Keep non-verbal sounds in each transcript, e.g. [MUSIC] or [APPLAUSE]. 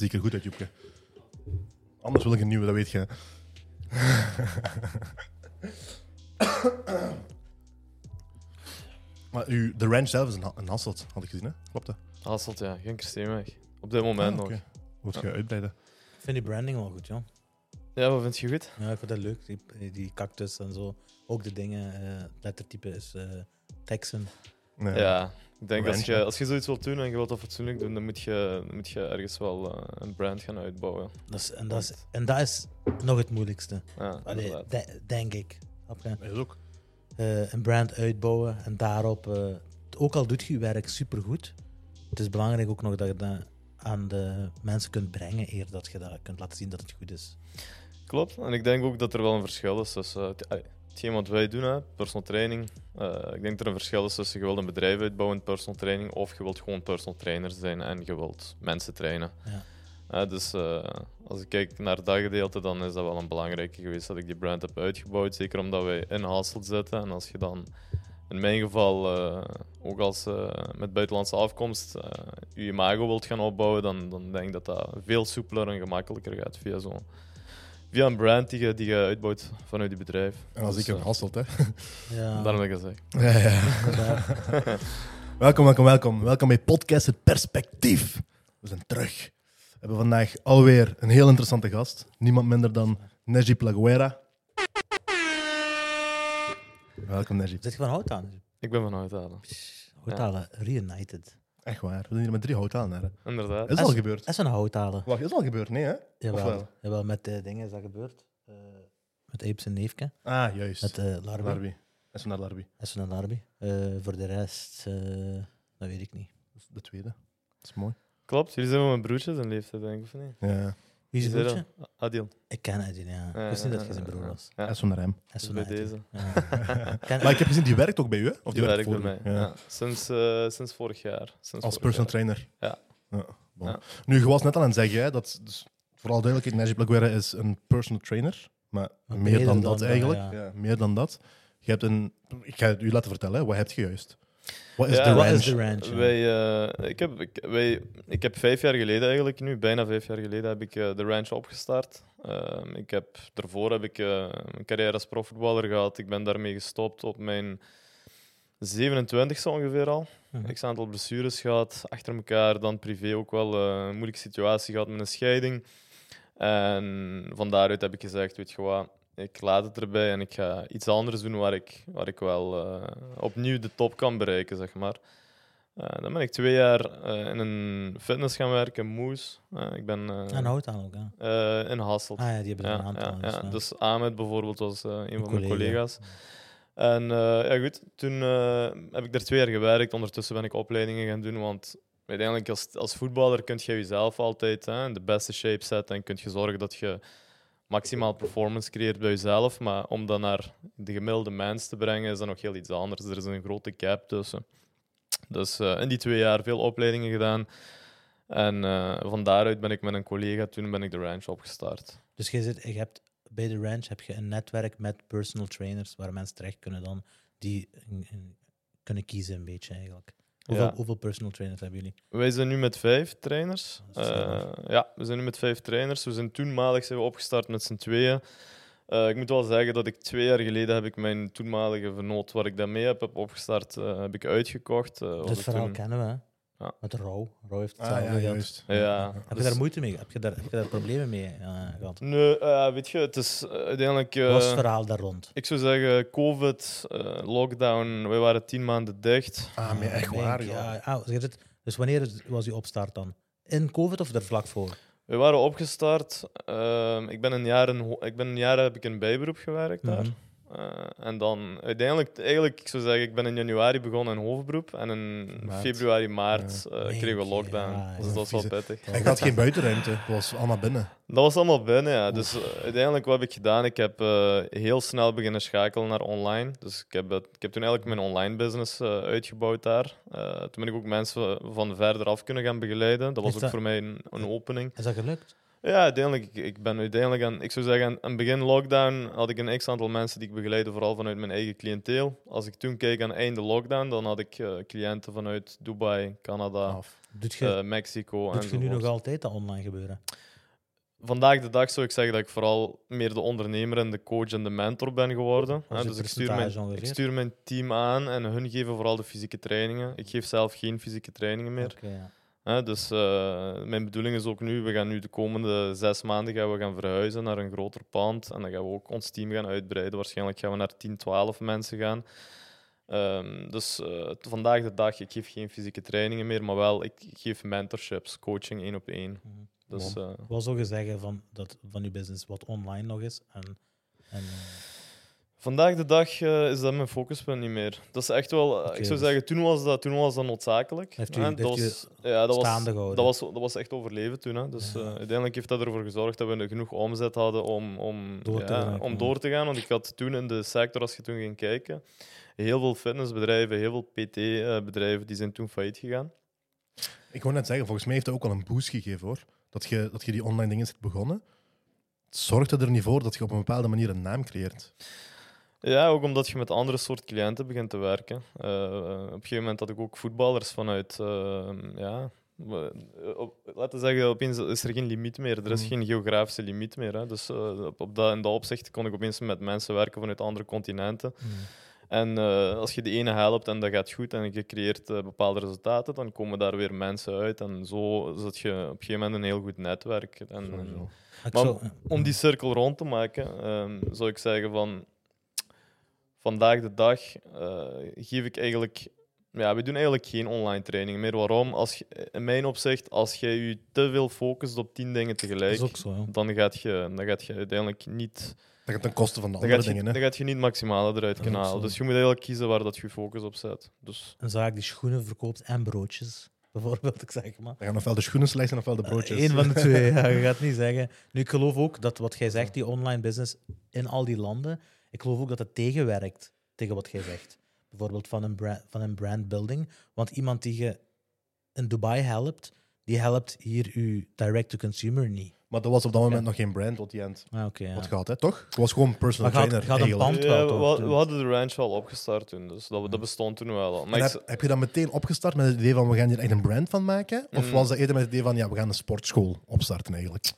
Zie ik er goed uit, Joepke. Anders wil ik een nieuwe, dat weet je. [COUGHS] maar u, de ranch zelf is een, ha- een Hasselt, had ik gezien, hè? Klopt dat? Hasselt, ja. Geen Christeenweg. Op dit moment Ah, nog. oké. Moet je uitbreiden. Ik vind die branding wel goed, joh. Ja, wat vind je goed? Ja, ik vind dat leuk. Die, die cactus en zo. Ook de dingen. eh lettertype is eh Texan. Nee. Ja. Ik denk als je, als je zoiets wilt doen en je wilt dat fatsoenlijk doen, dan moet je, moet je ergens wel eh, een brand gaan uitbouwen. Dat is, en, dat is, en dat is nog het moeilijkste. Ja, Allee, inderdaad. de- denk ik. Is ook. Eh, een brand uitbouwen en daarop, eh, ook al doet je je werk supergoed, het is belangrijk ook nog dat je dat aan de mensen kunt brengen, eer dat je dat kunt laten zien dat het goed is. Klopt. En ik denk ook dat er wel een verschil is tussen allee, hetgeen wat wij doen, hè, personal training. Eh, ik denk dat er een verschil is tussen je wilt een bedrijf uitbouwen in personal training of je wilt gewoon personal trainer zijn en je wilt mensen trainen. Ja. Eh, dus eh, als ik kijk naar dat gedeelte, dan is dat wel een belangrijke geweest dat ik die brand heb uitgebouwd. Zeker omdat wij in Hasselt zitten. En als je dan, in mijn geval, ook als met buitenlandse afkomst, je imago wilt gaan opbouwen, dan, dan denk ik dat dat veel soepeler en gemakkelijker gaat via zo'n via een brand die je, die je uitbouwt vanuit je bedrijf. En als Dus, ik een eh, Hasselt, hè. [LAUGHS] Ja, Daarom heb ik gezegd. Ja, ja. [LAUGHS] welkom, welkom, welkom. Welkom bij Podcast Het Perspectief. We zijn terug. We hebben vandaag alweer een heel interessante gast. Niemand minder dan Najib Laguera. Welkom, Najib. Zit je van hout aan? Ik ben van Houthalen. Houthalen, reunited. Echt waar. We zijn hier met drie houtalen. Inderdaad. Is Is- al gebeurd. Dat is een houthalen. Wacht, is al gebeurd? Nee, hè? Jawel, wel? jawel met de dingen is dat gebeurd. Eh, met Apes en Neefke. Ah, juist. Met uh, Larby. Larby. Is naar Larby. Dat is een Larby. Eh, voor de rest, eh, dat weet ik niet. Dat is de tweede. Dat is mooi. Klopt, jullie zijn wel mijn broertjes in leeftijd, denk ik, of niet? Ja. Wie is het? Adil. Ik ken Edin, ja. Ja, ik wist niet dat ja, je zijn broer was. Ja, Dat is van naar hem. Dat is bij deze. [LAUGHS] Maar ik heb gezien, die werkt ook bij u, hè? Of Die werkt bij voor mij. Ja. Sinds, eh, sinds vorig jaar. Sinds Als vorig personal jaar. trainer. Ja. ja. bon. Ja. Nu, je was net al aan het zeggen, hè, dat, dus, vooral duidelijkheid, Najib Laguera is een personal trainer. Maar meer dan dan dat eigenlijk. ja. Ja, meer dan dat. Je hebt een... Ik ga het u laten vertellen, hè. wat heb je juist? Wat is Ja, is de ranch? ja? Wij, eh, ik, heb, ik, wij, ik heb vijf jaar geleden eigenlijk nu, bijna vijf jaar geleden, heb ik eh, de ranch opgestart. Ehm, ik heb, daarvoor heb ik eh, een carrière als profvoetballer gehad. Ik ben daarmee gestopt op mijn 27ste ongeveer al. Mhm. Ik aantal blessures gehad, achter elkaar. Dan privé ook wel eh, een moeilijke situatie gehad met een scheiding. En van daaruit heb ik gezegd, weet je wat, ik laat het erbij en ik ga iets anders doen waar ik, waar ik wel eh, opnieuw de top kan bereiken, zeg maar. Eh, dan ben ik twee jaar eh, in een fitness gaan werken, Moes. Ik ben En Houthalen ook, hè? in Hasselt. Ah ja, die hebben er Ja, een aantal. ja, ja. ja. Dus Ahmed bijvoorbeeld was een van mijn collega. collega's. En ja, goed, toen heb ik daar twee jaar gewerkt. Ondertussen ben ik opleidingen gaan doen, want uiteindelijk als, als voetballer kun je jezelf altijd hè, in de beste shape zetten en kun je zorgen dat je maximaal performance creëert bij jezelf. Maar om dat naar de gemiddelde mens te brengen, is dat nog heel iets anders. Er is een grote gap tussen. Dus eh, in die twee jaar veel opleidingen gedaan. En eh, van daaruit ben ik met een collega, toen ben ik de ranch opgestart. Dus je, zit, je hebt, bij de ranch heb je een netwerk met personal trainers waar mensen terecht kunnen dan, die kunnen kiezen een beetje eigenlijk. Hoeveel, Ja. hoeveel personal trainers hebben jullie? Wij zijn nu met vijf trainers. Eh, ja, we zijn nu met vijf trainers. We zijn toenmalig zijn we opgestart met z'n tweeën. Eh, ik moet wel zeggen dat ik twee jaar geleden heb ik mijn toenmalige vernoot waar ik dat mee heb, heb opgestart, eh, heb ik uitgekocht. Was Dit verhaal toen- kennen we? Ja. Met Rauw. Rauw heeft Ah, hetzelfde ja, gehad. juist. Ja. Heb je Dus- daar moeite mee? Heb je daar, heb je daar problemen mee eh, gehad? Nee, eh, weet je, het is eh, uiteindelijk... eh, Wat was het verhaal daar rond? ik zou zeggen, COVID, eh, lockdown, wij waren tien maanden dicht. Ah, maar echt denk, waar, ja. Ah, dus wanneer was je opstart dan? In COVID of er vlak voor? We waren opgestart. Ehm, ik, ben een jaar in, ik ben een jaar heb ik in bijberoep gewerkt daar. Eh, en dan uiteindelijk, eigenlijk, ik zou zeggen, ik ben in januari begonnen in hoofdberoep. En in Maart. februari, maart eh, kregen we lockdown. Ja, dus ja. dat was wel pittig. En je had geen buitenruimte. Dat was allemaal binnen. Dat was allemaal binnen, ja. Dus eh, uiteindelijk, wat heb ik gedaan? Ik heb eh, heel snel beginnen schakelen naar online. Dus ik heb, het- ik heb toen eigenlijk mijn online business eh, uitgebouwd daar. Eh, toen ben ik ook mensen van verder af kunnen gaan begeleiden. Dat was Is ook dat- voor mij een, een opening. Is dat gelukt? Ja, uiteindelijk. Ik, ik ben uiteindelijk aan, ik zou zeggen, aan aan begin lockdown had ik een x aantal mensen die ik begeleidde, vooral vanuit mijn eigen cliënteel. Als ik toen keek aan einde lockdown, dan had ik eh, cliënten vanuit Dubai, Canada. Doet eh, Mexico doet je nu nog altijd dat online gebeuren? Vandaag de dag zou ik zeggen dat ik vooral meer de ondernemer en de coach en de mentor ben geworden. Hè. het dus ik stuur, mijn, ik stuur mijn team aan en hun geven vooral de fysieke trainingen. Ik geef zelf geen fysieke trainingen meer. Ja. Hè, dus eh, mijn bedoeling is ook nu, we gaan nu de komende zes maanden gaan we gaan verhuizen naar een groter pand. En dan gaan we ook ons team gaan uitbreiden. Waarschijnlijk gaan we naar 10, 12 mensen gaan. Ehm, dus eh, vandaag de dag, ik geef geen fysieke trainingen meer, maar wel, ik geef mentorships, coaching één op één. Mhm. Dus, eh, Wat zou je zeggen van, dat, van je business wat online nog is? En, en, eh, Vandaag de dag eh, is dat mijn focuspunt niet meer. Dat is echt wel, eh, ik zou dus- zeggen, toen was dat, toen was dat noodzakelijk. Heeft u- hè. dat, u was, ja, dat, was, staande gehouden? dat, was, dat was echt overleven toen. Hè. Dus Ja. eh, uiteindelijk heeft dat ervoor gezorgd dat we genoeg omzet hadden om, om, Door te ja, gaan, om ja. door te gaan. Want ik had toen in de sector, als je toen ging kijken, heel veel fitnessbedrijven, heel veel PT-bedrijven, die zijn toen failliet gegaan. Ik wou net zeggen, volgens mij heeft dat ook wel een boost gegeven hoor. Dat je, dat je die online dingen zit begonnen. Het zorgde er niet voor dat je op een bepaalde manier een naam creëert. Ja, ook omdat je met andere soort cliënten begint te werken. Eh, eh, op een gegeven moment had ik ook voetballers vanuit, eh, ja, op- laten we zeggen, opeens is er geen limiet meer. Er is Mhm. geen geografische limiet meer. Hè. Dus op, op dat, in dat opzicht kon ik opeens met mensen werken vanuit andere continenten. mm, En als je de ene helpt en dat gaat goed en je creëert bepaalde resultaten, dan komen daar weer mensen uit. En zo zet je op een gegeven moment een heel goed netwerk. En, Maar om die cirkel rond te maken, ehm, zou ik zeggen van vandaag de dag eh, geef ik eigenlijk. Ja, we doen eigenlijk geen online training meer. Waarom? Als in mijn opzicht, als jij je te veel focust op tien dingen dat tegelijk, is ook zo. Ja. dan gaat je, dan gaat je uiteindelijk niet, Dat gaat ten koste van de dan andere gaat je, dingen. Hè. dan gaat je niet het maximale eruit Dat kunnen halen. Dus je moet eigenlijk kiezen waar dat je focus op zet. Dus Een zaak die schoenen verkoopt en broodjes, [LAUGHS] bijvoorbeeld, ik zeg maar. Dan gaan ofwel de schoenen slijten ofwel de broodjes. Eén van de [LAUGHS] twee, ja, je gaat niet zeggen. Nu, ik geloof ook dat wat jij zegt, die online business in al die landen, ik geloof ook dat het tegenwerkt tegen wat jij zegt. Bijvoorbeeld van een, brand, van een brandbuilding. Want iemand die je in Dubai helpt, die helpt hier uw direct-to-consumer niet. Maar dat was op dat moment Ja. nog geen brand wat die end Ah, oké. ja. wat gehad, hè, toch? Het was gewoon personal Maar gaat- trainer. gaat een eigenlijk. pand Ja, wel, we, hadden de ranch al opgestart toen, dus dat, dat bestond toen wel al. Maar heb je dat meteen opgestart met het idee van we gaan hier echt een brand van maken? Of Mm. was dat eerder met het idee van ja, we gaan een sportschool opstarten eigenlijk?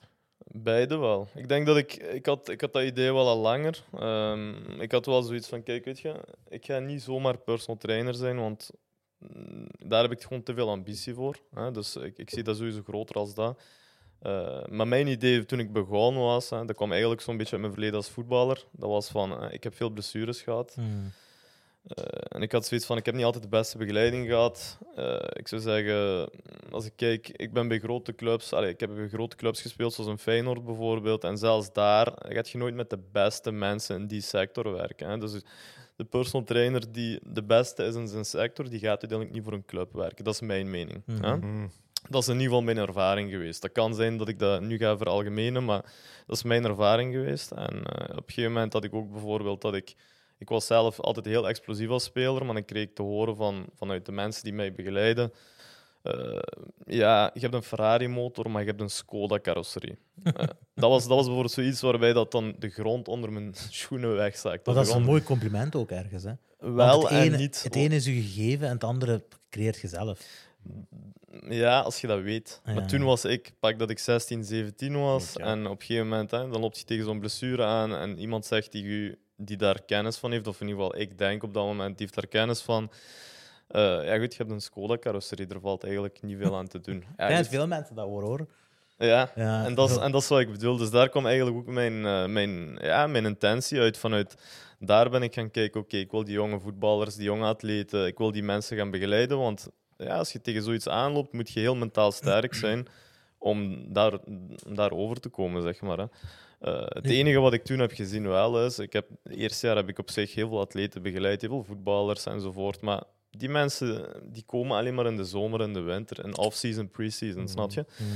Beide wel. Ik denk dat ik, ik had, ik had dat idee wel al langer. Ehm, ik had wel zoiets van, kijk, weet je, ik ga niet zomaar personal trainer zijn, want mm, daar heb ik gewoon te veel ambitie voor. Hè? Dus ik, ik zie dat sowieso groter als dat. Eh, maar mijn idee toen ik begon was, hè, dat kwam eigenlijk zo'n beetje uit mijn verleden als voetballer. Dat was van, eh, ik heb veel blessures gehad. Hmm. Eh, en ik had zoiets van, ik heb niet altijd de beste begeleiding gehad. Eh, ik zou zeggen, als ik kijk, ik ben bij grote clubs, ik heb bij grote clubs gespeeld, zoals een Feyenoord bijvoorbeeld. En zelfs daar gaat je nooit met de beste mensen in die sector werken. Hè. Dus de personal trainer die de beste is in zijn sector, die gaat uiteindelijk niet voor een club werken. Dat is mijn mening. Mhm. hè. Mm. Dat is in ieder geval mijn ervaring geweest. Dat kan zijn dat ik dat nu ga veralgemenen, maar dat is mijn ervaring geweest. En eh, op een gegeven moment had ik ook bijvoorbeeld dat ik... Ik was zelf altijd heel explosief als speler, maar dan kreeg ik te horen van, vanuit de mensen die mij begeleiden... eh, ja, je hebt een Ferrari-motor, maar je hebt een Skoda-carrosserie. Eh, dat, was, dat was bijvoorbeeld zoiets waarbij dat dan de grond onder mijn [LAUGHS] schoenen wegzakt. Maar dat is een mooi compliment ook ergens. Hè? Wel het en ene, niet. Het ene is je gegeven en het andere creëert je zelf. Ja, als je dat weet. Ja. Maar toen was ik, pak dat ik 16, 17 was. Ja. En op een gegeven moment, hè, dan loopt je tegen zo'n blessure aan. En iemand zegt die, u, die daar kennis van heeft, of in ieder geval ik denk op dat moment, die heeft daar kennis van. Eh, ja, goed, je hebt een Skoda-carrosserie, er valt eigenlijk niet veel aan te doen. [LAUGHS] Ja, Ik denk goed. dat veel mensen dat horen hoor. ja. Ja, En dat, is, en dat is wat ik bedoel. Dus daar kwam eigenlijk ook mijn, eh, mijn, ja, mijn intentie uit. Vanuit daar ben ik gaan kijken, oké, ik wil die jonge voetballers, die jonge atleten, ik wil die mensen gaan begeleiden. Want ja, als je tegen zoiets aanloopt, moet je heel mentaal sterk zijn om daar, om daar over te komen, zeg maar. Hè. Eh, het enige wat ik toen heb gezien wel is, ik heb, het eerste jaar heb ik op zich heel veel atleten begeleid, heel veel voetballers enzovoort. Maar die mensen die komen alleen maar in de zomer en de winter, in off-season, pre-season, snap je? Hmm.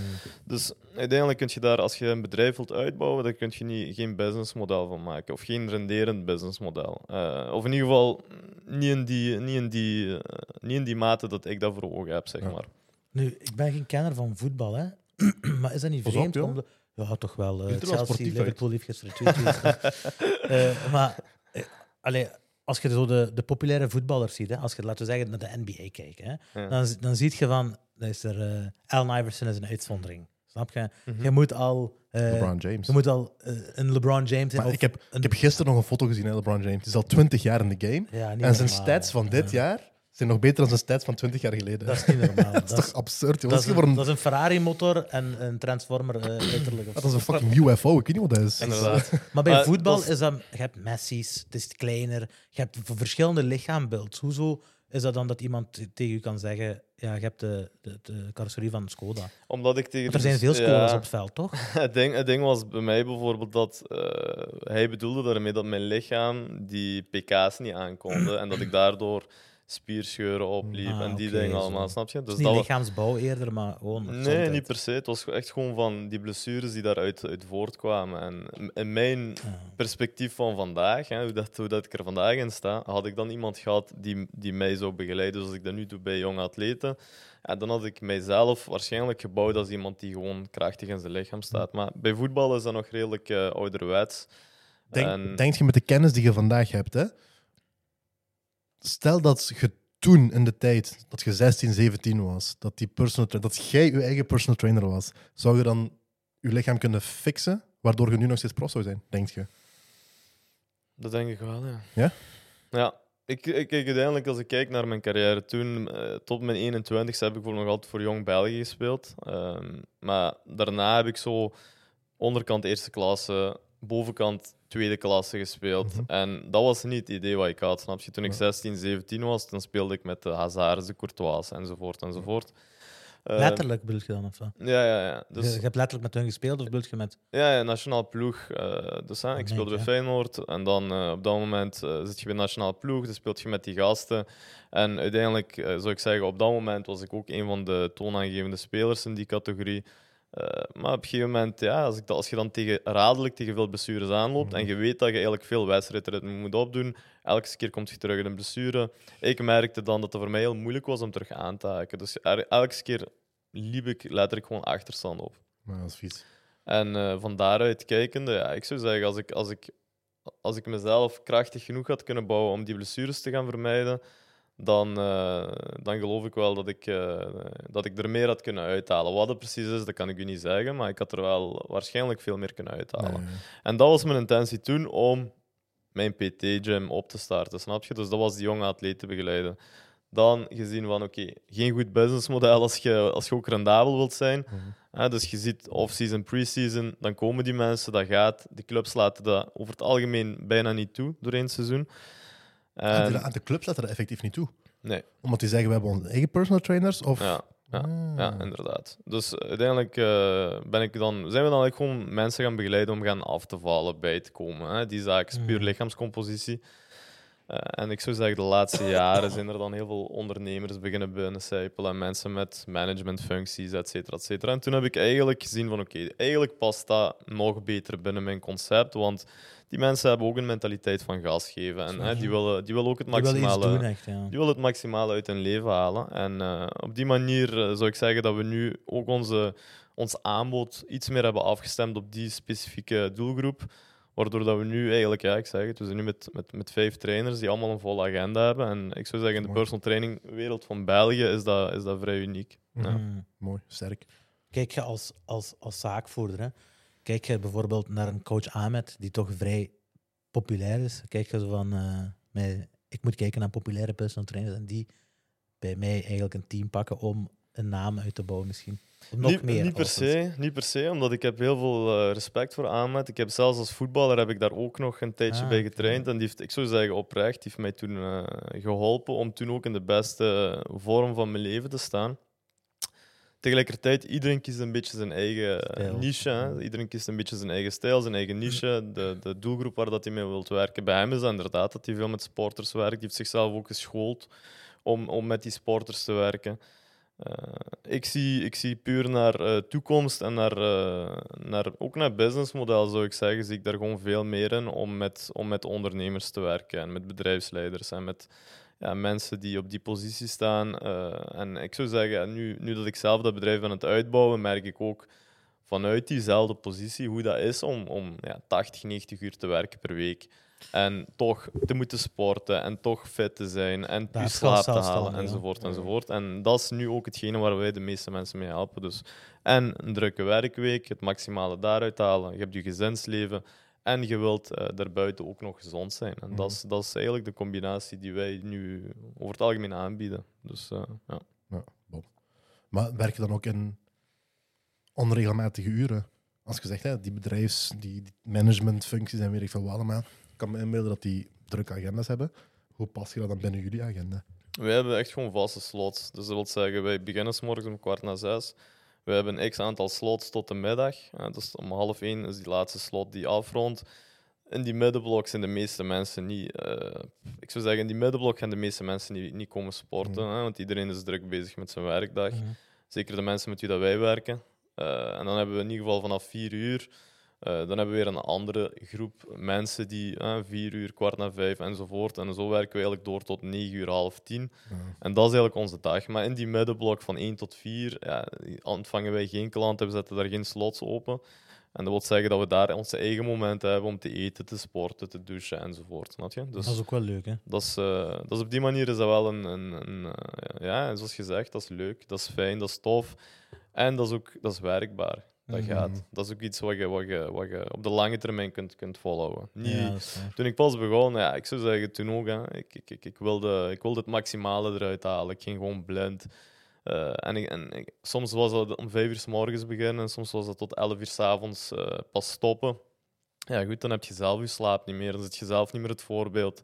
Dus uiteindelijk kun je daar, als je een bedrijf wilt uitbouwen, dan kun je niet, geen businessmodel van maken. Of geen renderend businessmodel. Eh, of in ieder geval niet in die, niet in die, eh, niet in die mate dat ik dat voor ogen heb, zeg Ja. maar. Nu, ik ben geen kenner van voetbal, hè. [CLEARS THROAT] maar is dat niet Pas op, vreemd? om de- ja, toch wel. wel Chelsea. Liverpool heeft gisteren 2-2 gestaan. [LAUGHS] Eh, Maar allee, als je zo de, de populaire voetballers ziet, hè, als je, laten we zeggen, naar de NBA kijkt, hè, Ja. dan, dan zie je van... dan is er eh Allen Iverson is een uitzondering. Snap je? Mhm. Je moet al, eh, LeBron James. je moet al een LeBron James. Maar ik, heb, een- ik heb gisteren nog een foto gezien van LeBron James. Die is al 20 jaar in de game. ja, En zijn normaal. stats van dit Ja. jaar zijn nog beter dan zijn stats van 20 jaar geleden. Dat is niet normaal. [LAUGHS] Dat is dat, toch absurd, dat, is een, is dat is een Ferrari-motor en een Transformer eh letterlijk. of dat is een fucking UFO. Ik weet niet wat dat is. Inderdaad. [LAUGHS] Maar bij Maar voetbal is- dat... Je hebt Messi's, het is kleiner. Je hebt verschillende lichaambeelds. Hoezo is dat dan dat iemand tegen u kan zeggen... Ja, je hebt de, de, de carrosserie van Skoda. Omdat ik tegen Want er zijn de- veel Skoda's ja. op het veld, toch? [LAUGHS] Het ding, het ding was bij mij bijvoorbeeld dat eh, hij bedoelde daarmee dat mijn lichaam die pk's niet aankonde en dat ik daardoor spierscheuren opliep Ah, en die dingen zo. allemaal, snap je? Het Dus is niet wa- lichaamsbouw eerder, maar gewoon... Nee, gezondheid. niet per se. Het was echt gewoon van die blessures die daaruit uit voortkwamen. En in mijn Ja. perspectief van vandaag, hè, hoe, dat, hoe dat ik er vandaag in sta, had ik dan iemand gehad die, die mij zou begeleiden, zoals ik dat nu doe bij jonge atleten. Ja, dan had ik mijzelf waarschijnlijk gebouwd als iemand die gewoon krachtig in zijn lichaam staat. Maar bij voetbal is dat nog redelijk eh, ouderwets. Denk, En- denk je met de kennis die je vandaag hebt, hè? Stel dat je toen in de tijd dat je 16, 17 was, dat, die personal dat jij je eigen personal trainer was, zou je dan je lichaam kunnen fixen, waardoor je nu nog steeds prof zou zijn, denk je? Dat denk ik wel, ja. Ja? Ja. Ik, ik, kijk, uiteindelijk, als ik kijk naar mijn carrière toen, eh, tot mijn 21 heb ik nog altijd voor Jong België gespeeld. Ehm, maar daarna heb ik zo onderkant eerste klasse, bovenkant tweede klasse gespeeld. Mhm. En dat was niet het idee wat ik had, snap je? Toen ik Ja. 16, 17 was, dan speelde ik met de Hazards, de Courtois enzovoort enzovoort. Ehm, Letterlijk bedoel je dan, of wat? Ja, ja, ja. Je, Dus, je hebt letterlijk met hun gespeeld, of bedoel je met... ja, ja, nationaal ploeg. eh, dus hè, ik nee, speelde bij. Feyenoord. En dan eh, op dat moment eh, zit je bij nationaal ploeg. Dan speelt je met die gasten. En uiteindelijk zou ik zeggen, op dat moment was ik ook een van de toonaangevende spelers in die categorie. Eh, maar op een gegeven moment, ja, als, ik als je dan tegen, herhaaldelijk tegen veel blessures aanloopt en je weet dat je eigenlijk veel wedstrijdritme moet opdoen, elke keer komt je terug in een blessure. Ik merkte dan dat het voor mij heel moeilijk was om terug aan te haken. Dus er- elke keer liep ik letterlijk gewoon achterstand op. Maar dat is vies. En eh, van daaruit kijkende, ja, ik zou zeggen, als ik, als, ik, als ik mezelf krachtig genoeg had kunnen bouwen om die blessures te gaan vermijden, dan, eh, dan geloof ik wel dat ik, eh, dat ik er meer had kunnen uithalen. Wat het precies is, dat kan ik u niet zeggen, maar ik had er wel waarschijnlijk veel meer kunnen uithalen. Nee. En dat was mijn intentie toen om mijn PT-gym op te starten, snap je? Dus dat was die jonge atleten begeleiden. Dan gezien van, oké, geen goed businessmodel als je, als je ook rendabel wilt zijn. Mhm. Dus je ziet off-season, pre-season, dan komen die mensen, dat gaat. Die clubs laten dat over het algemeen bijna niet toe door één seizoen. De, aan de clubs laten er effectief niet toe. nee, Omdat die zeggen, we hebben onze eigen personal trainers. Of... ja, ja, Ah. ja, inderdaad. Dus uiteindelijk eh, ben ik dan, zijn we dan eigenlijk gewoon mensen gaan begeleiden om gaan af te vallen, bij te komen. Hè. Die zaak is puur Mhm. lichaamscompositie. Eh, en ik zou zeggen, de laatste jaren zijn er dan heel veel ondernemers beginnen binnencijpelen en mensen met managementfuncties, et cetera, et cetera. En toen heb ik eigenlijk gezien van, oké, eigenlijk past dat nog beter binnen mijn concept, want die mensen hebben ook een mentaliteit van gas geven. En hè, die, willen, die willen ook het maximale... doen, echt, ja. Die willen het maximale uit hun leven halen. En eh, op die manier eh, zou ik zeggen dat we nu ook onze, ons aanbod iets meer hebben afgestemd op die specifieke doelgroep. Waardoor dat we nu eigenlijk, ja, ik zeg het, we zijn nu met, met, met vijf trainers die allemaal een volle agenda hebben. En ik zou zeggen, in de Mooi. personal training wereld van België is dat, is dat vrij uniek. Ja. Mhm. Mooi, sterk. Kijk je als, als, als zaakvoerder, hè? kijk je bijvoorbeeld naar een coach Ahmed, die toch vrij populair is. Kijk je zo van, eh, mij, ik moet kijken naar populaire personal trainers en die bij mij eigenlijk een team pakken om een naam uit te bouwen misschien. Nog niet, meer. Niet per, se, niet per se, omdat ik heb heel veel eh, respect voor Ahmed. Ik heb zelfs als voetballer heb ik daar ook nog een tijdje Ah, bij getraind. En die heeft, ik zou zeggen oprecht, die heeft mij toen eh, geholpen om toen ook in de beste vorm van mijn leven te staan. Tegelijkertijd, iedereen kiest een beetje zijn eigen eh, Stijl. niche. Hè. Mhm. Iedereen kiest een beetje zijn eigen stijl, zijn eigen niche, de, de doelgroep waar dat hij mee wilt werken. Bij hem is dat inderdaad dat hij veel met sporters werkt. Die heeft zichzelf ook geschoold om, om met die sporters te werken. Eh, ik, zie, ik zie puur naar eh, toekomst en naar, eh, naar, ook naar businessmodel, zou ik zeggen, zie ik daar gewoon veel meer in om met, om met ondernemers te werken en met bedrijfsleiders en met ja, mensen die op die positie staan. En ik zou zeggen, nu, nu dat ik zelf dat bedrijf aan het uitbouwen, merk ik ook vanuit diezelfde positie hoe dat is om, om ja, 80, 90 uur te werken per week. En toch te moeten sporten en toch fit te zijn en je slaap te halen ja. enzovoort Ja. enzovoort. En dat is nu ook hetgene waar wij de meeste mensen mee helpen. Dus. En een drukke werkweek, het maximale daaruit halen. Je hebt je gezinsleven en je wilt eh, daarbuiten ook nog gezond zijn. En Mhm. dat, is, dat is eigenlijk de combinatie die wij nu over het algemeen aanbieden. Dus eh, ja. Maar werk je dan ook in onregelmatige uren? Als je zegt, hè, die bedrijfs, die die managementfuncties en weet ik veel wat allemaal. Ik kan me inbeelden dat die drukke agendas hebben. Hoe pas je dat dan binnen jullie agenda? Wij hebben echt gewoon vaste slots. Dus dat wil zeggen, wij beginnen s morgens om kwart na zes. We hebben een x aantal slots tot de middag. Ja, dus om half één is die laatste slot die afrondt. In die middenblok zijn de meeste mensen niet... eh, ik zou zeggen, in die middenblok gaan de meeste mensen niet, niet komen sporten. Mhm. Hè, want iedereen is druk bezig met zijn werkdag. Mhm. Zeker de mensen met wie dat wij werken. Eh, en dan hebben we in ieder geval vanaf vier uur. Eh, dan hebben we weer een andere groep mensen die eh, vier uur, kwart na vijf enzovoort. En zo werken we eigenlijk door tot negen uur, half tien. Ja. En dat is eigenlijk onze dag. Maar in die middenblok van 1 tot 4 ja, ontvangen wij geen klanten, we zetten daar geen slots open. En dat wil zeggen dat we daar onze eigen momenten hebben om te eten, te sporten, te douchen enzovoort. Snap je? Dus Dat is ook wel leuk, hè? dat is, eh, dat is op die manier is dat wel een, een, een ja, zoals gezegd, dat is leuk, dat is fijn, dat is tof. En dat is ook dat is werkbaar. Dat Mhm. gaat. Dat is ook iets wat je, wat je, wat je op de lange termijn kunt, kunt volhouden. Niet, Ja, toen ik pas begon, ja, ik zou zeggen toen ook, hè, ik, ik, ik, ik, wilde, ik wilde het maximale eruit halen. Ik ging gewoon blind. Eh, en ik, en ik- soms was dat om vijf uur s morgens beginnen en soms was dat tot elf uur s avonds eh, pas stoppen. Ja, goed, dan heb je zelf je slaap niet meer, dan zit je zelf niet meer het voorbeeld.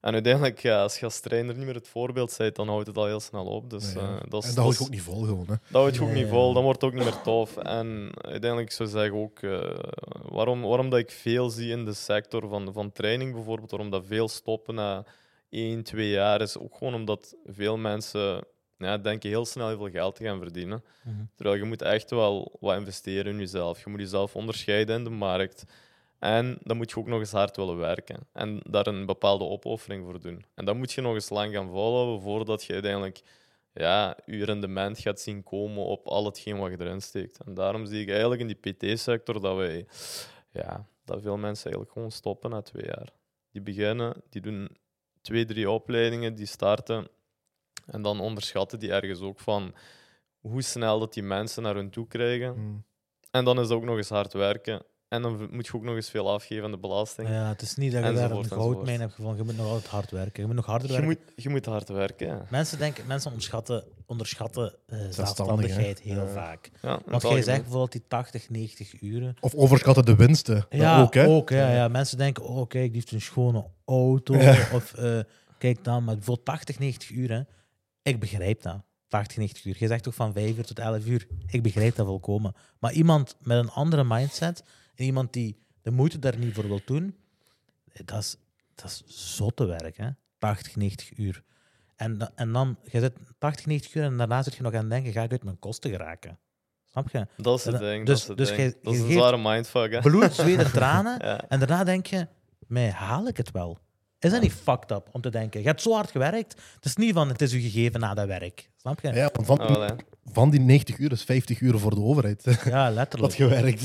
En uiteindelijk, ja, als je als trainer niet meer het voorbeeld bent, dan houdt het al heel snel op. Dus, Nee, ja. eh, dat is- en dat dat hou is- je ook niet vol gewoon. Hè. dat houdt je ook niet vol, dan wordt het ook niet meer tof. En uiteindelijk zou ik zeggen ook, eh, waarom, waarom dat ik veel zie in de sector van, van training bijvoorbeeld, waarom dat veel stoppen na één, twee jaar, is ook gewoon omdat veel mensen ja, denken heel snel heel veel geld te gaan verdienen. Mhm. Terwijl je moet echt wel wat investeren in jezelf. Je moet jezelf onderscheiden in de markt. En dan moet je ook nog eens hard willen werken. En daar een bepaalde opoffering voor doen. En dat moet je nog eens lang gaan volhouden voordat je uiteindelijk ja, je rendement gaat zien komen op al hetgeen wat je erin steekt. En daarom zie ik eigenlijk in die PT-sector dat wij, ja, dat veel mensen eigenlijk gewoon stoppen na twee jaar. Die beginnen, die doen twee, drie opleidingen, die starten. En dan onderschatten die ergens ook van hoe snel dat die mensen naar hun toe krijgen. Mm. En dan is dat ook nog eens hard werken. En dan moet je ook nog eens veel afgeven aan de belasting. Ja, het is niet dat je daar een goudmijn hebt gevonden. Je moet nog altijd hard werken. Je moet nog harder je, werken. moet, je moet hard werken. Ja. Mensen, denken, mensen onderschatten, onderschatten eh, hè? zelfstandigheid heel Ja. vaak. Ja, Want jij zegt bijvoorbeeld die 80, 90 uren. Of overschatten de winsten. Dat Ja, ook, hè? ja, ja. Mensen denken, oh kijk, die heeft een schone auto. Ja. Of eh, kijk dan, maar voor 80, 90 uur, hè. ik begrijp dat. 80, 90 uur. Je zegt toch van 5 uur tot 11 uur. Ik begrijp dat volkomen. Maar iemand met een andere mindset, iemand die de moeite daar niet voor wil doen, dat is, dat is zotte werk, hè? 80, 90 uur. En, en dan, je zit 80, 90 uur en daarna zit je nog aan het denken, ga ik uit mijn kosten geraken? Snap je? Dat is het ding. dus- dat is, het dus ding. dat is een zware mindfuck. Hè? Bloed, zweet en [LAUGHS] tranen. Ja. En daarna denk je, mij haal ik het wel? Is dat niet fucked up om te denken? Je hebt zo hard gewerkt. Het is niet van het is u gegeven na dat werk. Snap je? Ja, Ja, want van, hè. van die 90 uur is 50 uur voor de overheid. letterlijk. [LAUGHS] Dat gewerkt.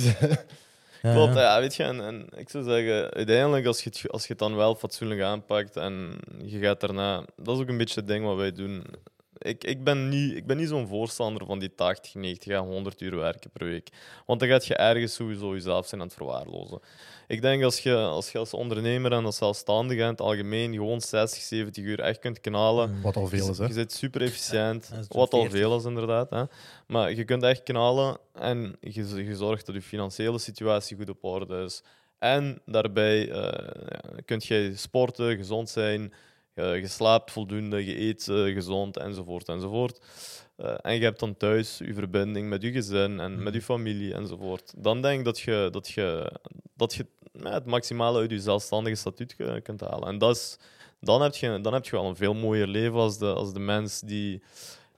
Ja, Klopt, ja. ja, weet je. En, en ik zou zeggen, uiteindelijk, als je, het, als je het dan wel fatsoenlijk aanpakt en je gaat daarna... Dat is ook een beetje het ding wat wij doen. Ik, ik ben niet, ik ben niet zo'n voorstander van die 80, 90, ja, 100 uur werken per week. Want dan gaat je ergens sowieso jezelf zijn aan het verwaarlozen. Ik denk als je als, je als ondernemer en als zelfstandige in het algemeen gewoon 60, 70 uur echt kunt knalen... Mm. Wat al veel is, hè? Je zit super efficiënt, Ja, wat al 40. veel is inderdaad. Hè. Maar je kunt echt knallen en je, je zorgt dat je financiële situatie goed op orde is. En daarbij eh ja, kun je sporten, gezond zijn, je, je slaapt voldoende, je eet eh, gezond enzovoort enzovoort. Eh, en je hebt dan thuis je verbinding met je gezin en met je familie enzovoort. Dan denk ik dat je, dat je, dat je ja, het maximale uit je zelfstandige statuut kunt halen. En dat is, dan, heb je, dan heb je wel een veel mooier leven als de, als de mens die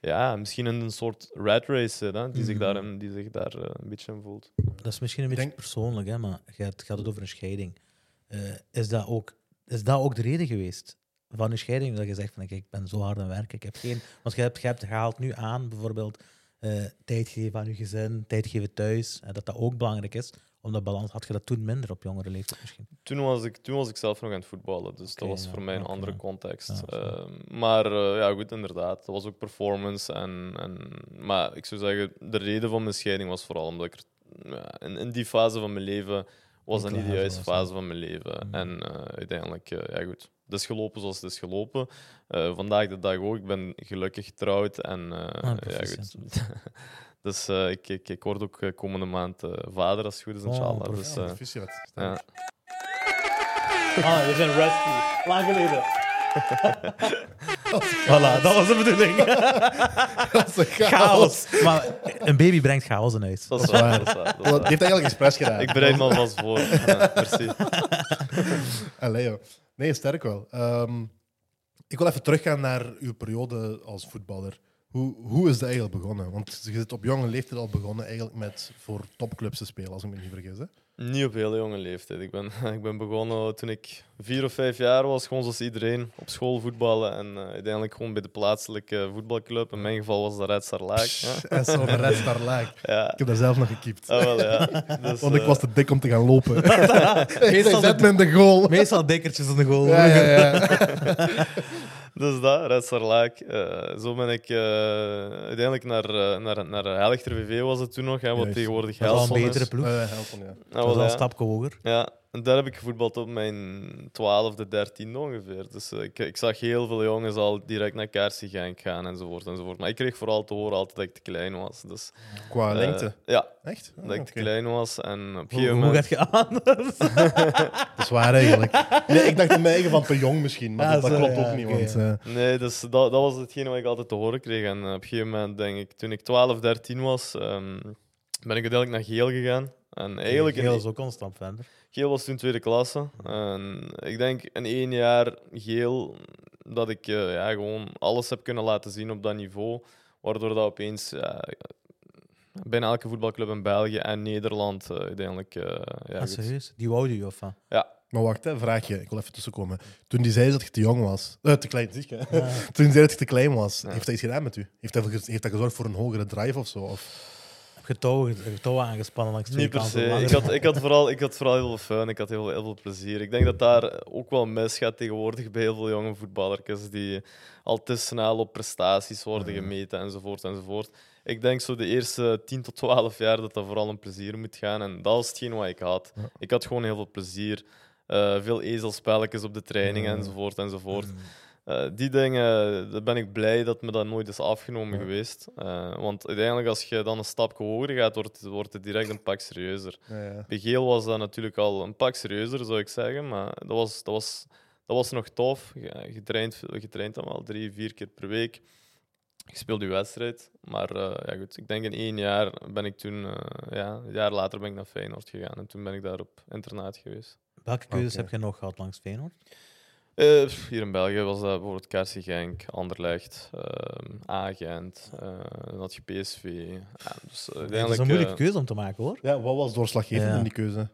ja, misschien in een soort rat race zit, hè, die, zich Mhm. daar, een- die zich daar eh, een beetje in voelt. Dat is misschien een beetje denk- persoonlijk, hè, maar je hebt- gaat het over een scheiding. Eh, is, dat ook, is dat ook de reden geweest van je scheiding? Dat je zegt van kijk, ik ben zo hard aan het werken. Ik heb geen, want je hebt, je hebt gehaald nu aan bijvoorbeeld eh, tijd geven aan je gezin, tijd geven thuis. En dat dat ook belangrijk is. om dat balans. Had je dat toen minder op jongere leeftijd misschien? Toen was, ik, toen was ik zelf nog aan het voetballen, dus dat was ja, voor mij een andere context. Ja. Ehm, maar eh, ja, goed, inderdaad. Dat was ook performance. En, en, maar ik zou zeggen, de reden van mijn scheiding was vooral omdat ik er, in die fase van mijn leven was dat niet de juiste fase van mijn leven. Mm. En eh, uiteindelijk, eh, ja goed, het is gelopen zoals het is gelopen. Eh, vandaag de dag ook. Ik ben gelukkig getrouwd en eh, Ah, ja, goed. [LAUGHS] dus eh, ik, ik, ik word ook komende maand eh, vader, als het goed is, Oh, inshallah. dus, Ja, eh, proficiat. ja. Ah, je bent rusty. Lang geleden. [LAUGHS] voilà, dat was de bedoeling. [LAUGHS] Dat is een chaos. chaos. Maar een baby brengt chaos in huis. Dat is Dat is waar. Dat is waar, Die heeft eigenlijk expres gedaan. Ik bereid me alvast voor. Ja, merci. [LAUGHS] Allee, joh. Nee, sterk wel. Ehm, ik wil even teruggaan naar uw periode als voetballer. Hoe, hoe is dat eigenlijk begonnen? Want je zit op jonge leeftijd al begonnen eigenlijk met voor topclubs te spelen, als ik me niet vergis. Hè? Niet op heel jonge leeftijd. Ik ben, [LAUGHS] ik ben begonnen toen ik vier of vijf jaar was, gewoon zoals iedereen, op school voetballen. En eh, uiteindelijk gewoon bij de plaatselijke voetbalclub. In mijn geval was dat Red Star Laak. Ja. En zo'n rest daar laag. [LAUGHS] Ja. Ik heb daar zelf nog gekiept. Ah, wel, ja. [LAUGHS] Dus, Want ik eh, was te dik om te gaan lopen. ik Meestal zet me in de goal. Meestal dikkertjes in de goal. Ja, ja, ja. Dus dat, Red Star Laak. Eh, zo ben ik eh, uiteindelijk naar, eh, naar, naar Helchter VV was het toen nog, hè, wat Juist. tegenwoordig Dat is wel een Helson is. betere ploeg. Helton, ja. Ah, Dat is wel een stapje hoger. Ja, en daar heb ik gevoetbald op mijn twaalfde, dertiende ongeveer. Dus eh, ik, ik zag heel veel jongens al direct naar Kaarsie Genk gaan enzovoort, enzovoort. Maar ik kreeg vooral te horen altijd dat ik te klein was. Dus, Qua eh, lengte. Ja, Echt? Ah, dat ik te klein was. En op Hoe, moment... gaat je anders? [LAUGHS] Dat is waar eigenlijk. Nee, ik dacht in mijn eigen van te jong misschien, maar Ah, dat, zo, klopt ja, ook niet. want, eh, Nee, dus dat, dat was hetgene wat ik altijd te horen kreeg. En op een gegeven moment, denk ik, toen ik 12, 13 was, ehm, ben ik uiteindelijk naar Geel gegaan. En eigenlijk Heel is ook constant verder. Geel was toen tweede klasse. En ik denk in één jaar geel dat ik eh, ja, gewoon alles heb kunnen laten zien op dat niveau. Waardoor dat opeens ja, bijna elke voetbalclub in België en Nederland eh, uiteindelijk. eh, ja, Ah, serieus? Die wou je of wat? ja, Maar wacht, hè, vraagje. Ik wil even tussenkomen. Toen die zei dat je te jong was, eh, te klein, zie je? Ja. [LAUGHS] Toen hij zei dat je te klein was, Ja. heeft hij iets gedaan met u? Heeft hij, heeft hij gezorgd voor een hogere drive of zo? Of? Heb je touwen, heb je touwen aangespannen langs twee niet per kanten? se. Ik had, ik, had [LAUGHS] vooral, ik had vooral heel veel fun, ik had heel, heel veel plezier. Ik denk dat daar ook wel misgaat tegenwoordig bij heel veel jonge voetballertjes die al te snel op prestaties worden gemeten enzovoort enzovoort. Ik denk zo de eerste 10 tot 12 jaar dat dat vooral een plezier moet gaan. En dat was hetgeen wat ik had. Ik had gewoon heel veel plezier. Eh, veel ezelspelletjes op de training enzovoort enzovoort. Eh, die dingen, daar ben ik blij dat me dat nooit is afgenomen Ja. geweest. Eh, want uiteindelijk, als je dan een stapje hoger gaat, wordt, het- wordt het direct een pak serieuzer. Ja, ja. Bij Geel was dat natuurlijk al een pak serieuzer, zou ik zeggen. Maar dat was, dat was, dat was nog tof. Je, je, traint, je traint dan wel drie, vier keer per week. Je speelt je wedstrijd. Maar eh, ja, goed, ik denk in één jaar ben ik toen... eh, ja, een jaar later ben ik naar Feyenoord gegaan. En toen ben ik daar op internaat geweest. Welke keuzes heb je nog gehad langs Feyenoord? Eh, hier in België was dat bijvoorbeeld Kersie Genk, Anderlecht, ehm Agent, eh, dan had je PSV. Ja, dus dat eh, is uiteindelijk, een moeilijke keuze om te maken hoor. Ja, wat was doorslaggevend Ja. in die keuze?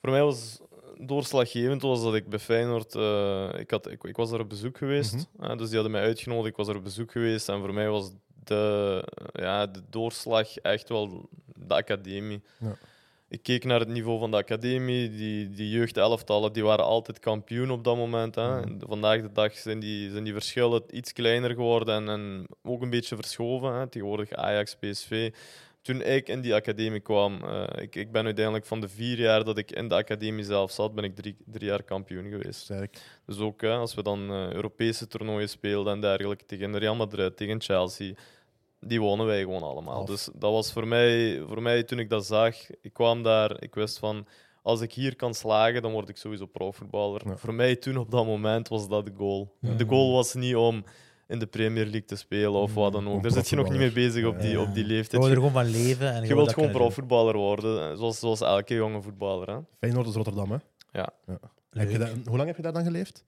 Voor mij was doorslaggevend was dat ik bij Feyenoord... eh, ik, had, ik, ik was daar op bezoek geweest, Mhm. dus die hadden mij uitgenodigd. Ik was daar op bezoek geweest en voor mij was de, ja, de doorslag echt wel de academie. Ja. Ik keek naar het niveau van de academie. Die, die jeugdelftallen die waren altijd kampioen op dat moment. Hè. Mhm. Vandaag de dag zijn die, zijn die verschillen iets kleiner geworden en, en ook een beetje verschoven. Hè. Tegenwoordig Ajax, PSV. Toen ik in die academie kwam, eh, ik, ik ben uiteindelijk van de vier jaar dat ik in de academie zelf zat, ben ik drie, drie jaar kampioen geweest. Sterk. Dus ook hè, als we dan eh, Europese toernooien speelden en dergelijke tegen Real Madrid, tegen Chelsea, die wonnen wij gewoon allemaal. Dus dat was voor mij, voor mij, toen ik dat zag, ik kwam daar, ik wist van, als ik hier kan slagen, dan word ik sowieso profvoetballer. Ja. Voor mij toen op dat moment was dat de goal. Ja. De goal was niet om in de Premier League te spelen of wat dan ook. Daar zit je nog niet mee bezig op die, Ja. op die Je leeftijd. wil er Je, gewoon van leven. En je wil wilt gewoon profvoetballer worden, eh, zoals, zoals elke jonge voetballer. Hè. Feyenoord is Rotterdam, hè? Ja. Heb je daar, hoe lang heb je daar dan geleefd?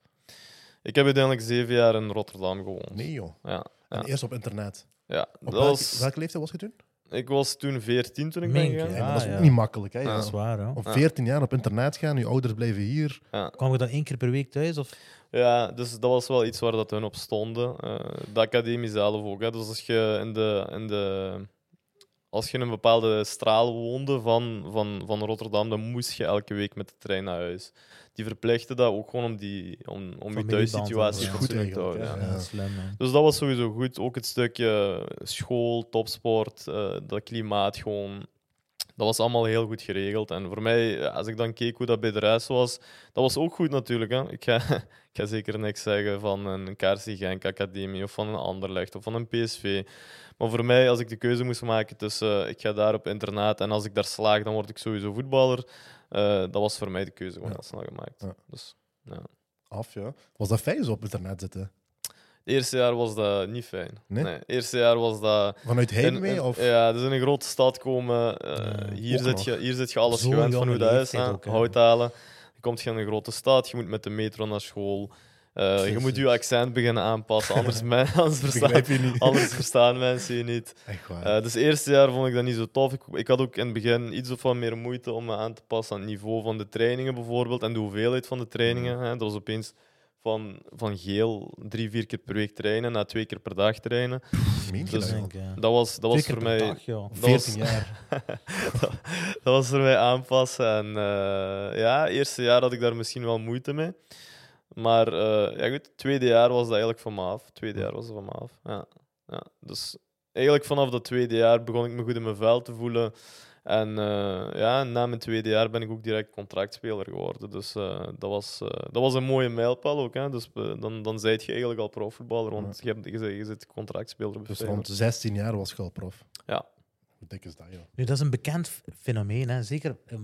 Ik heb uiteindelijk zeven jaar in Rotterdam gewoond. Nee, joh. Ja, En ja. eerst op internet. Ja. Op dat welke, was, welke leeftijd was je toen? ik was toen 14 toen ik ben je? gegaan. Ja, maar dat is ook ja. niet makkelijk, hè? Ja. Ja. Dat is waar, hè? Op Ja. 14 jaar op internet gaan, je ouders blijven hier. Ja. Kwam je dan één keer per week thuis? Of? ja, dus dat was wel iets waar dat hun op stonden. Eh, de academie zelf ook. Hè. Dus als je in de, in de, als je in een bepaalde straal woonde van, van, van Rotterdam, dan moest je elke week met de trein naar huis. Die verplichten dat ook gewoon om, die, om, om je Familieband thuissituatie. Goed te houden. Ja. Ja, slim. Dus dat was sowieso goed. Ook het stukje school, topsport, eh, dat klimaat gewoon. Dat was allemaal heel goed geregeld. En voor mij, als ik dan keek hoe dat bij de rest was, dat was ook goed natuurlijk. Hè. Ik, ga, [LAUGHS] ik ga zeker niks zeggen van een KRC Genk Academie of van een Anderlecht of van een PSV. Maar voor mij, als ik de keuze moest maken tussen eh, ik ga daar op internaat en als ik daar slaag, dan word ik sowieso voetballer. eh, dat was voor mij de keuze gewoon Ja. heel snel gemaakt. Ja. Dus, ja. Af, ja. Was dat fijn zo op internet zitten? Het eerste jaar was dat niet fijn. Nee? Het eerste jaar was dat... Vanuit heimwee? Of? Ja, dus in een grote stad komen. eh, hier, zit je, hier zit je alles gewend van hoe dat is. Hout halen. Je komt je in een grote stad, je moet met de metro naar school. Eh, je moet je accent beginnen aanpassen, anders, [LAUGHS] men- anders, verstaan, Begrijp je niet. anders verstaan mensen je niet. Echt waar. Eh, dus het eerste jaar vond ik dat niet zo tof. Ik, ik had ook in het begin iets of wat meer moeite om me aan te passen aan het niveau van de trainingen bijvoorbeeld en de hoeveelheid van de trainingen. Mm. Hè. Dat was opeens van, van geel drie, vier keer per week trainen naar twee keer per dag trainen. Meen je dus- dat, was, dat was voor mij... dag, joh. dat was- 14 jaar. [LAUGHS] dat was voor mij aanpassen. En eh, ja, het eerste jaar had ik daar misschien wel moeite mee. Maar eh, ja, goed, het tweede jaar was dat eigenlijk van me af. tweede jaar was dat van me af. Ja. Ja, dus eigenlijk vanaf dat tweede jaar begon ik me goed in mijn vel te voelen. En eh, ja, na mijn tweede jaar ben ik ook direct contractspeler geworden. Dus eh, dat, was, eh, dat was een mooie mijlpaal ook. Hè. Dus dan, dan zijt je eigenlijk al profvoetballer, want je, hebt, je, zit- je zit contractspeler Dus rond 16 jaar was je al prof. Ja. Hoe dik is dat, joh? Nu, dat is een bekend fenomeen. Hè. Zeker, eh,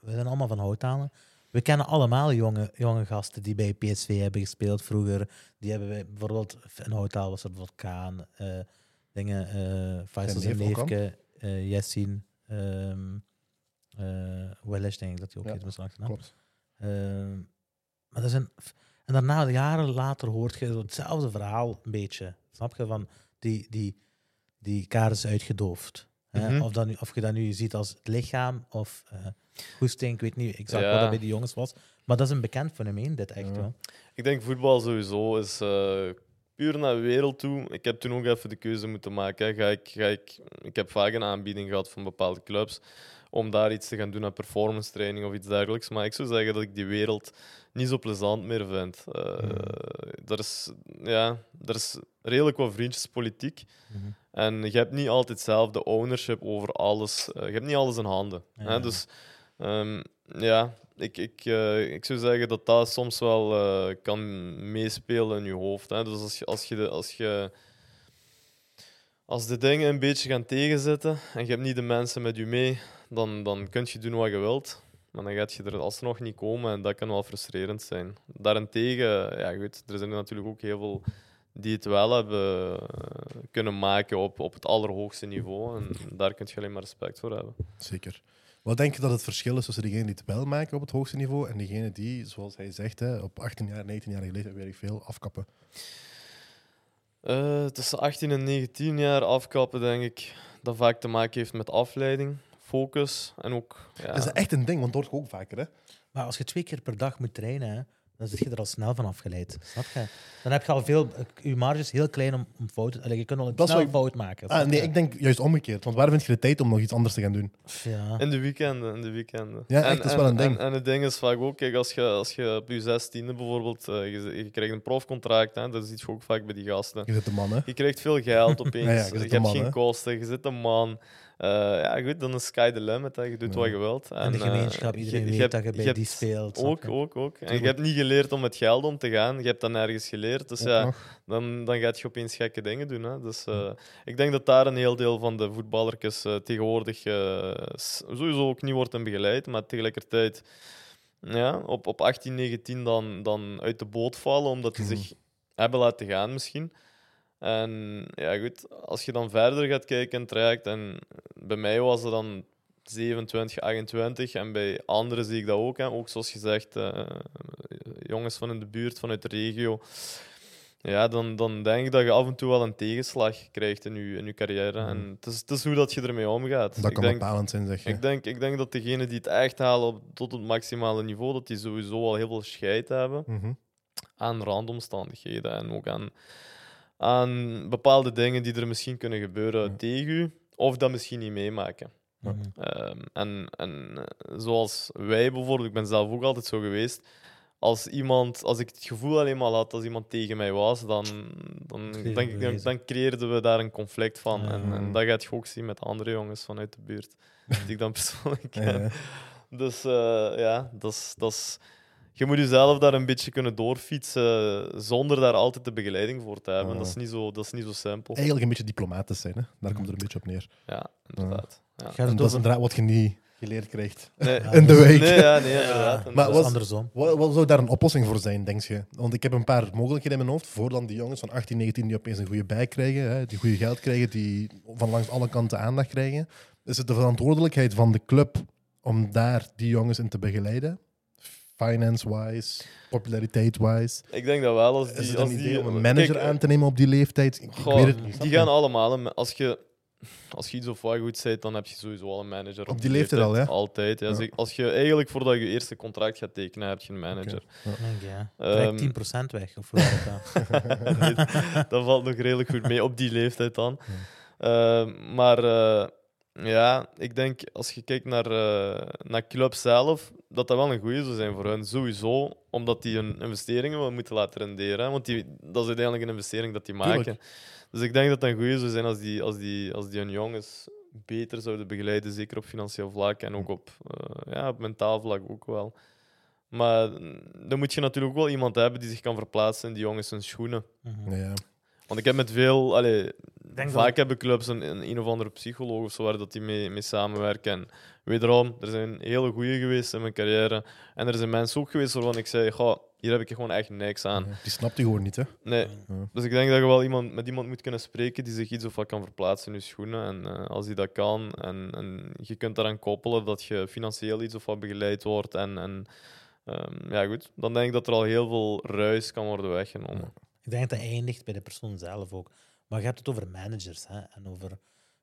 we zijn allemaal van Houthalen. We kennen allemaal jonge, jonge gasten die bij PSV hebben gespeeld vroeger. Die hebben wij, bijvoorbeeld, in Houtaal was er bijvoorbeeld Kaan, eh, dingen, eh Faisal Zijn Leefke, eh Yassin, ehm eh Welesh, denk ik dat hij ook Ja, heet, achternaam. Klopt. Ehm, maar dat is een, en daarna, jaren later, hoort je hetzelfde verhaal een beetje. Snap je? Van die, die, die kaart is uitgedoofd. Hè? Mhm. of, dat nu, of je dat nu ziet als het lichaam of uh, goesting, ik weet niet exact Ja. wat dat bij die jongens was. Maar dat is een bekend fenomeen, dit echt Ja. wel. Ik denk voetbal sowieso is eh, puur naar de wereld toe. Ik heb toen ook even de keuze moeten maken. hè. Ga ik, ga ik, ik heb vaak een aanbieding gehad van bepaalde clubs om daar iets te gaan doen aan performance training of iets dergelijks. Maar ik zou zeggen dat ik die wereld niet zo plezant meer vind. Eh er, is, ja, er is redelijk wat vriendjespolitiek. Mhm. En je hebt niet altijd zelf de ownership over alles. Eh, je hebt niet alles in handen. Ja. Hè? Dus ehm, ja, ik, ik, eh, ik zou zeggen dat dat soms wel eh, kan meespelen in je hoofd. Hè? Dus als je, als, je de, als je als de dingen een beetje gaan tegenzitten en je hebt niet de mensen met je mee, dan, dan kun je doen wat je wilt. Maar dan gaat je er alsnog niet komen en dat kan wel frustrerend zijn. Daarentegen, ja goed, er zijn natuurlijk ook heel veel die het wel hebben eh, kunnen maken op, op het allerhoogste niveau. En daar kun je alleen maar respect voor hebben. Zeker. Wat denk je dat het verschil is tussen degenen die het wel maken op het hoogste niveau en degenen die, zoals hij zegt, hè, op 18 jaar, 19 jaar geleden weer veel afkappen? Eh, tussen 18 en 19 jaar afkappen, denk ik, dat vaak te maken heeft met afleiding, focus en ook... Ja, Dat is echt een ding, want dat hoort je ook vaker. Hè? Maar als je twee keer per dag moet trainen, hè, dan zit je er al snel van afgeleid. Snap je? Dan heb je al veel... Je marge is heel klein om, om fouten... Je kunt al een Dat is snel ik- fout maken. Ah, nee, je? ik denk juist omgekeerd. Want waar vind je de tijd om nog iets anders te gaan doen? Ja. In de weekenden, in de weekenden. Ja, echt, en, dat is wel een ding. En, en het ding is vaak ook, kijk, als je, als je op je zestiende bijvoorbeeld, eh, je, je krijgt een profcontract, hè, dat zie je ook vaak bij die gasten. Je zit de man, hè? Je krijgt veel geld [LAUGHS] opeens, Ja, ja, je je, zit hebt man, geen hè. kosten, je zit een man. Eh, ja, goed, dan is sky the limit, hè. je doet Ja. wat je wilt. En de eh, gemeenschap, iedereen weet dat je bij die speelt. Ook, je? ook, ook. En je hebt niet geleerd om met geld om te gaan, je hebt dat nergens geleerd. Dus Ook ja, nog. dan, dan gaat je opeens gekke dingen doen. Hè. Dus eh, ik denk dat daar een heel deel van de voetballertjes tegenwoordig sowieso ook niet wordt in begeleid, maar tegelijkertijd ja, op, op 18, 19 dan, dan uit de boot vallen, omdat die Mhm. zich hebben laten gaan misschien. En ja, goed, als je dan verder gaat kijken in het traject, en bij mij was het dan 27, 28, en bij anderen zie ik dat ook. Hè. Ook zoals gezegd, eh, jongens van in de buurt, vanuit de regio. Ja, dan, dan denk ik dat je af en toe wel een tegenslag krijgt in je, in je carrière. Mhm. En het is, het is hoe dat je ermee omgaat. Dat ik, kan denk, bepalend zijn, zeg je. ik, denk, ik denk dat degenen die het echt halen op, tot het maximale niveau, dat die sowieso al heel veel scheid hebben Mhm. aan randomstandigheden en ook aan, aan bepaalde dingen die er misschien kunnen gebeuren Ja. tegen u. of dat misschien niet meemaken. Ehm, en, en eh, zoals wij bijvoorbeeld, ik ben zelf ook altijd zo geweest. Als iemand, als ik het gevoel alleen maar had dat iemand tegen mij was, dan, dan, dan, creëerden we daar een conflict van. Ja. En, en dat gaat je ook zien met andere jongens vanuit de buurt, [LAUGHS] die ik dan persoonlijk ken. Dus eh, ja, dat is, dat is, je moet jezelf daar een beetje kunnen doorfietsen zonder daar altijd de begeleiding voor te hebben. Dat, is niet zo, dat is niet zo simpel. Eigenlijk een beetje diplomatisch zijn, hè? daar komt het een beetje op neer. Ja, inderdaad. Ja. En dat is inderdaad wat je niet geleerd krijgt. Nee, [LAUGHS] In de week. nee, ja, nee, inderdaad. Maar Maar was was- andersom. Wat, wat zou daar een oplossing voor zijn, denk je? Want ik heb een paar mogelijkheden in mijn hoofd. Voor dan die jongens van 18, 19 die opeens een goede bij krijgen, hè, die goede geld krijgen, die van langs alle kanten aandacht krijgen. Is het de verantwoordelijkheid van de club om daar die jongens in te begeleiden? Finance-wise, populariteit-wise. Ik denk dat wel. Als die, Is het als een die, idee om een manager Kijk, aan te nemen op die leeftijd? Ik, goh, weet het niet. Die gaan allemaal. Als je, als je iets of wat goed bent, dan heb je sowieso al een manager. Op die leeftijd al, ja? Altijd. Ja. Als je eigenlijk voordat je je eerste contract gaat tekenen, heb je een manager. Denk je, ja. Ehm, Trek 10% weg. Of werkt dat? [LAUGHS] Nee, dat valt nog redelijk goed mee op die leeftijd dan. Ehm, maar eh, ja, ik denk als je kijkt naar, eh naar club zelf, dat dat wel een goede zou zijn voor hen. Sowieso, omdat die hun investeringen wel moeten laten renderen. hè. Want die, dat is uiteindelijk een investering dat die maken. Tuurlijk. Dus ik denk dat dat een goede zou zijn als die, als die, als die hun jongens beter zouden begeleiden, zeker op financieel vlak en ook op, eh, ja, op mentaal vlak ook wel. Maar dan moet je natuurlijk ook wel iemand hebben die zich kan verplaatsen in die jongens hun schoenen. Mhm. Ja. Want ik heb met veel, allee, vaak dat... hebben clubs een, een, een of andere psycholoog of zo waar dat die mee, mee samenwerken. En wederom, er zijn hele goede geweest in mijn carrière. En er zijn mensen ook geweest waarvan ik zei: Goh, hier heb ik gewoon echt niks aan. Die snapt hij gewoon niet, hè? Nee. Ja. Dus ik denk dat je wel iemand, met iemand moet kunnen spreken die zich iets of wat kan verplaatsen in je schoenen. En eh, als hij dat kan, en, en je kunt daaraan koppelen dat je financieel iets of wat begeleid wordt. En, en ehm, ja, goed, dan denk ik dat er al heel veel ruis kan worden weggenomen. Ik denk dat dat eindigt bij de persoon zelf ook. Maar je hebt het over managers hè, en over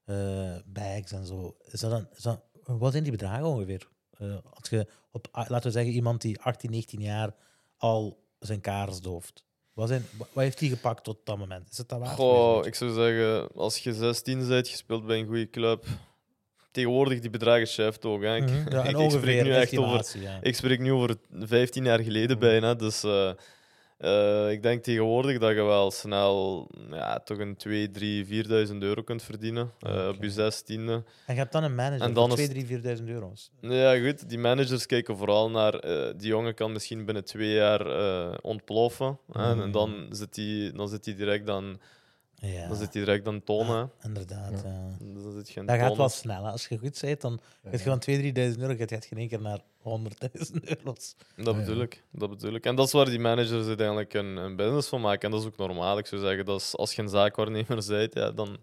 eh, bags en zo. Is dat dan, is dat, wat zijn die bedragen ongeveer? Eh, als je op, ah, laten we zeggen, iemand die 18, 19 jaar al zijn kaars dooft. Wat, zijn, wa- wat heeft hij gepakt tot dat moment? Is het dat waard? Goh, ik zou zeggen, als je 16 bent, gespeeld bij een goede club. Tegenwoordig die bedragen cheft ook. Hè. Ik, Mhm, ja, [LAUGHS] ik- en ik ongeveer spreek nu echt over ja. Ik spreek nu over 15 jaar geleden bijna. Dus eh, eh, ik denk tegenwoordig dat je wel snel ja, toch een 2, 3, 4.000 euro kunt verdienen. eh, Oké. Op je zestiende. En je hebt dan een manager En dan voor is- 2, 3, 4.000 euro's. Ja, goed. Die managers kijken vooral naar. eh, die jongen kan misschien binnen twee jaar eh, ontploffen. hè, Mhm. En dan zit hij dan zit hij direct dan, Ja, dan zit hij direct aan tonen. inderdaad. Ja. ja. Dus dan zit je Dat gaat wel snel. hè. Als je goed bent, dan Ja. gaat je van 2.000, 3.000 euro gaat je in één keer naar 100.000 euro's. Dat Ja, bedoel, ik, dat bedoel ik. En dat is waar die managers uiteindelijk een, een business van maken. En dat is ook normaal. Ik zou zeggen, dat is, als je een zaakwaarnemer bent, ja, dan,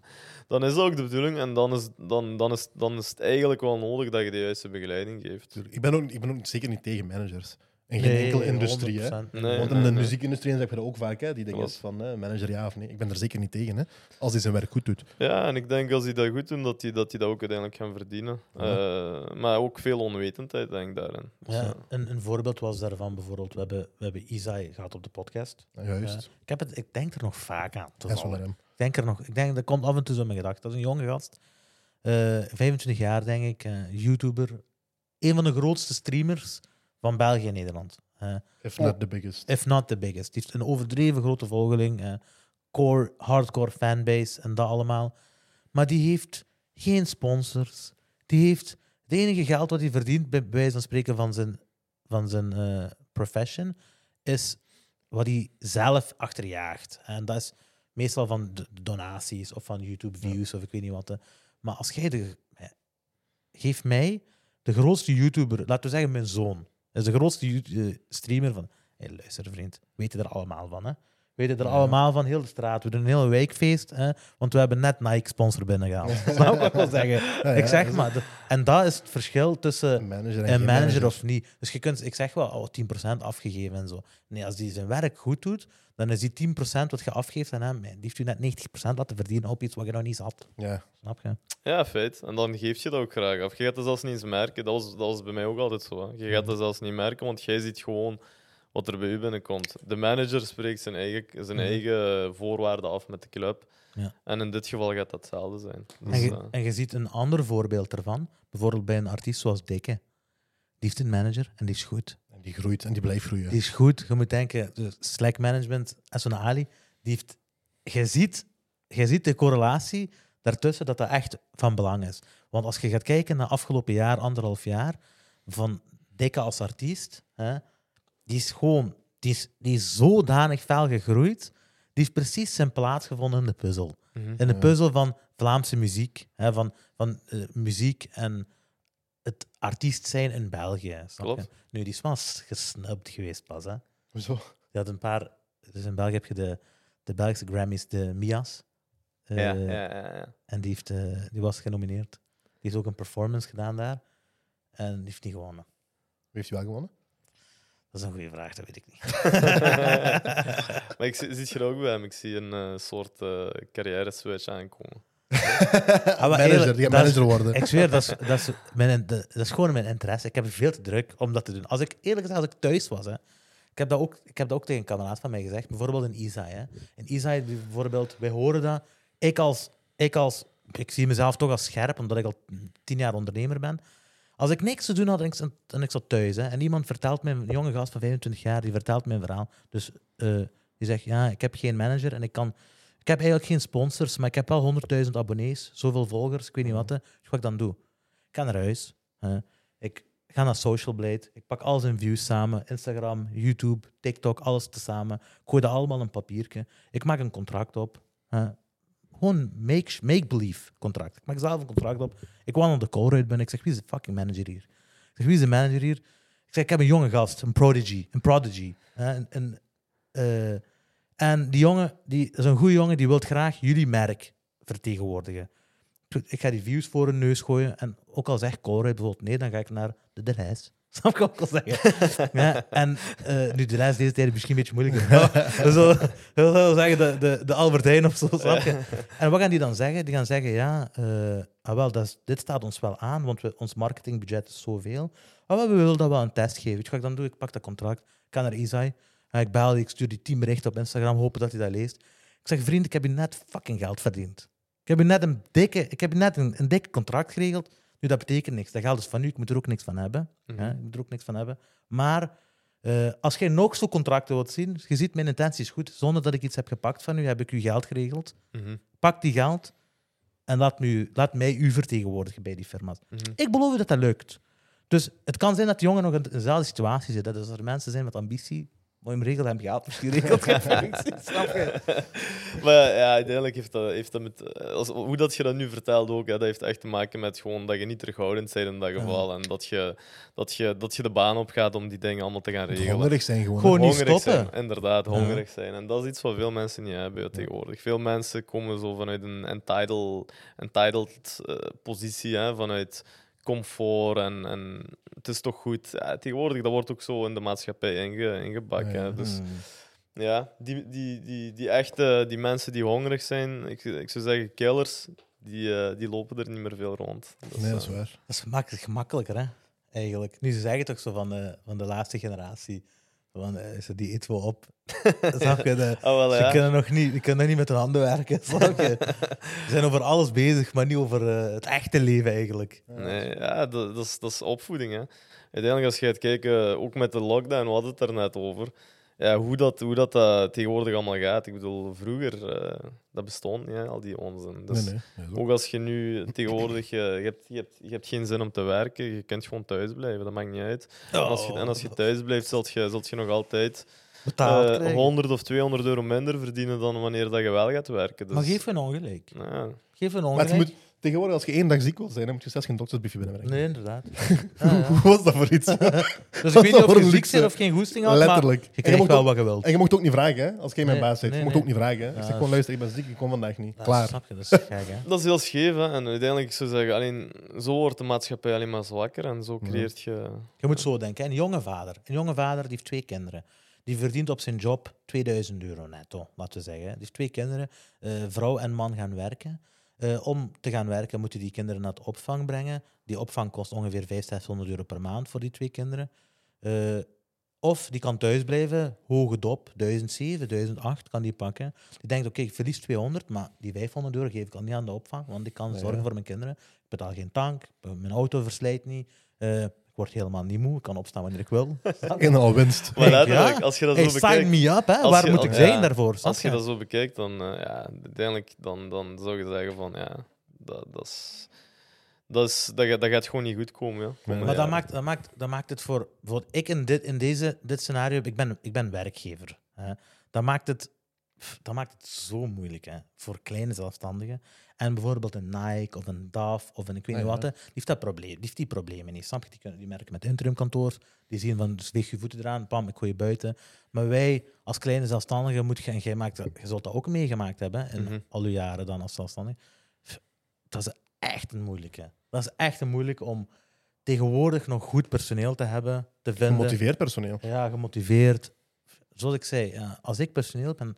dan is dat ook de bedoeling. En dan is, dan, dan, is, dan is het eigenlijk wel nodig dat je de juiste begeleiding geeft. Ik ben ook, ik ben ook zeker niet tegen managers. In geen enkele industrie, hè? 100%. Nee, Want nee, in de nee. muziekindustrie heb je dat ook vaak, hè? Die dingen Klopt. van hè, manager ja of nee. Ik ben er zeker niet tegen, hè? Als hij zijn werk goed doet. Ja, en ik denk als die dat goed doen, dat die dat, die dat ook uiteindelijk gaan verdienen. Eh, maar ook veel onwetendheid, denk ik, daarin. Dus, Ja, ja. een, een voorbeeld was daarvan bijvoorbeeld, we hebben, we hebben Isai gehad op de podcast. Juist. Ja. Ik, heb het, ik denk er nog vaak aan. Dat is wel toevallig. hem. Ik denk er nog, ik denk, dat komt af en toe zo in mijn gedachten. Dat is een jonge gast, eh, 25 jaar denk ik, eh, YouTuber. Een van de grootste streamers van België en Nederland. Eh, If not the biggest. if not the biggest. Die heeft een overdreven grote volgeling, eh, core, hardcore fanbase en dat allemaal. Maar die heeft geen sponsors. Die heeft het enige geld wat hij verdient, bij bij wijze van spreken van zijn, van zijn eh, profession, is wat hij zelf achterjaagt. En dat is meestal van de donaties of van YouTube views of ik weet niet wat. Maar als jij de. Geef mij de grootste YouTuber, laten we zeggen mijn zoon, is de grootste eh, streamer van. Hé, luister vriend, weten er allemaal van, hè? Weten er Ja. allemaal van, heel de straat. We doen een hele wijkfeest, hè? want we hebben net Nike-sponsor binnengehaald. Snap je wat ik wil zeggen? [LAUGHS] Ja, ik ja, zeg is maar. de- En dat is het verschil tussen Een manager en een geen manager of niet. Dus je kunt, ik zeg wel, oh, 10% afgegeven en zo. Nee, als die zijn werk goed doet, dan is die 10% wat je afgeeft aan hem, die heeft u net 90% laten verdienen op iets wat je nog niet zat. Ja. Snap je? Ja, feit. En dan geef je dat ook graag af. Je gaat dat zelfs niet eens merken. Dat was, dat was bij mij ook altijd zo. Hè. Je gaat dat zelfs niet merken, want jij ziet gewoon wat er bij u binnenkomt. De manager spreekt zijn eigen, zijn Mhm. eigen voorwaarden af met de club. Ja. En in dit geval gaat dat hetzelfde zijn. Dus, En je, eh, en je ziet een ander voorbeeld ervan. Bijvoorbeeld bij een artiest zoals Dikke. Die heeft een manager en die is goed. En die groeit en die blijft groeien. Die is goed. Je moet denken, de Slack management, Esson Ali, die heeft... Je ziet, je ziet de correlatie daartussen dat dat echt van belang is. Want als je gaat kijken naar afgelopen jaar, anderhalf jaar, van Dikke als artiest, hè, die is gewoon... Die is, die is zodanig fel gegroeid. Die heeft precies zijn plaats gevonden in de puzzel. mhm. In de puzzel van Vlaamse muziek. Hè, van van eh, muziek en het artiest zijn in België. Snap Klopt. je? Nu, die is wel gesnubbed geweest pas. Hè. Hoezo? Je had een paar... Dus in België heb je de, de Belgische Grammys, de Mia's. Eh, ja, ja, ja, ja. En die, heeft, eh, die was genomineerd. Die heeft ook een performance gedaan daar. En die heeft niet gewonnen. Wie heeft hij wel gewonnen? Dat is een goede vraag, dat weet ik niet. [LAUGHS] maar ik zie, zit je er ook bij hem. Ik zie een eh, soort eh carrière-switch aankomen. [LAUGHS] maar manager, eerlijk, die gaat dat is- manager worden. Ik zweer, dat is, dat, is mijn, de- dat is gewoon mijn interesse. Ik heb veel te druk om dat te doen. Als ik eerlijk gezegd, als ik thuis was, hè, ik, heb dat ook, ik heb dat ook tegen een kameraad van mij gezegd, bijvoorbeeld in Isai. Hè. In Isai, bijvoorbeeld, wij horen dat. Ik als, ik als, ik zie mezelf toch als scherp, omdat ik al tien jaar ondernemer ben. Als ik niks te doen had en ik, zat- thuis, hè, en iemand vertelt mij, een jonge gast van 25 jaar, die vertelt mijn verhaal. Dus eh, die zegt, ja, ik heb geen manager en ik kan... Ik heb eigenlijk geen sponsors, maar ik heb wel 100.000 abonnees, zoveel volgers, ik weet niet wat. Dus wat ik dan doe? Ik ga naar huis. hè. Ik ga naar Social Blade. Ik pak al zijn views samen. Instagram, YouTube, TikTok, alles tezamen. Ik gooi dat allemaal in een papiertje. Ik maak een contract op. hè. Gewoon make- make-believe contract. Ik maak zelf een contract op. Ik wandel de call uit ben. Ik zeg, wie is de fucking manager hier? Ik zeg, wie is de manager hier? Ik zeg, ik heb een jonge gast, een prodigy. Een prodigy. hè, Een, een, eh, en die jongen, die is een goede jongen, die wil graag jullie merk vertegenwoordigen. Ik ga die views voor hun neus gooien. En ook al zegt Colruyt bijvoorbeeld nee, dan ga ik naar de De Lijs. [LAUGHS] Snap ik wil zeggen? [LAUGHS] ja, en eh, nu, De Lijs deze tijd is misschien een beetje moeilijker. Maar [LAUGHS] we zullen zeggen de, de, de Albert Heijn of zo, snap je? En wat gaan die dan zeggen? Die gaan zeggen, ja, eh, ah, wel, dat is- dit staat ons wel aan, want we, ons marketingbudget is zoveel. Ah, wel, we willen dat wel een test geven. Weet je wat ik dan doe? Ik pak dat contract, ik ga naar Isai, en ik bel die, ik stuur die team bericht op Instagram, hopen dat hij dat leest. Ik zeg, vriend, ik heb je net fucking geld verdiend. Ik heb je net een dikke, ik heb je net een, een dikke contract geregeld. Nu, dat betekent niks. Dat geld is van u, ik moet er ook niks van hebben. Mhm. hè. Ik moet er ook niks van hebben. Maar eh, als jij nog zo contracten wilt zien, je ziet, mijn intentie is goed. Zonder dat ik iets heb gepakt van u, heb ik uw geld geregeld. Mhm, Pak die geld en laat, nu, laat mij u vertegenwoordigen bij die firma's. mhm. Ik beloof u dat dat lukt. Dus het kan zijn dat die jongen nog in dezelfde situatie zit. Dat als er mensen zijn met ambitie, moet je hem regelen, hem geld misschien regelt [LAUGHS] geen functie. Snap je? [LAUGHS] Maar ja, uiteindelijk heeft dat, heeft dat met... eh, Als, hoe dat je dat nu vertelt ook, hè, dat heeft echt te maken met gewoon dat je niet terughoudend bent in dat geval. En dat je, dat, je, dat je de baan op gaat om die dingen allemaal te gaan regelen. Hongerig zijn gewoon. Gewoon niet hongerig stoppen. zijn, inderdaad, Ja. hongerig zijn. En dat is iets wat veel mensen niet hebben ja, tegenwoordig. Veel mensen komen zo vanuit een entitled, entitled eh, positie, hè, vanuit comfort en, en het is toch goed. Ja, tegenwoordig, dat wordt ook zo in de maatschappij inge, ingebakken. Ja, hè. Dus ja, die, die, die, die echte die mensen die hongerig zijn, ik, ik zou zeggen killers, die, eh, die lopen er niet meer veel rond. Dus, Nee, dat is eh, waar. Dat is makkelijk, gemakkelijker, hè? Eigenlijk. Nu, ze zeggen toch zo van de, van de laatste generatie. Van, eh, ze die eten we op. [LAUGHS] Snap je? De, [LAUGHS] wel, Ze ja. kunnen nog niet, die kunnen nog niet met hun handen werken. [LAUGHS] Snap je? Ze zijn over alles bezig, maar niet over eh, het echte leven eigenlijk. Nee, ja, dat, dat, is, dat is opvoeding. Hè. Uiteindelijk, als je gaat kijken, ook met de lockdown, we hadden het er net over. Ja, hoe, dat, hoe dat, eh, tegenwoordig allemaal gaat. Ik bedoel, vroeger, eh, dat bestond niet, hè, al die onzin. Dus nee, nee. nee, zo. Ook als je nu tegenwoordig, eh, je, hebt, je, hebt, je hebt geen zin om te werken, je kunt gewoon thuis blijven, dat maakt niet uit. En, als je, en als je thuis blijft, zult je, zult je nog altijd eh, krijgen. 100 of 200 euro minder verdienen dan wanneer dat je wel gaat werken. Dus, Maar geef hun ongelijk. ja. Geef Maar ongelijk. het moet, tegenwoordig, als je één dag ziek wilt zijn, dan moet je zelfs geen doktersbriefje binnenbrengen. Nee, inderdaad. [LAUGHS] Ja. Hoe was dat voor iets? [LAUGHS] Dus ik weet niet of [LAUGHS] Voor je een ziek bent of geen goesting had, Letterlijk. maar je En je krijgt mocht wel ook- wat je wilt. En je mocht ook niet vragen, hè? als jij mijn Nee, baas nee, je mocht nee. ook niet vragen. Hè? Ik zeg gewoon, is- luister, ik ben ziek, ik kom vandaag niet. Ja, Klaar. Snap je? Dat is gek, hè? Dat is heel scheef. Hè? En uiteindelijk, ik zou zeggen, alleen, zo wordt de maatschappij alleen maar zwakker en zo creëert je... Je moet zo denken. hè. Een jonge vader. Een jonge vader die heeft twee kinderen. Die verdient op zijn job 2000 euro netto, laten we zeggen. Die heeft twee kinderen. Eh, vrouw en man gaan werken. Eh, om te gaan werken moeten die kinderen naar de opvang brengen. Die opvang kost ongeveer 500, 600 euro per maand voor die twee kinderen. Eh, Of die kan thuis blijven, hoge dop, 1007, 1008 kan die pakken. Die denkt, oké, ik verlies 200, maar die 500 euro geef ik al niet aan de opvang, want ik kan zorgen ja. voor mijn kinderen. Ik betaal geen tank, mijn auto verslijt niet, eh, word helemaal niet moe, ik kan opstaan wanneer ik wil. [LAUGHS] En al winst. Maar als je dat Hey, zo sign bekijkt... me up, hè? Als waar je- moet ik ja, zijn daarvoor? Als je je? dat zo bekijkt, dan, eh, ja, uiteindelijk dan, dan zou je zeggen van ja, dat, dat, is, dat, is, dat, gaat- dat gaat gewoon niet goed komen. Ja. Maar dat maakt, dat, maakt, dat maakt het voor. Bijvoorbeeld, ik in dit, in deze, dit scenario, ik ben, ik ben werkgever. Hè. Dat, maakt het, dat maakt het zo moeilijk hè, voor kleine zelfstandigen. En bijvoorbeeld een Nike of een DAF of een ik weet Ah, niet ja. wat, die, heeft dat probleem, die heeft die problemen niet. Snap je? Die, kunnen, die merken met interimkantoor, die zien van dus weeg je voeten eraan, pam, ik gooi je buiten. Maar wij als kleine zelfstandigen, moet je, en jij maakt, je zult dat ook meegemaakt hebben in Mhm. al je jaren dan als zelfstandig. Dat is echt een moeilijke. Dat is echt een moeilijke om tegenwoordig nog goed personeel te hebben, te vinden. Gemotiveerd personeel. Ja, gemotiveerd. Zoals ik zei, als ik personeel ben,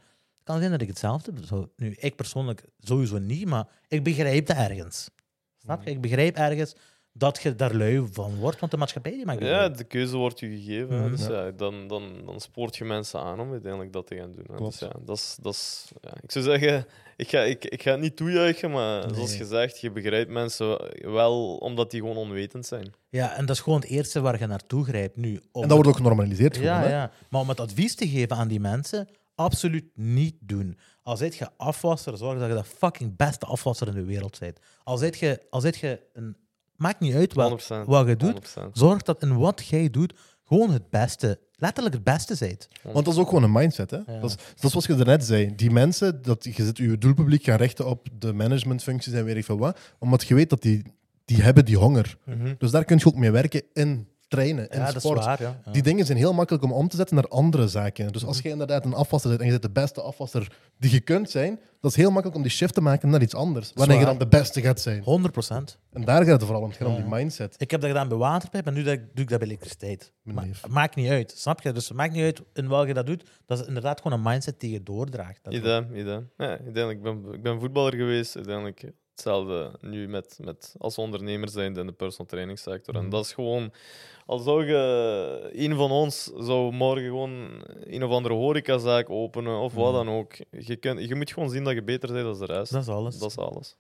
kan zijn dat ik hetzelfde. Nu, ik persoonlijk sowieso niet, maar ik begrijp dat ergens. Snap je? Ik begrijp ergens dat je daar lui van wordt, want de maatschappij die maakt Ja, de keuze wordt je gegeven. hè. Mhm. Dus Ja. dan, dan, dan spoort je mensen aan om uiteindelijk dat te gaan doen. Dus ja, dat is, dat is, ja. Ik zou zeggen, ik ga, ik, ik ga het niet toejuichen, maar Nee. zoals gezegd, je begrijpt mensen wel omdat die gewoon onwetend zijn. Ja, en dat is gewoon het eerste waar je naartoe grijpt nu. Om En dat wordt ook genormaliseerd. gewoon, Ja, hè. ja. Maar om het advies te geven aan die mensen, absoluut niet doen. Als zijt je afwasser, zorg dat je de fucking beste afwasser in de wereld bent. Als zijt je, als zijt je een... Maakt niet uit wat, 100%. wat je doet. 100%. Zorg dat in wat jij doet gewoon het beste, letterlijk het beste zijt. Want dat is ook gewoon een mindset. Hè? Ja. Dat, is, dat is zoals je daarnet zei. Die mensen, dat je zit je doelpubliek gaan richten op de managementfuncties en weet ik veel wat. Omdat je weet dat die, die hebben die honger. Dus daar kun je ook mee werken in trainen, Ja, dat is sport. waar. Ja. Ja. Die dingen zijn heel makkelijk om om te zetten naar andere zaken. Dus als je inderdaad een afwasser bent en je bent de beste afwasser die je kunt zijn, dat is heel makkelijk om die shift te maken naar iets anders. Wanneer je dan de beste gaat zijn. 100 procent. En daar gaat het vooral om. Het gaat om Ja. die mindset. Ik heb dat gedaan bij waterpijp en nu dat ik- doe ik dat bij elektriciteit. Maakt niet uit, snap je? Dus het maakt niet uit in welke je dat doet. Dat is inderdaad gewoon een mindset die je doordraagt. Dat Idem, idem. Ja, uiteindelijk, ik ben, ik ben voetballer geweest. Uiteindelijk hetzelfde nu met, met als ondernemer zijn in de personal training sector. En Mhm. dat is gewoon, al zou je een van ons zou morgen gewoon een of andere horecazaak openen of wat Mhm. dan ook. Je, kunt, je moet gewoon zien dat je beter bent dan de rest. Dat is alles. Dat is alles.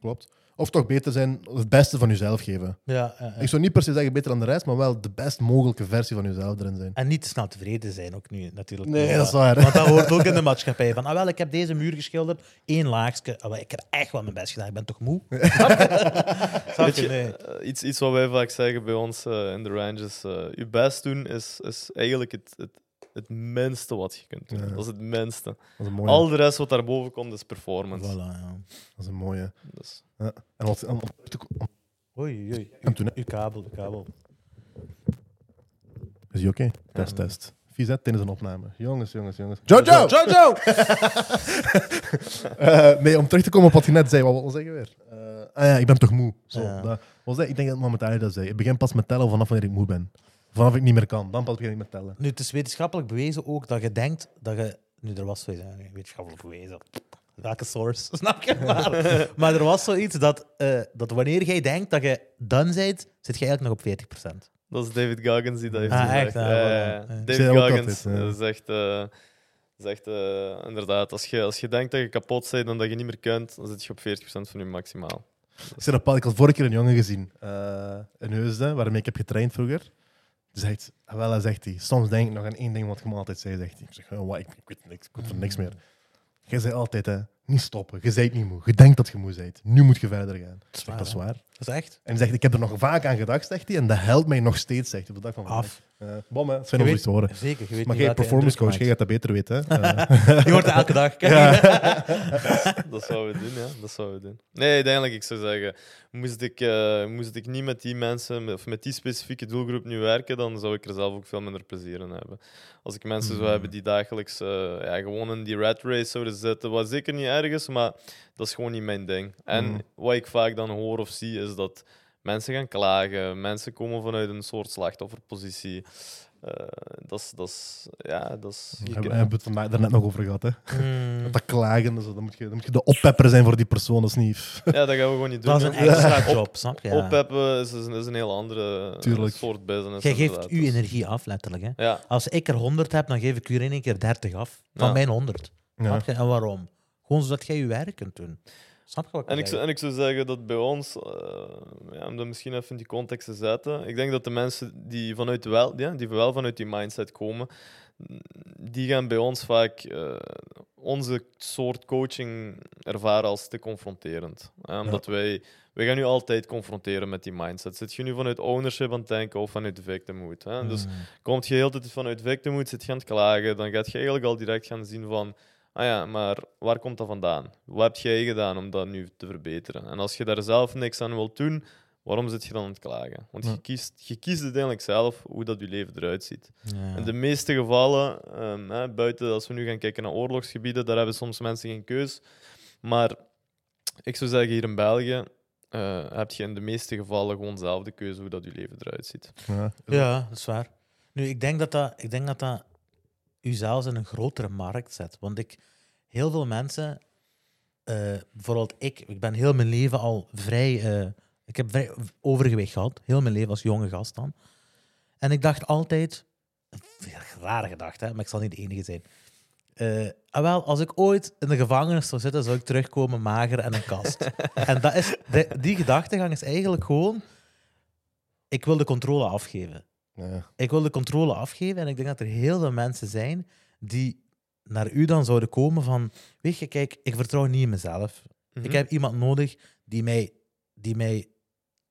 Klopt. Of toch beter zijn, het beste van jezelf geven. Ja, ja, ja. Ik zou niet per se zeggen beter dan de rest, maar wel de best mogelijke versie van jezelf erin zijn. En niet te snel tevreden zijn ook nu, natuurlijk. Nee, dat is waar. Want dat hoort ook in de maatschappij. Van, ah, wel, ik heb deze muur geschilderd, één laagje. Ah, wel, ik heb echt wel mijn best gedaan, ik ben toch moe? [LAUGHS] Weet je? Nee. eh, iets, iets wat wij vaak zeggen bij ons eh, in de ranges. eh je best doen is, is eigenlijk het, het, het minste wat je kunt doen. Ja. Dat is het minste. Dat is een mooie. Al de rest wat daarboven komt is performance. Voilà, ja. Dat is een mooie. Dus, Ja. En wat, om, Oei, oei. en toen. Uw kabel, uw kabel. is hij oké? Test, test. Vies, hè? Tijdens een opname. Jongens, jongens, jongens. Jojo! Jojo! [LAUGHS] Eh, nee, om terug te komen op wat je net zei, wat wil je zeggen weer? Eh, ah ja, ik ben toch moe. Zo, Ja. dat, wat zei, ik denk dat Mohamed Ali dat zei. Ik begin pas met tellen vanaf wanneer ik moe ben. Vanaf ik niet meer kan. Dan pas begin ik met tellen. Nu, het is wetenschappelijk bewezen ook dat je denkt dat je... Nu, er was zoiets, hè, wetenschappelijk bewezen. Welke source? [LAUGHS] Snap je? Maar, [LAUGHS] maar er was zoiets dat, eh, dat wanneer jij denkt dat je done bent, zit je eigenlijk nog op 40%. dat is David Goggins die dat heeft Ah, gezegd. echt? Ah, Ja, ja, David Goggins ja. eh, zegt, eh, zegt eh, inderdaad, als je, als je denkt dat je kapot bent en dat je niet meer kunt, dan zit je op 40% van je maximaal. Ik, dat, ik had vorige keer een jongen gezien uh, in Heusden, waarmee ik heb getraind vroeger. Zegt, ah, wel, zegt hij, soms denk ik nog aan één ding wat je me altijd zei, zegt hij. Ik zeg, oh, wat, ik, ik weet niks, ik weet van niks meer. Jij zei altijd, hè, niet stoppen, je bent niet moe. Je denkt dat je moe bent. Nu moet je verder gaan. Waar, dat is waar. Dat is echt En hij zegt, ik heb er nog vaak aan gedacht, zegt hij, en dat helpt mij nog steeds, zegt hij, op de dag van vandaag. af. Uh, bom, hè, te horen. Zeker, je weet Maar jij, performance coach, jij gaat dat beter weten. Hè? [LAUGHS] Eh. Je hoort het elke dag. [LAUGHS] [LAUGHS] dat zouden we doen, ja. Dat zouden we doen. Nee, uiteindelijk, ik zou zeggen, moest ik, eh, moest ik niet met die mensen, of met die specifieke doelgroep nu werken, dan zou ik er zelf ook veel minder plezier in hebben. Als ik mensen zou hebben die dagelijks eh, ja, gewoon in die rat race zouden zitten, wat zeker niet erg is, maar dat is gewoon niet mijn ding. En Mhm. wat ik vaak dan hoor of zie, is dat mensen gaan klagen, mensen komen vanuit een soort slachtofferpositie. Eh, dat is, dat is, ja, dat is... je We hebben het vandaag daarnet nog over gehad. Hè. Mm, Dat klagen, dus dan, moet je, dan moet je de oppepper zijn voor die persoon. Dat is niet... Ja, dat gaan we gewoon niet doen. dat is een extra job, snap je? Ja. Oppeppen is, is, is een heel andere eh, Tuurlijk. soort business. Jij geeft uw Dus- energie af, letterlijk. Hè? Ja, Als ik er 100 heb, dan geef ik u in één keer 30 af. Van Ja. mijn 100. Ja. Snap je? En waarom? Gewoon zodat jij je werk kunt doen. Snap je wat ik En ik, zou, en ik zou zeggen dat bij ons, eh, ja, om dat misschien even in die context te zetten, ik denk dat de mensen die, vanuit wel, ja, die wel vanuit die mindset komen, die gaan bij ons vaak eh, onze soort coaching ervaren als te confronterend. Omdat wij, wij gaan nu altijd confronteren met die mindset. Zit je nu vanuit ownership aan het denken of vanuit victimhood? Hè? Dus Mm. komt je heel tijd vanuit victimhood, zit je aan het klagen, dan gaat je eigenlijk al direct gaan zien van, ah ja, maar waar komt dat vandaan? Wat heb jij gedaan om dat nu te verbeteren? En als je daar zelf niks aan wilt doen, waarom zit je dan aan het klagen? Want Ja. je, kiest, je kiest uiteindelijk zelf hoe dat je leven eruit ziet. Ja. In de meeste gevallen, ehm, hè, buiten als we nu gaan kijken naar oorlogsgebieden, daar hebben soms mensen geen keus. Maar ik zou zeggen, hier in België eh, heb je in de meeste gevallen gewoon zelf de keuze hoe dat je leven eruit ziet. Ja. Ja, dat is waar. Nu, ik denk dat dat, ik denk dat, dat u zelfs in een grotere markt zet. Want ik, heel veel mensen, eh, bijvoorbeeld ik, ik ben heel mijn leven al vrij, eh, ik heb vrij overgewicht gehad, heel mijn leven als jonge gast dan. En ik dacht altijd, een rare gedachte, hè, maar ik zal niet de enige zijn. Eh, ah, wel, als ik ooit in de gevangenis zou zitten, zou ik terugkomen mager en een kast. [LAUGHS] en dat is, de- die gedachtegang is eigenlijk gewoon, ik wil de controle afgeven. Ja. Ik wil de controle afgeven en ik denk dat er heel veel mensen zijn die naar u dan zouden komen van, weet je, kijk, ik vertrouw niet in mezelf. Mhm. Ik heb iemand nodig die mij, die mij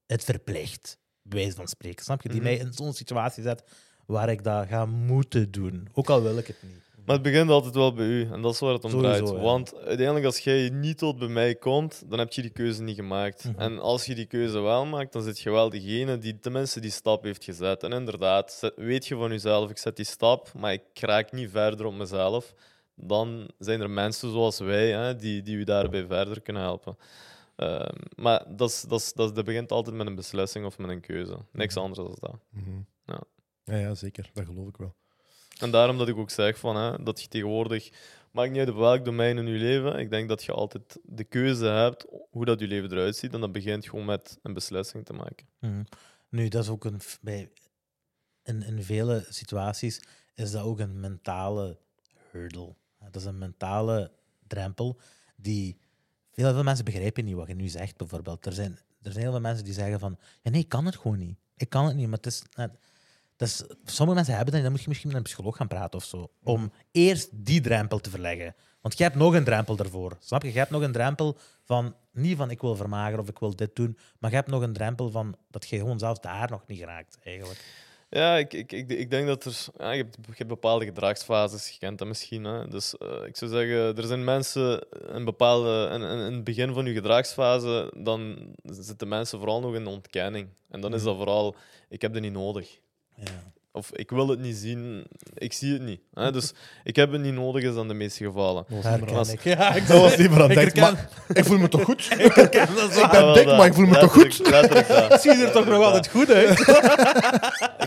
het verplicht, bij wijze van spreken. Snap je? Die Mhm. mij in zo'n situatie zet waar ik dat ga moeten doen. Ook al wil ik het niet. Maar het begint altijd wel bij u en dat is waar het om Sowieso, draait. ja. Want uiteindelijk, als jij niet tot bij mij komt, dan heb je die keuze niet gemaakt. Mhm. En als je die keuze wel maakt, dan zit je wel degene die tenminste die stap heeft gezet. En inderdaad, zet- weet je van jezelf, ik zet die stap, maar ik raak niet verder op mezelf. Dan zijn er mensen zoals wij hè, die, die u daarbij verder kunnen helpen. Ehm, maar dat, is, dat, is, dat, is- dat begint altijd met een beslissing of met een keuze. Niks Mhm. anders dan dat. Mhm. Ja. Ja, ja, zeker. Dat geloof ik wel. En daarom dat ik ook zeg van, hè, dat je tegenwoordig, maakt niet uit op welk domein in je leven, ik denk dat je altijd de keuze hebt hoe dat je leven eruit ziet. En dat begint gewoon met een beslissing te maken. Mhm. Nu, dat is ook een. Bij, in, in vele situaties is dat ook een mentale hurdle. Dat is een mentale drempel die. Veel, veel mensen begrijpen niet wat je nu zegt, bijvoorbeeld. Er zijn, er zijn heel veel mensen die zeggen van. Ja, nee, ik kan het gewoon niet. Ik kan het niet, maar het is. Is sommige mensen hebben dat, en dan moet je misschien met een psycholoog gaan praten of zo. Om eerst die drempel te verleggen. Want je hebt nog een drempel daarvoor. Snap je? Je hebt nog een drempel van. Niet van ik wil vermageren of ik wil dit doen. Maar je hebt nog een drempel van dat je gewoon zelfs daar nog niet geraakt, eigenlijk. Ja, ik, ik, ik, ik denk dat er. Ja, je, hebt, je hebt bepaalde gedragsfases, je kent dat misschien. Hè? Dus eh, ik zou zeggen, er zijn mensen een bepaalde. In, in, in het begin van je gedragsfase, dan zitten mensen vooral nog in de ontkenning. En dan is dat vooral, ik heb dat niet nodig. Ja. Of ik wil het niet zien, ik zie het niet. Hè? Dus ik heb het niet nodig, is dan de meeste gevallen. Dat was Herken liever aan- ik. Ja, ik dat was liever aan [LAUGHS] ik maar ik voel me toch goed? [LAUGHS] ik herken dat zo. Ik ben dik, maar ik voel me toch goed? Dat. [LAUGHS] Ziet er toch nog altijd goed uit?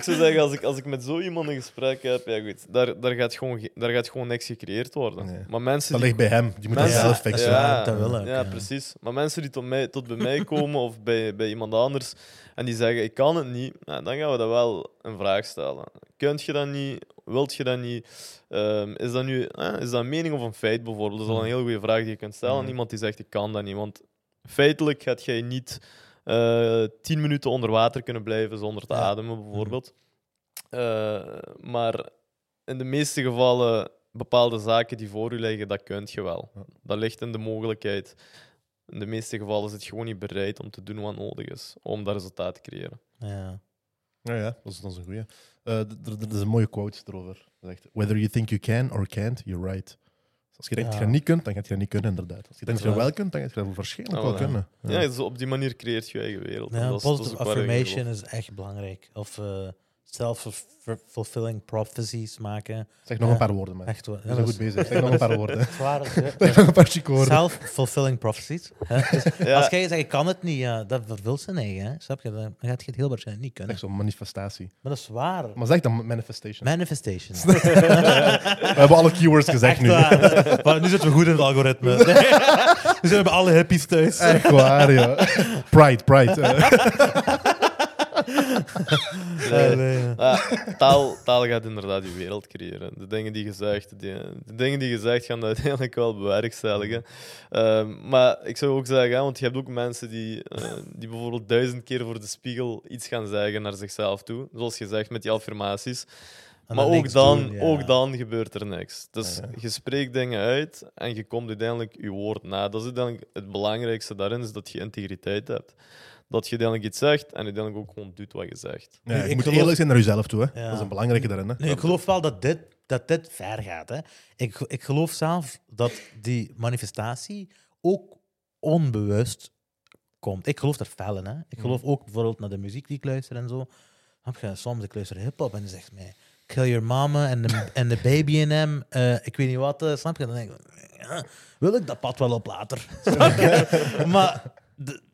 Zou zeggen, als ik, als ik met zo iemand een gesprek heb, ja goed, daar, daar, gaat, gewoon, ge- daar gaat gewoon niks gecreëerd worden. Nee. Maar mensen Dat die ligt bij hem. Die moet Mensen- zelf dat fixen. dat wil ja, ja. precies. Maar mensen die tot, mij, tot bij mij komen of bij, bij iemand anders en die zeggen: Ik kan het niet, nou, dan gaan we dat wel een vraag stellen. Kunt je dat niet? Wilt je dat niet? Ehm, is dat nu eh, is dat een mening of een feit bijvoorbeeld? Dat is al een heel goede vraag die je kunt stellen aan Mhm. iemand die zegt: Ik kan dat niet. Want feitelijk gaat jij niet tien minuten onder water kunnen blijven zonder te Ja. ademen, bijvoorbeeld. Eh, maar in de meeste gevallen, bepaalde zaken die voor u liggen, dat kunt je wel. Ja. Dat ligt in de mogelijkheid. In de meeste gevallen is het gewoon niet bereid om te doen wat nodig is om dat resultaat te creëren. Ja. Ja, ja, dat is, dat is een goeie. Eh, Er is een mooie quote erover. Whether you think you can or can't, you're right. Dus als je denkt dat je dat niet kunt, dan gaat je dat niet kunnen, inderdaad. Als je denkt dat je dat wel kunt, dan gaat je dat wel waarschijnlijk Oh, wel ja. kunnen. Ja, dus op die manier creëert je je eigen wereld. En Ja, dat is, dat is positive affirmation is echt belangrijk. Of eh, self-fulfilling prophecies maken. Zeg nog Ja. een paar woorden, man. Echt bent goed bezig. Zeg nog een paar woorden. [LAUGHS] Zwaar. Zeg nog een paar chique woorden. Self-fulfilling prophecies. Dus [LAUGHS] Ja. Als jij zegt, ik kan het niet, ja, dat vervult zijn eigen. Hè? Snap je? Dan gaat je het heel waarschijnlijk niet kunnen. Echt zo'n manifestatie. Maar dat is waar. Maar zeg dan manifestation. Manifestation. [LAUGHS] We hebben alle keywords gezegd Echt nu. waar. Maar nu zitten we goed in het algoritme. nu zijn we bij alle hippies thuis. Echt waar, ja. Pride, pride. Nee, nee. Ah, taal, taal gaat inderdaad je wereld creëren. De dingen die je zegt, die, de dingen die je zegt gaan dat uiteindelijk wel bewerkstelligen. Ehm, maar ik zou ook zeggen, want je hebt ook mensen die, eh, die bijvoorbeeld duizend keer voor de spiegel iets gaan zeggen naar zichzelf toe. Zoals je zegt met die affirmaties. En Maar dan ook dan, doen, ja. ook dan gebeurt er niks. Dus Ja, ja. je spreekt dingen uit en je komt uiteindelijk je woord na. Dat is uiteindelijk het belangrijkste daarin, is dat je integriteit hebt. Dat je uiteindelijk iets zegt en uiteindelijk ook gewoon doet wat je zegt. Ik je moet geloof- eerlijk zijn naar jezelf toe. Hè. Ja. Dat is een belangrijke daarin. Hè. Nee, ik geloof wel dat dit, dat dit ver gaat. Hè. Ik, ik geloof zelf dat die manifestatie ook onbewust komt. Ik geloof er fel in. Hè. Ik geloof ook bijvoorbeeld naar de muziek die ik luister en zo. Soms ik luister hip-hop en dan zegt mij: Kill your mama en de, [LAUGHS] en de baby in hem. eh, ik weet niet wat. eh, snap je? Dan denk ik: ja, Wil ik dat pad wel op later? [LAUGHS] Snap je? [LAUGHS] maar.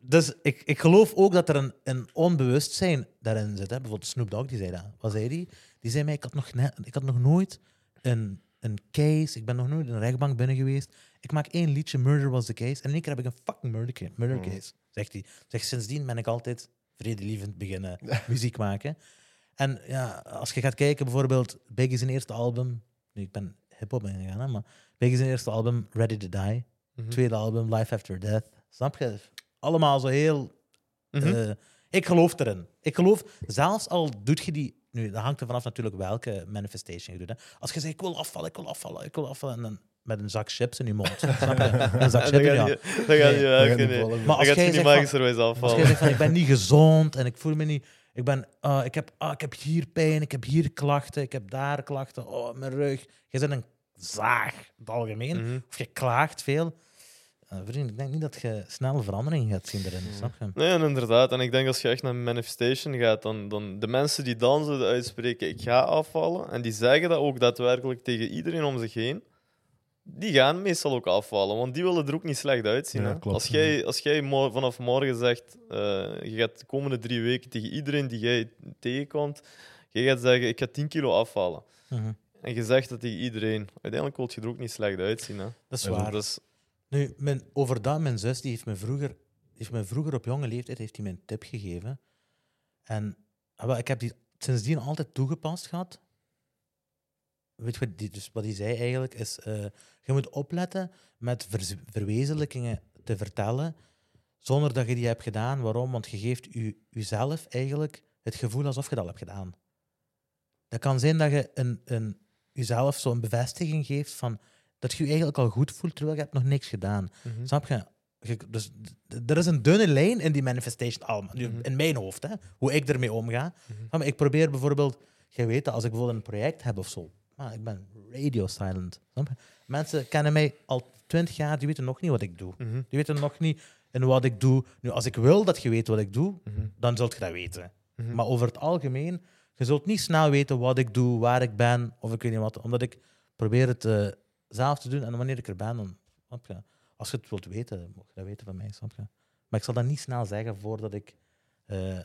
Dus ik, ik geloof ook dat er een, een onbewustzijn daarin zit. Hè. Bijvoorbeeld Snoop Dogg, die zei dat. Wat zei die? Die zei mij, ik had nog, ik had nog nooit een, een case, ik ben nog nooit in een rechtbank binnen geweest. Ik maak één liedje, Murder was the case, en in één keer heb ik een fucking murder, ca- murder Mhm. case, zegt hij. Zegt, sindsdien ben ik altijd vredelievend beginnen [LAUGHS] muziek maken. En ja, als je gaat kijken, bijvoorbeeld Biggie zijn eerste album, nu ik ben hip-hop ingegaan, hè, maar Biggie zijn eerste album, Ready to Die, Mhm. tweede album, Life After Death. Snap je? Allemaal zo heel Mhm. eh, ik geloof erin. Ik geloof, zelfs al doet je die... Nu, dat hangt er vanaf natuurlijk welke manifestation je doet. Hè. Als je zegt, ik wil afvallen, ik wil afvallen, ik wil afvallen, en dan met een zak chips in je mond. [LAUGHS] snap je? Een zak chips in je hand. je- gaat Nee, je dat gaat werken. niet nee. vallen. Maar als jij je niet zegt van- magischerwijs Als jij zegt van, ik ben niet gezond en ik voel me niet... Ik, ben, ah, ik, heb, ah, ik heb hier pijn, ik heb hier klachten, ik heb daar klachten, oh, mijn rug. Je bent een zaag, in het algemeen. Mhm. Of je klaagt veel. Eh, vriend, ik denk niet dat je snel verandering gaat zien erin, snap je? Nee, en inderdaad. En ik denk als je echt naar manifestation gaat, dan, dan de mensen die dan zouden uitspreken, ik ga afvallen, en die zeggen dat ook daadwerkelijk tegen iedereen om zich heen, die gaan meestal ook afvallen, want die willen er ook niet slecht uitzien. Ja, hè. klopt. Als jij, als jij mo- vanaf morgen zegt, eh, je gaat de komende drie weken tegen iedereen die jij tegenkomt, je gaat zeggen, ik ga 10 kilo afvallen. Mhm. En je zegt dat tegen iedereen. Uiteindelijk wil je er ook niet slecht uitzien. Hè. Dat is Ja, waar. Dus, Nu, mijn, over dat, mijn zus die heeft me vroeger, heeft me vroeger op jonge leeftijd heeft die een tip gegeven. En ah, ik heb die sindsdien altijd toegepast gehad. Weet je dus wat hij zei eigenlijk is: eh, je moet opletten met verwezenlijkingen te vertellen zonder dat je die hebt gedaan. Waarom? Want je geeft jezelf eigenlijk het gevoel alsof je dat al hebt gedaan. Dat kan zijn dat je een, een, jezelf zo'n bevestiging geeft van dat je je eigenlijk al goed voelt terwijl je hebt nog niks gedaan. mhm. Snap je? Je- Dus er is een dunne lijn in die manifestation allemaal. Mhm. In mijn hoofd, hè, hoe ik ermee omga. Mhm. Maar ik probeer bijvoorbeeld, je weet dat als ik bijvoorbeeld een project heb of zo, maar ik ben radio silent. Snap je? Mensen kennen mij al twintig jaar, die weten nog niet wat ik doe. Die weten nog niet in wat ik doe. Nu, als ik wil dat je weet wat ik doe, dan zult je dat weten. Maar over het algemeen, je zult niet snel weten wat ik doe, waar ik ben, of ik weet niet wat. Omdat ik probeer het eh, zelf te doen en wanneer ik er ben, dan snap je. Als je het wilt weten, mag je dat weten van mij, snap je. Maar ik zal dat niet snel zeggen voordat ik eh,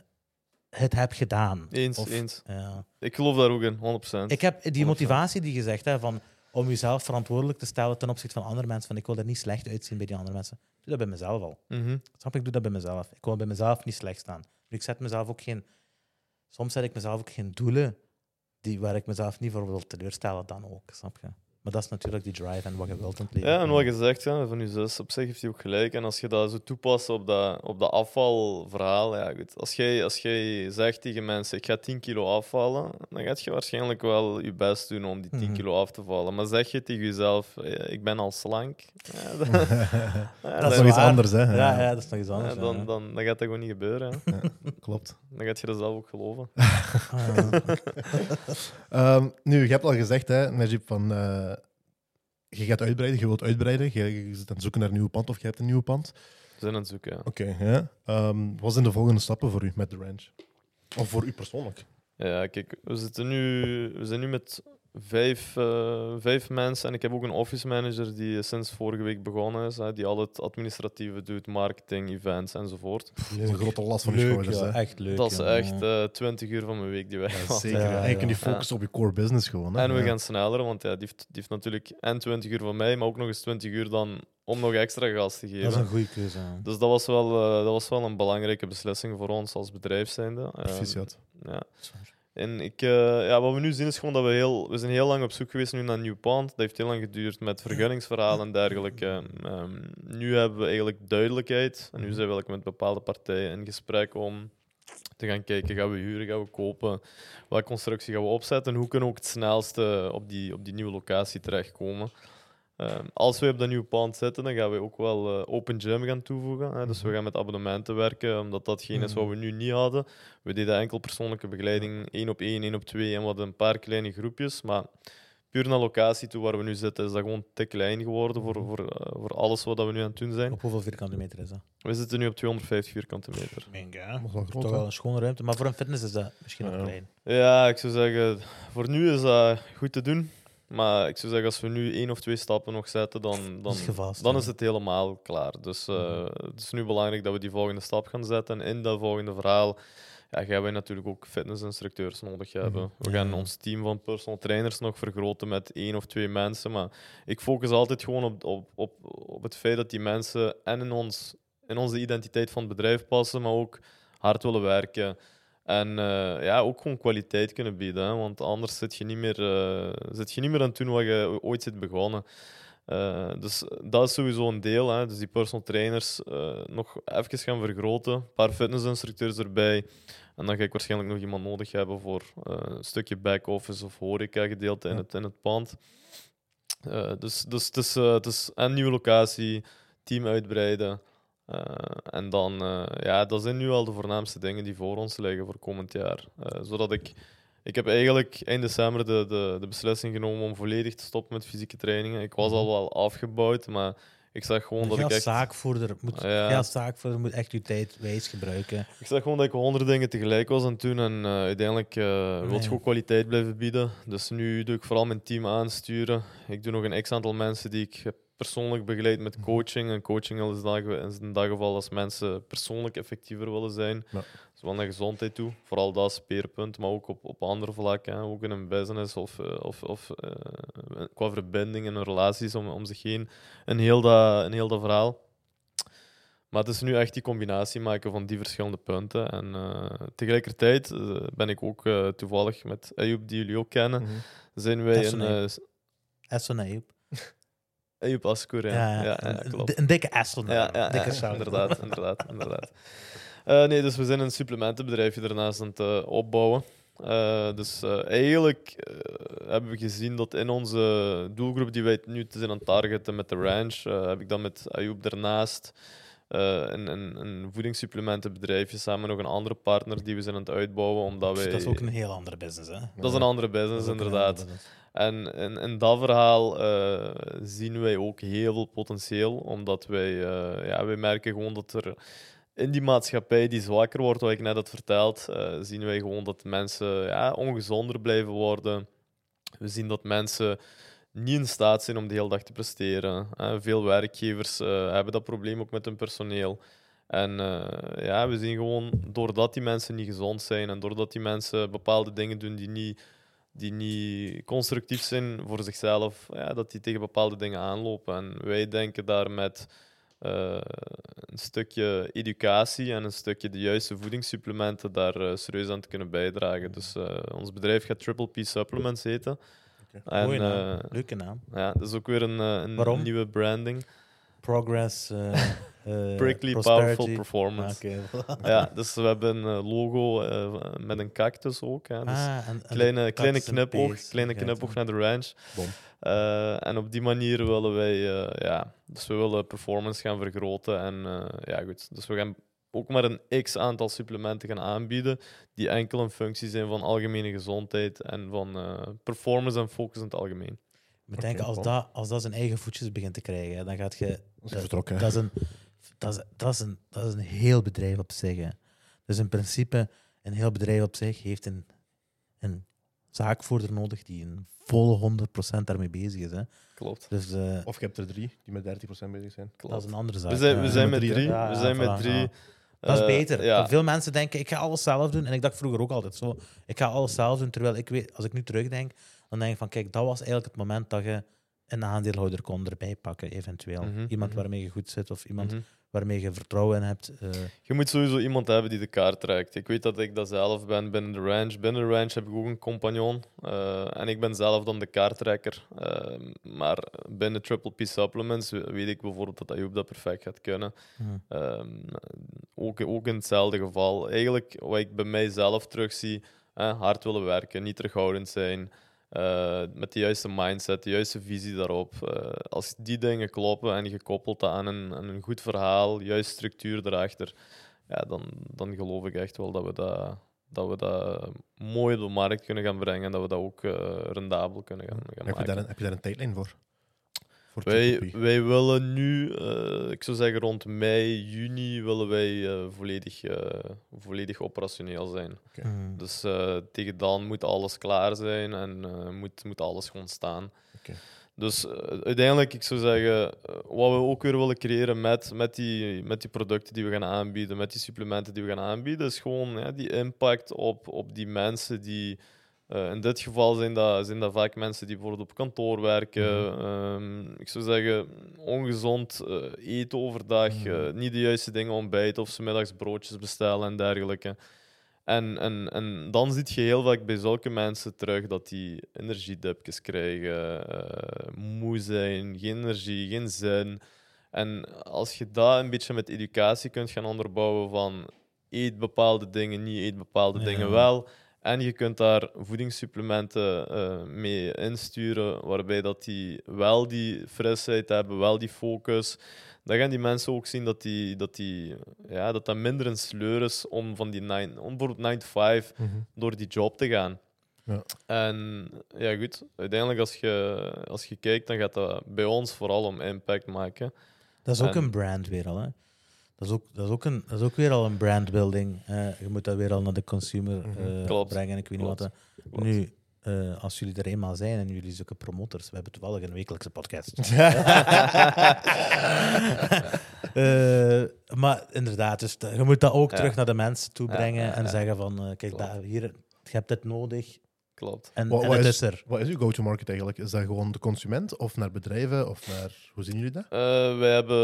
het heb gedaan. Eens, Of, eens. ja. Ik geloof daar ook in, 100%. Ik heb die 100%. motivatie die je zegt, hè, van, om jezelf verantwoordelijk te stellen ten opzichte van andere mensen. Van, ik wil er niet slecht uitzien bij die andere mensen. Ik doe dat bij mezelf al. Mhm. Snap je? Ik doe dat bij mezelf. Ik wil bij mezelf niet slecht staan. Ik zet mezelf ook geen... Soms zet ik mezelf ook geen doelen die, waar ik mezelf niet voor wil teleurstellen, dan ook. Snap je? Maar dat is natuurlijk die drive en wat je wilt in het leven. Ja, en wat je zegt hè, van je zus, op zich heeft hij ook gelijk. En als je dat zo toepast op dat, op dat afvalverhaal, ja goed. Als jij, als jij zegt tegen mensen, ik ga 10 kilo afvallen, dan gaat je waarschijnlijk wel je best doen om die 10 Mhm. kilo af te vallen. Maar zeg je tegen jezelf, ik ben al slank, ja, [LAUGHS] Dat is nog iets anders, hè? Ja, ja, dat is nog iets anders. ja, dan, dan, dan gaat dat gewoon niet gebeuren. Hè. Klopt. Dan gaat je dat zelf ook geloven. [LAUGHS] [LAUGHS] Ehm, nu, je hebt al gezegd, hè, Najib, van eh, je gaat uitbreiden, je wilt uitbreiden, je, je zit aan het zoeken naar een nieuw pand of je hebt een nieuw pand. We zijn aan het zoeken, ja. Oké, ja. Ehm, wat zijn de volgende stappen voor u met de ranch? Of voor u persoonlijk? Ja, kijk, we, zitten nu, we zijn nu met vijf, eh, vijf mensen en ik heb ook een office manager die sinds vorige week begonnen is, hè, die al het administratieve doet, marketing, events enzovoort. Dat is een grote last van je Leuk, schouders. ja, hè. echt leuk. dat is ja. echt eh 20 uur van mijn week die wij Ja, [LAUGHS] zeker. Ja, en je kunt focussen op je core business gewoon. Hè. En we Ja. gaan sneller, want ja, die, heeft, die heeft natuurlijk en 20 uur van mij, maar ook nog eens 20 uur dan om nog extra gas te geven. Dat is een goede keuze. ja. Dus dat was, wel, eh, dat was wel een belangrijke beslissing voor ons als bedrijf zijnde. Proficiat. ja. En ik, eh, ja, wat we nu zien is gewoon dat we heel... We zijn heel lang op zoek geweest nu naar een nieuw pand. Dat heeft heel lang geduurd met vergunningsverhalen en dergelijke. Ehm, nu hebben we eigenlijk duidelijkheid. En nu zijn we eigenlijk met bepaalde partijen in gesprek om te gaan kijken, gaan we huren, gaan we kopen? Welke constructie gaan we opzetten? En hoe kunnen we ook het snelste op die, op die nieuwe locatie terechtkomen? Ehm, als we op dat nieuwe pand zitten, dan gaan we ook wel eh, open gym gaan toevoegen. Hè? Dus we gaan met abonnementen werken, omdat datgene is wat we nu niet hadden. We deden enkel persoonlijke begeleiding, één op één, één op twee en wat een paar kleine groepjes. Maar puur naar locatie toe waar we nu zitten, is dat gewoon te klein geworden voor, voor, eh, voor alles wat we nu aan het doen zijn. Op hoeveel vierkante meter is dat? We zitten nu op 250 vierkante meter. Dat is wel groot, Toch wel een schone ruimte. Maar voor een fitness is dat misschien nog Ja. klein. Ja, ik zou zeggen, voor nu is dat goed te doen. Maar ik zou zeggen, als we nu één of twee stappen nog zetten, dan, [LAUGHS] dan, dan ja. is het helemaal klaar. Dus eh, het is nu belangrijk dat we die volgende stap gaan zetten. En in dat volgende verhaal ja, gaan wij natuurlijk ook fitnessinstructeurs nodig hebben. We gaan ons team van personal trainers nog vergroten met één of twee mensen. Maar ik focus altijd gewoon op, op, op, op het feit dat die mensen en in, ons, in onze identiteit van het bedrijf passen, maar ook hard willen werken. En eh, ja, ook gewoon kwaliteit kunnen bieden. Hè? Want anders zit je, niet meer, eh, zit je niet meer aan het doen wat je ooit zit begonnen. Eh, dus dat is sowieso een deel. Hè? Dus die personal trainers nog even gaan vergroten. Een paar fitnessinstructeurs erbij. En dan ga ik waarschijnlijk nog iemand nodig hebben voor een stukje back-office of horeca-gedeelte in, Ja. het, in het pand. Dus dus het, is, het is een nieuwe locatie, team uitbreiden. Eh, en dan, eh, ja, dat zijn nu al de voornaamste dingen die voor ons liggen voor komend jaar. Eh, zodat ik, ik heb eigenlijk eind december de, de, de beslissing genomen om volledig te stoppen met fysieke trainingen. Ik was al wel afgebouwd, maar ik zag gewoon dat ik echt... zaakvoerder moet, Ja. als zaakvoerder moet echt je tijd wijs gebruiken. Ik zag gewoon dat ik honderd dingen tegelijk was aan het doen en uiteindelijk wil je Nee. ook kwaliteit blijven bieden. Dus nu doe ik vooral mijn team aansturen. Ik doe nog een x-aantal mensen die ik heb persoonlijk begeleid met coaching. En coaching is, in dat geval als mensen persoonlijk effectiever willen zijn. Ja. Zowel naar gezondheid toe, vooral dat speerpunt, maar ook op, op andere vlakken. Hè. Ook in een business of, eh, of, of eh, qua verbinding en relaties om, om zich heen. Een heel, dat, een heel dat verhaal. Maar het is nu echt die combinatie maken van die verschillende punten. En eh, tegelijkertijd eh, ben ik ook eh, toevallig met Ayoub, die jullie ook kennen, Mhm. zijn wij een... eh, Ayoub. Ayoub Ascour, ja. Ja, klopt. een dikke Essen. Ja, dikke ja, inderdaad, [LAUGHS] inderdaad, inderdaad. Eh, nee, dus we zijn een supplementenbedrijfje daarnaast aan het eh, opbouwen. Eh, dus eigenlijk hebben we gezien dat in onze doelgroep die wij nu te zijn aan het targeten met de ranch, heb ik dan met Ayoub daarnaast een, een, een voedingssupplementenbedrijfje samen nog een andere partner die we zijn aan het uitbouwen, omdat wij... Dat is ook een heel andere business, hè? dat is een andere business, inderdaad. andere business. En in, dat verhaal eh, zien wij ook heel veel potentieel, omdat wij, eh, ja, wij merken gewoon dat er in die maatschappij die zwakker wordt, wat ik net had verteld, eh, zien wij gewoon dat mensen ja, ongezonder blijven worden. We zien dat mensen niet in staat zijn om de hele dag te presteren. Veel werkgevers hebben dat probleem ook met hun personeel. En ja, we zien gewoon, doordat die mensen niet gezond zijn en doordat die mensen bepaalde dingen doen die niet die niet constructief zijn voor zichzelf, ja, dat die tegen bepaalde dingen aanlopen. En wij denken daar met eh, een stukje educatie en een stukje de juiste voedingssupplementen daar eh, serieus aan te kunnen bijdragen. Dus eh, ons bedrijf gaat Triple P Supplements heten. En, Mooie naam. Leuke naam. ja, dat is ook weer een, een nieuwe branding. Progress. eh, [LAUGHS] eh, Prickly. Powerful Performance. Ah. [LAUGHS] Ja, dus we hebben een eh, logo met een cactus ook. Hè. Dus Ah, en- en de kleine, kleine knipoog, kleine knipoog naar de ranch. Bom. Eh, en op die manier willen wij, ja, dus we willen performance gaan vergroten. En ja, goed. Dus we gaan ook maar een x aantal supplementen gaan aanbieden, die enkel een functie zijn van algemene gezondheid en van performance en focus in het algemeen. Ik denk, Oké, als, cool. dat, als dat zijn eigen voetjes begint te krijgen, dan gaat je... Dat is Dat, vertrokken. hè. dat, is een, dat, is, dat, is een, dat is een heel bedrijf op zich. Hè. Dus in principe, een heel bedrijf op zich heeft een een zaakvoerder nodig die een volle 100% daarmee bezig is. Hè. Klopt. Dus eh, Of je hebt er drie die met 30% bezig zijn. dat is een andere zaak. We zijn, we zijn met met drie? Ja, we ja, zijn voilà, met drie. ja. Dat is Eh, beter. Ja. Veel mensen denken, ik ga alles zelf doen. En ik dacht vroeger ook altijd zo. Ik ga alles zelf doen. Terwijl ik weet, als ik nu terugdenk, dan denk ik van, kijk, dat was eigenlijk het moment dat je een aandeelhouder kon erbij pakken, eventueel. Mhm, Iemand mhm. waarmee je goed zit of iemand Mhm. waarmee je vertrouwen in hebt. eh, Je moet sowieso iemand hebben die de kaart trekt. Ik weet dat ik dat zelf ben binnen de ranch. Binnen de ranch heb ik ook een compagnon. eh, en ik ben zelf dan de kaarttrekker. Eh, maar binnen Triple P Supplements weet ik bijvoorbeeld dat Ayoub dat perfect gaat kunnen. hmm. Ook, ook in hetzelfde geval. Eigenlijk wat ik bij mijzelf terugzie, eh, hard willen werken, niet terughoudend zijn, eh, met de juiste mindset, de juiste visie daarop. Eh, als die dingen kloppen en je koppelt dat aan een, aan een goed verhaal, juiste structuur erachter, ja, dan, dan geloof ik echt wel dat we dat, dat, we dat mooi op de markt kunnen gaan brengen en dat we dat ook eh, rendabel kunnen gaan, gaan Heb je, maken. daar een, heb je daar een tijdlijn voor? Voor Wij, wij willen nu, eh, ik zou zeggen rond mei, juni, willen wij eh, volledig, eh, volledig operationeel zijn. Hmm. Dus eh, tegen dan moet alles klaar zijn en eh, moet, moet alles gewoon staan. Oké. Dus uiteindelijk, ik zou zeggen, wat we ook weer willen creëren met, met, die, met die producten die we gaan aanbieden, met die supplementen die we gaan aanbieden, is gewoon ja, die impact op, op die mensen die. Eh, in dit geval zijn dat, zijn dat vaak mensen die bijvoorbeeld op kantoor werken. Mhm. ehm, ik zou zeggen, ongezond eh, eten overdag, Mhm. eh, niet de juiste dingen ontbijten of 's middags broodjes bestellen en dergelijke. En, en, en dan zie je heel vaak bij zulke mensen terug dat die energiedipjes krijgen, moe zijn, geen energie, geen zin. En als je dat een beetje met educatie kunt gaan onderbouwen van eet bepaalde dingen niet, eet bepaalde Ja. dingen wel. En je kunt daar voedingssupplementen eh, mee insturen, waarbij dat die wel die frisheid hebben, wel die focus. Dan gaan die mensen ook zien dat die, dat, die, ja, dat, dat minder een sleur is om van die 9, om bijvoorbeeld 9 to 5 Mhm. door die job te gaan. Ja. En ja, goed, uiteindelijk als je, als je kijkt, dan gaat dat bij ons vooral om impact maken. Dat is ook En- een brand weer al. Hè. Dat, is ook, dat, is ook een, dat is ook weer al een brandbuilding. Eh, je moet dat weer al naar de consumer Klopt. brengen. Ik weet niet. Klopt. Klopt. Nu, eh, als jullie er eenmaal zijn en jullie zoeken promotors, we hebben toevallig een wekelijkse podcast. [LAUGHS] Eh, maar inderdaad, dus je moet dat ook Ja. terug naar de mensen toe brengen ja, en zeggen van, kijk, daar, hier, je hebt dit nodig Klopt. en, Wat- en wat het is- is er. Wat is uw go-to-market eigenlijk? Is dat gewoon de consument of naar bedrijven? Of naar... Hoe zien jullie dat? Eh, wij hebben,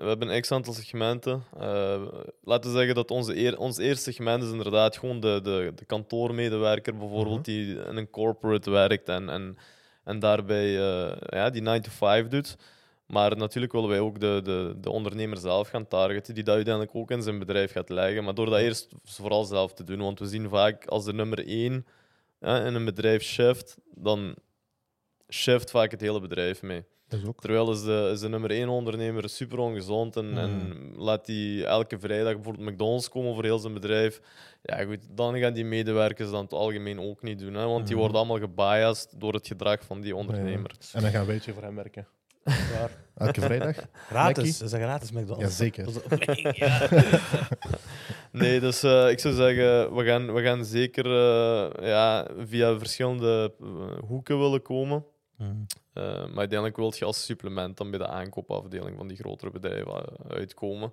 we hebben een x-aantal segmenten. Eh, laten we zeggen dat onze eer, ons eerste segment is inderdaad gewoon de, de, de kantoormedewerker bijvoorbeeld, Mhm. die in een corporate werkt en, en, en daarbij eh, ja, die 9 to 5 doet. Maar natuurlijk willen wij ook de, de, de ondernemer zelf gaan targeten, die dat uiteindelijk ook in zijn bedrijf gaat leggen. Maar door dat eerst vooral zelf te doen, want we zien vaak als de nummer één ja, in een bedrijf shift, dan shift vaak het hele bedrijf mee. Dat is ook. Terwijl is de, is de nummer één ondernemer super ongezond en, en laat die elke vrijdag bijvoorbeeld McDonald's komen voor heel zijn bedrijf. Ja, goed, dan gaan die medewerkers dan het algemeen ook niet doen, hè, want die Mhm. worden allemaal gebiased door het gedrag van die ondernemer. En dan gaan wij voor hem werken. [LAUGHS] Elke vrijdag? Gratis, Mackie? is dat gratis McDonald's? Jazeker. Dat ja. [LAUGHS] Nee, dus eh, ik zou zeggen, we gaan, we gaan zeker eh, ja, via verschillende eh, hoeken willen komen. Eh, maar uiteindelijk wil je als supplement dan bij de aankoopafdeling van die grotere bedrijven uitkomen.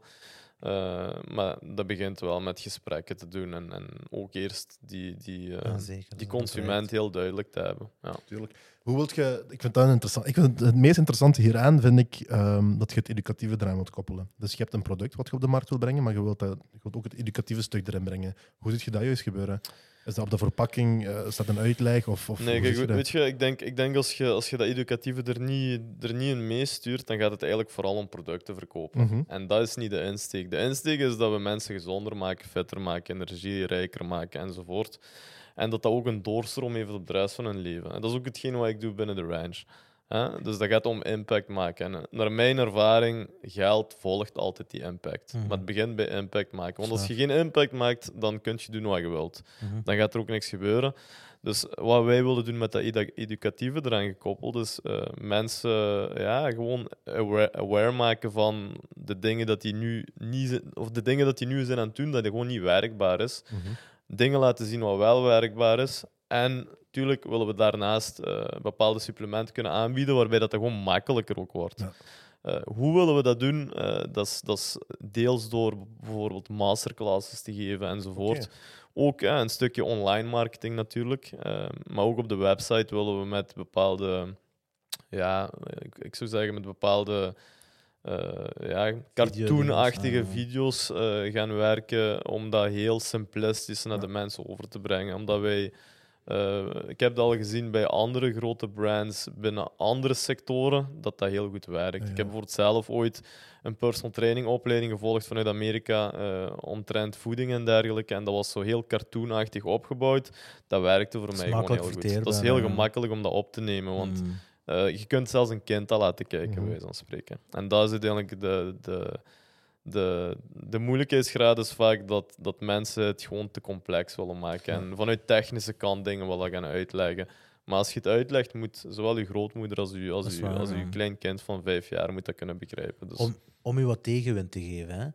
Eh, maar dat begint wel met gesprekken te doen en, en ook eerst die, die, eh, Ja, zeker. Dat die een consument heel duidelijk te hebben. Ja. Tuurlijk. Hoe wilt je... Ik vind dat interessant. Ik vind het, meest interessante hieraan vind ik ehm, dat je het educatieve eraan wilt koppelen. Dus je hebt een product wat je op de markt wil brengen, maar je wilt, dat, je wilt ook het educatieve stuk erin brengen. Hoe ziet je dat juist gebeuren? Is dat op de verpakking? eh, is dat een uitleg? Of, of Nee, kijk, je weet je, ik denk, ik denk als, je, als je dat educatieve er niet, er niet in meestuurt, dan gaat het eigenlijk vooral om producten verkopen. Mhm. En dat is niet de insteek. De insteek is dat we mensen gezonder maken, fitter maken, energierijker maken enzovoort. En dat dat ook een doorstroom heeft op de rest van hun leven. En dat is ook hetgeen wat ik doe binnen de ranch. Hè? Dus dat gaat om impact maken. En eh, naar mijn ervaring, geld volgt altijd die impact. Mhm. Maar het begint bij impact maken. Want als je geen impact maakt, dan kun je doen wat je wilt. Mhm. Dan gaat er ook niks gebeuren. Dus wat wij willen doen met dat edu- educatieve eraan gekoppeld, is eh, mensen ja, gewoon aware, aware maken van de dingen dat die nu niet zijn, of de dingen dat die nu zijn aan het doen, dat die gewoon niet werkbaar is. Mhm. Dingen laten zien wat wel werkbaar is. en natuurlijk willen we daarnaast eh, bepaalde supplementen kunnen aanbieden, waarbij dat, dat gewoon makkelijker ook wordt. Ja. Eh, hoe willen we dat doen? Eh, dat, is, deels door bijvoorbeeld masterclasses te geven enzovoort. Ook een stukje online marketing natuurlijk. Maar ook op de website willen we met bepaalde, ja, ik, ik zou zeggen met bepaalde ja, cartoonachtige ah, video's eh, gaan werken om dat heel simplistisch naar de mensen over te brengen. Omdat wij, eh, ik heb dat al gezien bij andere grote brands binnen andere sectoren, dat dat heel goed werkt. Ja, Ik heb bijvoorbeeld zelf ooit een personal training opleiding gevolgd vanuit Amerika eh omtrent voeding en dergelijke. En dat was zo heel cartoonachtig opgebouwd. Dat werkte voor mij gewoon heel goed. Dat is heel gemakkelijk om dat op te nemen, want Mm. Eh, je kunt zelfs een kind al laten kijken, Mhm. bij wijze van spreken. En dat is uiteindelijk de, de, de, de moeilijkheidsgraad is vaak dat, dat mensen het gewoon te complex willen maken. En vanuit technische kant dingen willen gaan uitleggen. Maar als je het uitlegt, moet zowel je grootmoeder als je, als je, als je klein kind van vijf jaar moet dat kunnen begrijpen. Dus, Om, om u wat tegenwind te geven. Hè.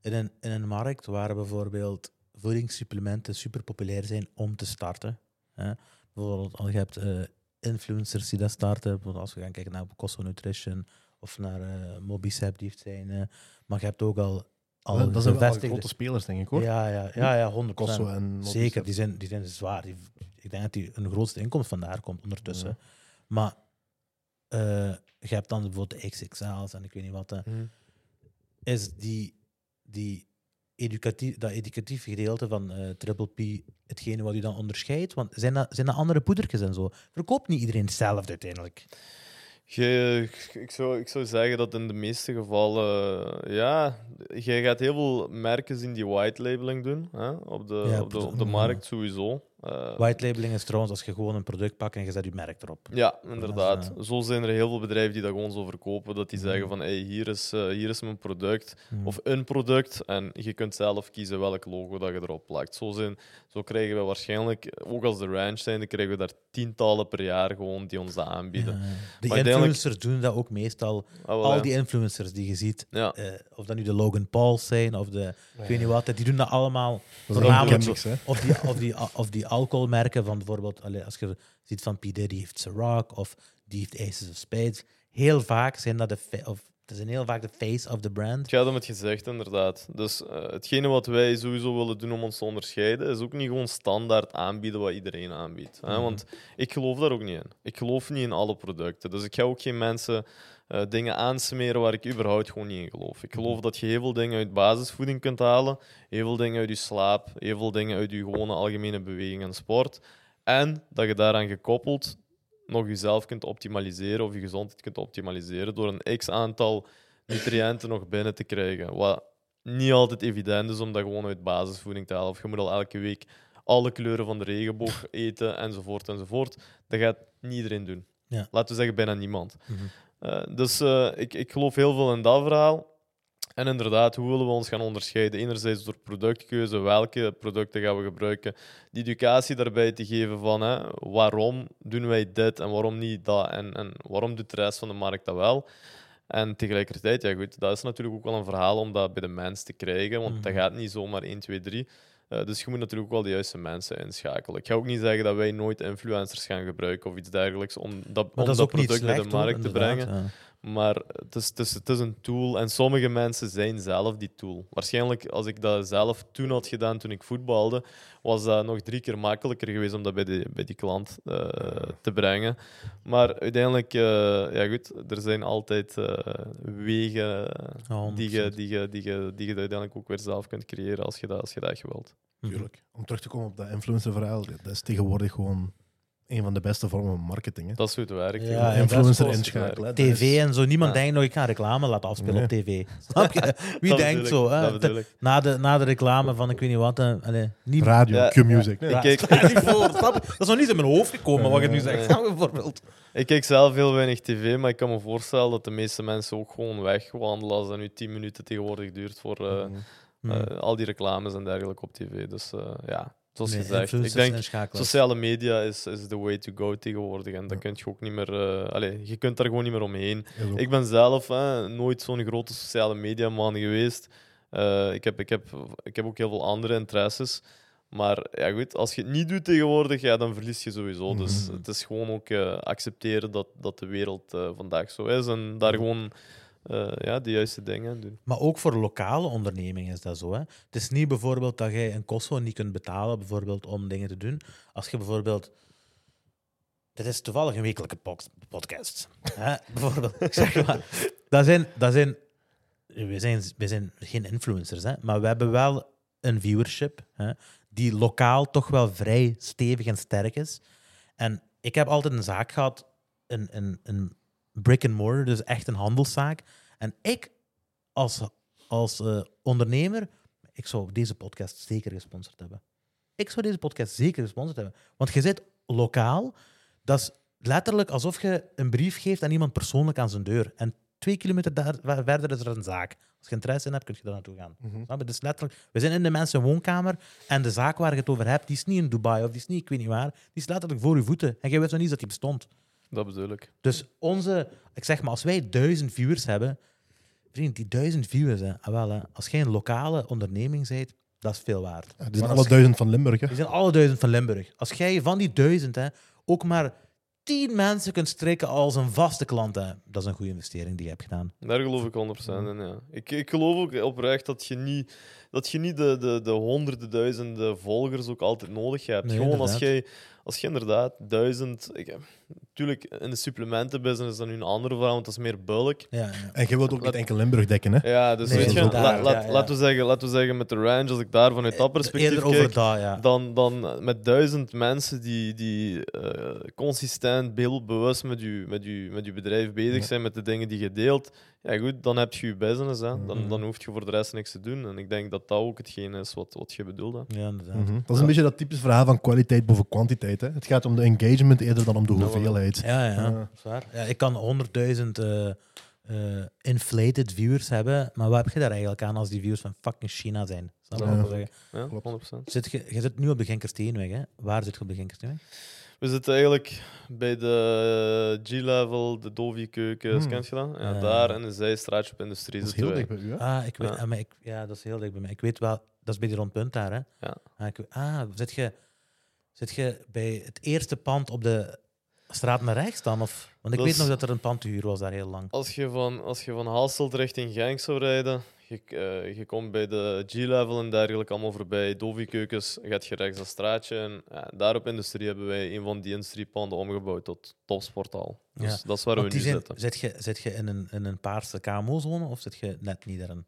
In, een, in een markt waar bijvoorbeeld voedingssupplementen super populair zijn om te starten. Hè. Bijvoorbeeld, al je hebt eh, influencers die dat starten. Bijvoorbeeld als we gaan kijken naar Cosmo Nutrition of naar eh Mobicep, die heeft zijn. eh, maar je hebt ook al, al dat zijn wel grote spelers, denk ik hoor. Ja, ja, ja, ja, 100%. Kosso en Zeker, die zijn, die zijn zwaar. Die, ik denk dat die een grootste inkomst vandaar komt ondertussen. Ja. Maar eh, je hebt dan bijvoorbeeld de XXL's en ik weet niet wat. Mhm. is die, die educatief, dat educatief gedeelte van eh, Triple P hetgene wat u dan onderscheidt? Want zijn dat, zijn dat andere poedertjes en zo? Verkoopt niet iedereen hetzelfde uiteindelijk? Je, ik, zou, ik zou zeggen dat in de meeste gevallen, eh, ja, je gaat heel veel merken zien die white labeling doen hè, op, de, Ja, op, de, op de markt sowieso. Eh, White labeling is trouwens als je gewoon een product pakt en je zet je merk erop. Ja, inderdaad. Dat Zo zijn er heel veel bedrijven die dat gewoon zo verkopen, dat die Mhm. zeggen van hey, hier, is, eh, hier is mijn product Hmm. of een product en je kunt zelf kiezen welk logo dat je erop plakt. Zo, zijn, zo krijgen we waarschijnlijk, ook als de ranch zijn, dan krijgen we daar tientallen per jaar gewoon die ons dat aanbieden. Ja. De influencers doen dat ook meestal. Ah, wel, Al die influencers die je ziet, Ja. eh, of dat nu de Logan Pauls zijn of de, ik weet niet wat, die doen dat allemaal. Dat Voornamelijk. Of die, of, die, of die [LAUGHS] alcoholmerken van bijvoorbeeld, als je ziet van P. Diddy heeft Ciroc of die heeft Aces of Spades. Heel vaak zijn dat de, of, dat zijn heel vaak de face of the brand. Het gaat om het gezegd, inderdaad. Dus eh, hetgene wat wij sowieso willen doen om ons te onderscheiden, is ook niet gewoon standaard aanbieden wat iedereen aanbiedt. Hè? Mhm. Want ik geloof daar ook niet in. Ik geloof niet in alle producten. Dus ik ga ook geen mensen eh, dingen aansmeren waar ik überhaupt gewoon niet in geloof. Ik geloof dat je heel veel dingen uit basisvoeding kunt halen, heel veel dingen uit je slaap, heel veel dingen uit je gewone algemene beweging en sport. En dat je daaraan gekoppeld nog jezelf kunt optimaliseren of je gezondheid kunt optimaliseren door een x aantal nutriënten nog binnen te krijgen. Wat niet altijd evident is om dat gewoon uit basisvoeding te halen. Of je moet al elke week alle kleuren van de regenboog eten, enzovoort, enzovoort. Dat gaat niet iedereen doen. Ja. Laten we zeggen, bijna niemand. Mhm. Eh, dus eh, ik, ik geloof heel veel in dat verhaal. En inderdaad, hoe willen we ons gaan onderscheiden? Enerzijds door productkeuze, welke producten gaan we gebruiken. Die educatie daarbij te geven van hè, waarom doen wij dit en waarom niet dat en, en waarom doet de rest van de markt dat wel. En tegelijkertijd, ja goed, dat is natuurlijk ook wel een verhaal om dat bij de mens te krijgen, want dat Mhm. gaat niet zomaar 1, 2, 3. Eh, dus je moet natuurlijk ook wel de juiste mensen inschakelen. Ik ga ook niet zeggen dat wij nooit influencers gaan gebruiken of iets dergelijks om dat, om dat product slecht, de hoor, markt te brengen. ja. Maar het is, het, is, het is een tool en sommige mensen zijn zelf die tool. Waarschijnlijk, als ik dat zelf toen had gedaan toen ik voetbalde, was dat nog drie keer makkelijker geweest om dat bij, de, bij die klant eh, te brengen. Maar uiteindelijk, eh, ja goed, er zijn altijd eh, wegen die, je, 100%. die, je, die, je, die je uiteindelijk ook weer zelf kunt creëren als je dat, als je dat echt wilt. Mhm. Tuurlijk. Om terug te komen op dat influencer-verhaal, dat is tegenwoordig gewoon een van de beste vormen van marketing. Hè. Dat is hoe het werkt. Ja, influencer inschakelen. TV en zo. Niemand Ja. denkt nog, ik ga reclame laten afspelen Nee. op tv. [LAUGHS] Snap je? Wie Dat denkt zo? hè? Na, de, na de reclame van ik weet niet wat. allee, niet, Radio, Ja, Q-music. Nee, Ik [LAUGHS] voor, snap je? Dat is nog niet in mijn hoofd gekomen wat je nu zegt. [LAUGHS] Bijvoorbeeld. Ik kijk zelf heel weinig tv, maar ik kan me voorstellen dat de meeste mensen ook gewoon wegwandelen als dat nu 10 minuten tegenwoordig duurt voor eh, Mhm. eh, al die reclames en dergelijke op tv. Dus eh, ja, zoals Nee, gezegd. Ik denk, sociale media is, is the way to go tegenwoordig. En dan kun je ook niet meer... eh, allee, je kunt daar gewoon niet meer omheen. Ik ben zelf hè, nooit zo'n grote sociale media man geweest. Eh, ik, heb, ik, heb, ik heb ook heel veel andere interesses. Maar ja, goed, als je het niet doet tegenwoordig, ja, dan verlies je sowieso. Dus Mhm. het is gewoon ook eh, accepteren dat, dat de wereld eh, vandaag zo is en daar gewoon eh, ja, de juiste dingen doen. Maar ook voor lokale ondernemingen is dat zo. Hè? Het is niet bijvoorbeeld dat jij een Kosovo niet kunt betalen bijvoorbeeld, om dingen te doen. Als je bijvoorbeeld. Dit is toevallig een wekelijke podcast. Hè? [LAUGHS] Bijvoorbeeld, zeg maar. Dat zijn, dat zijn, we, zijn, we zijn geen influencers, hè? maar we hebben wel een viewership hè? die lokaal toch wel vrij stevig en sterk is. En ik heb altijd een zaak gehad, een, een, een brick and mortar, dus echt een handelszaak. En ik als, als eh, ondernemer, ik zou deze podcast zeker gesponsord hebben. Ik zou deze podcast zeker gesponsord hebben. Want je zit lokaal, dat is letterlijk alsof je een brief geeft aan iemand persoonlijk aan zijn deur. En twee kilometer daar, ver- verder is er een zaak. Als je interesse in hebt, kun je daar naartoe gaan. Mhm. Dus letterlijk, we zijn in de mensen woonkamer en de zaak waar je het over hebt, die is niet in Dubai of die is niet, ik weet niet waar, die is letterlijk voor je voeten. En jij wist nog niet dat die bestond. Dat bedoel ik. Dus onze, ik zeg maar, als wij duizend viewers hebben, vriend, die duizend viewers, hè, ah, wel, hè, als jij een lokale onderneming bent, dat is veel waard. Ja, die zijn Maar alle duizend van Limburg. Hè? Die zijn alle duizend van Limburg. Als jij van die duizend hè, ook maar tien mensen kunt strikken als een vaste klant, hè, dat is een goede investering die je hebt gedaan. Daar geloof ik 100% in. Ja. Ik, ik geloof ook oprecht dat je niet, dat je niet de, de, de honderden duizenden volgers ook altijd nodig hebt. Nee, Gewoon als jij, als je inderdaad duizend. Ik, natuurlijk, in de supplementenbusiness is dat nu een andere verhaal, want dat is meer bulk. Ja, ja. En je wilt ook niet enkel Limburg dekken. Hè? Ja, dus Nee, weet je, laat- ja. Laten, we zeggen, laten we zeggen met de range, als ik daar vanuit dat perspectief Eerder kijk, over dat, ja. dan, dan met duizend mensen die, die eh, consistent, beeldbewust met je, met, je, met je bedrijf bezig Ja. zijn, met de dingen die je deelt, ja goed, dan heb je je business. Hè. Dan, Mhm. dan hoef je voor de rest niks te doen. En ik denk dat dat ook hetgeen is wat, wat je bedoelde. Ja, inderdaad. Mhm. Dat is een beetje dat typisch verhaal van kwaliteit boven kwantiteit. Hè? Het gaat om de engagement eerder dan om de Nou, hoeveelheid. Ja, ja, Ja. dat is waar. Ja, ik kan 100.000 eh, eh, inflated viewers hebben, maar wat heb je daar eigenlijk aan als die viewers van fucking China zijn? Snap je Ja. wat ik wil zeggen? Ja, Klopt. 100%. Zit je, je zit nu op de Genkersteenweg, hè? Waar zit je op de Genkersteenweg? We zitten eigenlijk bij de G-level, de Dovi keukens, Hmm. kent je dat? Ja, Ja. daar en de zijstraatje op industrie Dat is zitten heel dicht bij u. Hè? Ah, ik weet, Ja. ah, maar ik, ja, dat is heel dicht bij mij. Ik weet wel, dat is bij die rondpunt daar, hè? Ja. Ah, ik, ah zit, je, zit je bij het eerste pand op de straat naar rechts dan? Of, want ik weet nog dat er een pand te huur was daar heel lang. Als je van, als je van Hasselt richting Genk zou rijden, je, eh, je komt bij de G-level en dergelijke allemaal voorbij, Dovi keukens, gaat je rechts dat straatje en ja, daar op industrie hebben wij een van die industriepanden omgebouwd tot topsporthal. Dus Ja. dat is waar Want we nu zijn, zitten. zit, je, zit je in een, in een paarse KMO-zone of zit je net niet daarin?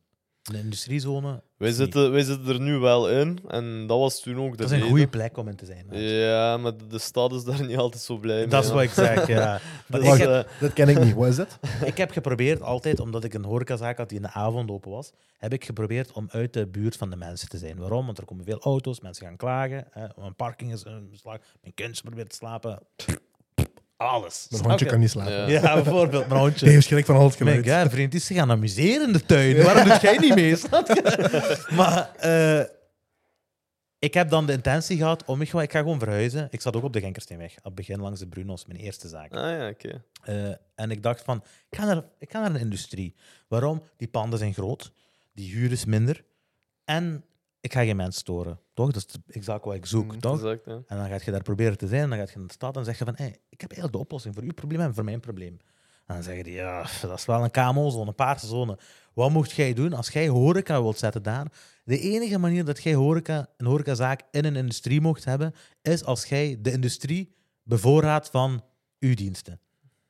In een industriezone? Wij zitten, wij zitten er nu wel in en dat was toen ook de Dat is een reden. goede plek om in te zijn. Ja, maar de- de stad is daar [LAUGHS] niet altijd zo blij mee. Dat is wat ik zeg, ja. [LAUGHS] Ik, heb, eh, Dat ken ik niet. Wat is dat? [LAUGHS] ik heb geprobeerd altijd, omdat ik een horecazaak had die in de avond open was, heb ik geprobeerd om uit de buurt van de mensen te zijn. Waarom? Want er komen veel auto's, mensen gaan klagen. Hè, een parking is een beslag. Mijn kindje probeert te slapen. Alles. Mijn hondje je? kan niet slapen. Ja. Ja, bijvoorbeeld mijn hondje. Nee, schrik van al het Mijn geluid. ja, vriend is zich gaan amuseren in de tuin. Waarom doet jij niet mee? [LAUGHS] Maar eh, ik heb dan de intentie gehad om ik, ik ga gewoon verhuizen. Ik zat ook op de Genkersteenweg, op het begin langs de Brunos, mijn eerste zaak. Ah ja, oké. Eh, en ik dacht van, ik ga, naar, ik ga naar een industrie. Waarom? Die panden zijn groot, die huur is minder en ik ga geen mensen storen. Toch? Dat is exact wat ik zoek, Mm, toch? Exact, ja. En dan ga je daar proberen te zijn. En dan ga je naar de stad en zeg je van... Hey, ik heb eigenlijk de oplossing voor uw probleem en voor mijn probleem. En dan zeggen die... Ja, dat is wel een KMO-zone, een paarse zone. Wat mocht jij doen als jij horeca wilt zetten daar? De enige manier dat jij horeca, een horecazaak in een industrie mocht hebben... is als jij de industrie bevoorraadt van uw diensten.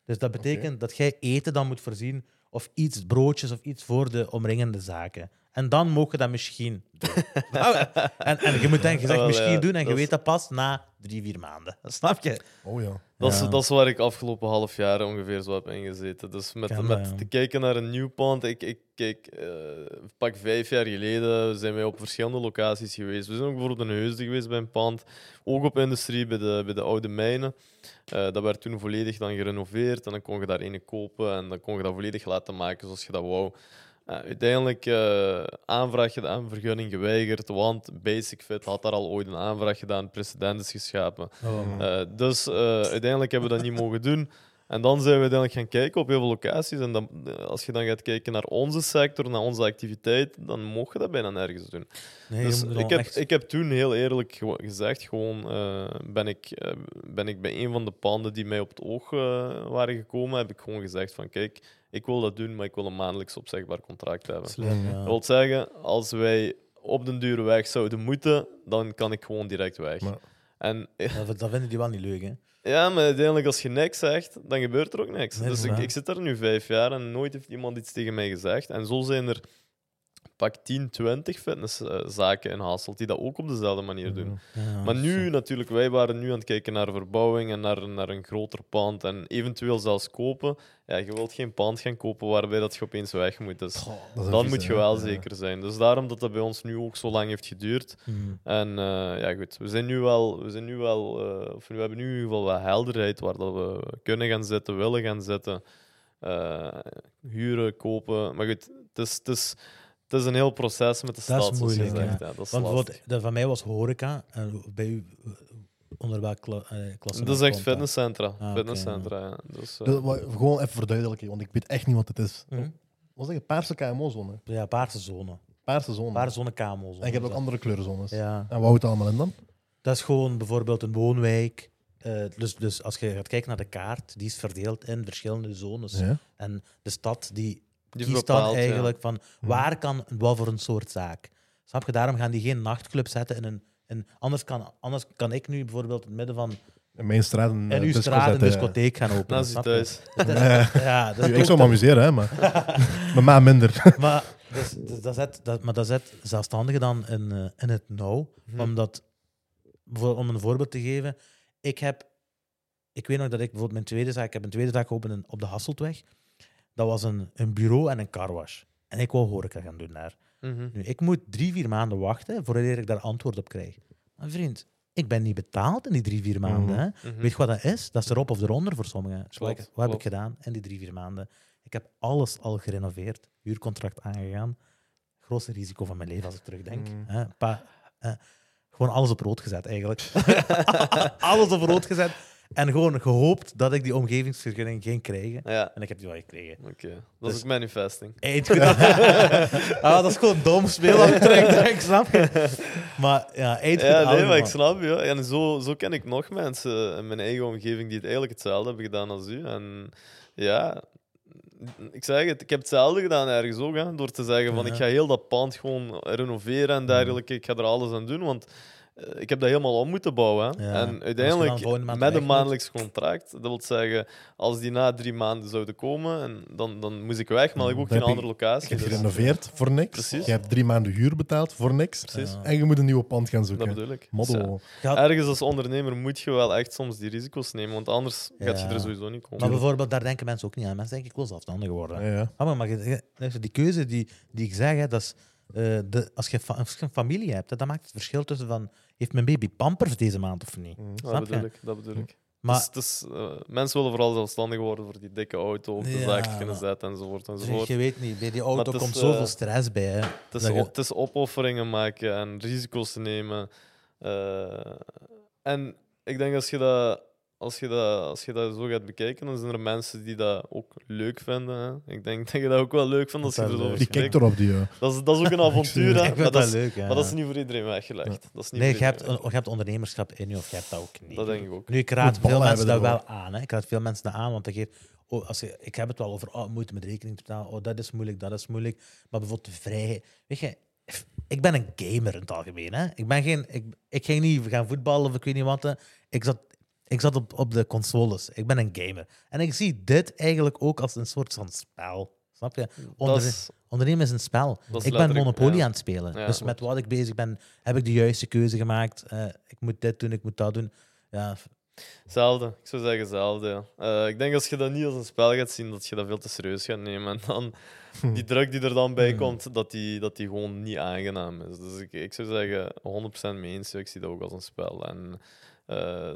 Dus dat betekent dat jij eten dan moet voorzien... of iets, broodjes of iets voor de omringende zaken. En dan mogen je dat misschien doen. [LAUGHS] Nou, en, en je moet denken, je zegt Wel, misschien ja, doen en je dat is- weet dat pas na drie, vier maanden. [LAUGHS] Snap je? Oh ja. Dat, Ja. is, dat is waar ik afgelopen half jaar ongeveer zo heb ingezeten. Dus met, met ja. te kijken naar een nieuw pand. Ik, ik kijk, eh, pak vijf jaar geleden zijn wij op verschillende locaties geweest. We zijn ook bijvoorbeeld in Heusden geweest bij een pand. Ook op industrie bij de, bij de oude mijnen. Eh, dat werd toen volledig dan gerenoveerd. En dan kon je daar ene kopen en dan kon je dat volledig laten maken zoals je dat wou. Uiteindelijk eh aanvraag gedaan, vergunning geweigerd, want Basic Fit had daar al ooit een aanvraag gedaan, precedent is geschapen. Oh. Eh, dus eh, uiteindelijk hebben we dat niet [LAUGHS] mogen doen. En dan zijn we uiteindelijk gaan kijken op heel veel locaties. En dan, als je dan gaat kijken naar onze sector, naar onze activiteit, dan mogen we dat bijna nergens doen. Nee, je Dus ik, heb, echt- ik heb toen heel eerlijk gezegd, gewoon ben, ik, ben ik bij een van de panden die mij op het oog waren gekomen, heb ik gewoon gezegd van kijk, ik wil dat doen, maar ik wil een maandelijks opzegbaar contract hebben. Slim, ja. Dat wil zeggen, als wij op den dure weg zouden moeten, dan kan ik gewoon direct weg. Maar- En Dat, dat vinden die wel niet leuk, hè? ja, maar uiteindelijk als je niks zegt, dan gebeurt er ook niks. Nee, dus ik, ik zit er nu vijf jaar en nooit heeft iemand iets tegen mij gezegd. En zo zijn er pak 10, 20 fitnesszaken in Hasselt die dat ook op dezelfde manier doen. Ja, Maar nu natuurlijk, wij waren nu aan het kijken naar verbouwing en naar, naar een groter pand en eventueel zelfs kopen. Ja, je wilt geen pand gaan kopen waarbij dat je opeens weg moet. Dus Goh, dan vieze, moet je wel Ja. zeker zijn. Dus daarom dat dat bij ons nu ook zo lang heeft geduurd. hmm. En eh, ja, goed, we zijn nu wel, we zijn nu wel eh, of we hebben nu in ieder geval wat helderheid waar dat we kunnen gaan zitten, willen gaan zitten, eh, huren, kopen. Maar goed, het is, het is, het is een heel proces met de Dat is stad, zoals je moeilijk, zegt. ja. Ja, dat is Want lastig. bijvoorbeeld, dat van mij was horeca. En bij u, eh, onder welke kla eh, klasse? Dat is echt fitnesscentra. Ah, fitnesscentra, ja. Dus, eh, Dus, gewoon even verduidelijken, want ik weet echt niet wat het is. Hm? Wat zeg je? Paarse KMO-zone. Ja, paarse zone. Paarse zone. Paarse zone KMO. en je hebt ook andere kleurzones. Ja. En wat houdt het allemaal in dan? Dat is gewoon bijvoorbeeld een woonwijk. Eh, dus, dus als je gaat kijken naar de kaart, die is verdeeld in verschillende zones. Ja. En de stad die die kiest bepaalt, dan ja. eigenlijk van waar kan wat voor een soort zaak. Snap je? Daarom gaan die geen nachtclub zetten in een. In, anders, kan, anders kan ik nu bijvoorbeeld in het midden van In mijn straat een in eh, uw disco straat een discotheek gaan openen. Naast je snap je? thuis. Ja, dat is Ik zou me amuseren, hè, maar [LAUGHS] met mij minder. Maar, dus, dus dat zet, dat, maar dat zet zelfstandigen dan in, eh, in het nauw. Mhm. Omdat, voor, om een voorbeeld te geven, ik heb... Ik weet nog dat ik bijvoorbeeld mijn tweede zaak... Ik heb een tweede zaak geopend op de Hasseltweg. Dat was een, een bureau en een carwash. En ik wou horeca gaan doen daar. Mhm. Nu, ik moet drie, vier maanden wachten voordat ik daar antwoord op krijg. Maar vriend, ik ben niet betaald in die drie, vier maanden. Mhm. Hè? Mhm. Weet je wat dat is? Dat is erop of eronder voor sommigen. Wat, Klopt, wat heb ik gedaan in die drie, vier maanden? Ik heb alles al gerenoveerd, huurcontract aangegaan. Grootste risico van mijn leven als ik terugdenk. Mm. Hè? Pa- eh, gewoon alles op rood gezet, eigenlijk. [LAUGHS] [LAUGHS] alles op rood gezet. En gewoon gehoopt dat ik die omgevingsvergunning ging krijgen. Ja, En ik heb die wel gekregen. oké. Dat Dus- is ook manifesting. [LAUGHS] [LAUGHS] Ah, dat is gewoon dom spelen als [LAUGHS] ik terugdenk, snap je? Maar ja, goed. Ja, nee, ouder, maar ik snap je. En zo, zo ken ik nog mensen in mijn eigen omgeving die het eigenlijk hetzelfde hebben gedaan als u. En ja, ik zeg het, ik heb hetzelfde gedaan ergens ook. Hè, door te zeggen van Ja. ik ga heel dat pand gewoon renoveren en dergelijke. Ik ga er alles aan doen, want ik heb dat helemaal om moeten bouwen. Ja. En je uiteindelijk, met een maandelijks contract, dat wil zeggen, als die na drie maanden zouden komen, en dan, dan moest ik weg, maar ik heb ook geen heb je- andere locatie. Ik heb dus- gerenoveerd voor niks. Precies. Je hebt drie maanden huur betaald voor niks. Precies. En je moet een nieuwe pand gaan dat zoeken. bedoel ik. Model. Dus ja. Ergens als ondernemer moet je wel echt soms die risico's nemen, want anders gaat je er sowieso niet komen. maar bijvoorbeeld, daar denken mensen ook niet aan. Mensen denken, ik wil zelfstandig worden. Ja, ja. Ah, maar, maar je- je- die keuze die, die ik zeg, hè, dat is, eh, de, als, je als je een familie hebt, hè, dan maakt het verschil tussen van, heeft mijn baby pampers deze maand of niet? Mm. dat bedoel je? ik. Dat bedoel ik. Maar Dus, eh, mensen willen vooral zelfstandig worden voor die dikke auto op de Ja, zaak kunnen zetten enzovoort. enzovoort. je weet niet, bij die auto is, komt zoveel eh, stress bij. Hè, Het is, je- het is opofferingen maken en risico's te nemen. Eh, en ik denk als je, dat, als, je dat, als je dat zo gaat bekijken, dan zijn er mensen die dat ook leuk vinden. Hè. Ik denk dat je dat ook wel leuk vindt als je Dat er zo over Die kijkt erop, die. ja. Dat is, dat is ook een [LAUGHS] avontuur, hè. ik vind maar, dat dat is, leuk. Ja. maar dat is niet voor iedereen weggelegd. Dat is niet nee, je hebt, je hebt ondernemerschap in je of je hebt dat ook niet. Dat denk ik ook. Nu, ik raad veel mensen dat hebben wel aan. Hè. Ik raad veel mensen dat aan, want dat geeft... Oh, als je, ik heb het wel over oh, moeite met rekening te betalen. Oh, dat is moeilijk, dat is moeilijk. Maar bijvoorbeeld de vrijheid... Weet je, ik ben een gamer in het algemeen. Hè. Ik, ben geen, ik, ik ging niet gaan voetballen of ik weet niet wat. Ik zat, ik zat op, op de consoles. Ik ben een gamer. En ik zie dit eigenlijk ook als een soort van spel. Snap je? Onder, is, ondernemen is een spel. is Ik ben Monopoly ja. aan het spelen. Ja, dus met wat ik bezig ben, heb ik de juiste keuze gemaakt. Eh, ik moet dit doen, ik moet dat doen. Ja, Hetzelfde. Ik zou zeggen hetzelfde, ja. Eh, ik denk als je dat niet als een spel gaat zien, dat je dat veel te serieus gaat nemen. En dan die druk die er dan bij Hmm. komt, dat die, dat die gewoon niet aangenaam is. Dus ik, ik zou zeggen, 100% mee eens. Ik zie dat ook als een spel. En eh,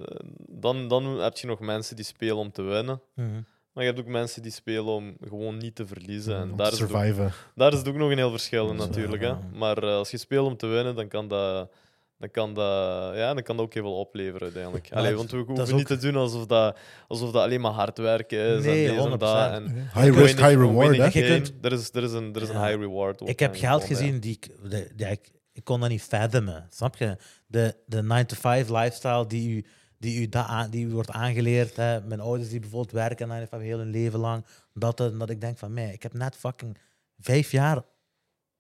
dan, dan heb je nog mensen die spelen om te winnen. mhm. Maar je hebt ook mensen die spelen om gewoon niet te verliezen. En Om daar is, het ook, surviven. daar is het ook nog een heel verschil in, natuurlijk. Hè. Maar eh, als je speelt om te winnen, dan kan dat, dan kan dat, ja, dan kan dat ook heel veel opleveren uiteindelijk. Allee, want we hoeven ook- niet te doen alsof dat, alsof dat alleen maar hard werken is. Nee, en dit en 100%. dat. En High risk, high reward. Er is, er is een, er is een high reward. Ik heb geld gezien die ik, ja, ik, ik kon dat niet fathomen. Snap je? De, de 9-to-5 lifestyle die u, die, u da, die u wordt aangeleerd. Hè. Mijn ouders die bijvoorbeeld werken 9 to 5 heel hun leven lang. Dat, eh, dat ik denk van, mij, ik heb net fucking vijf jaar.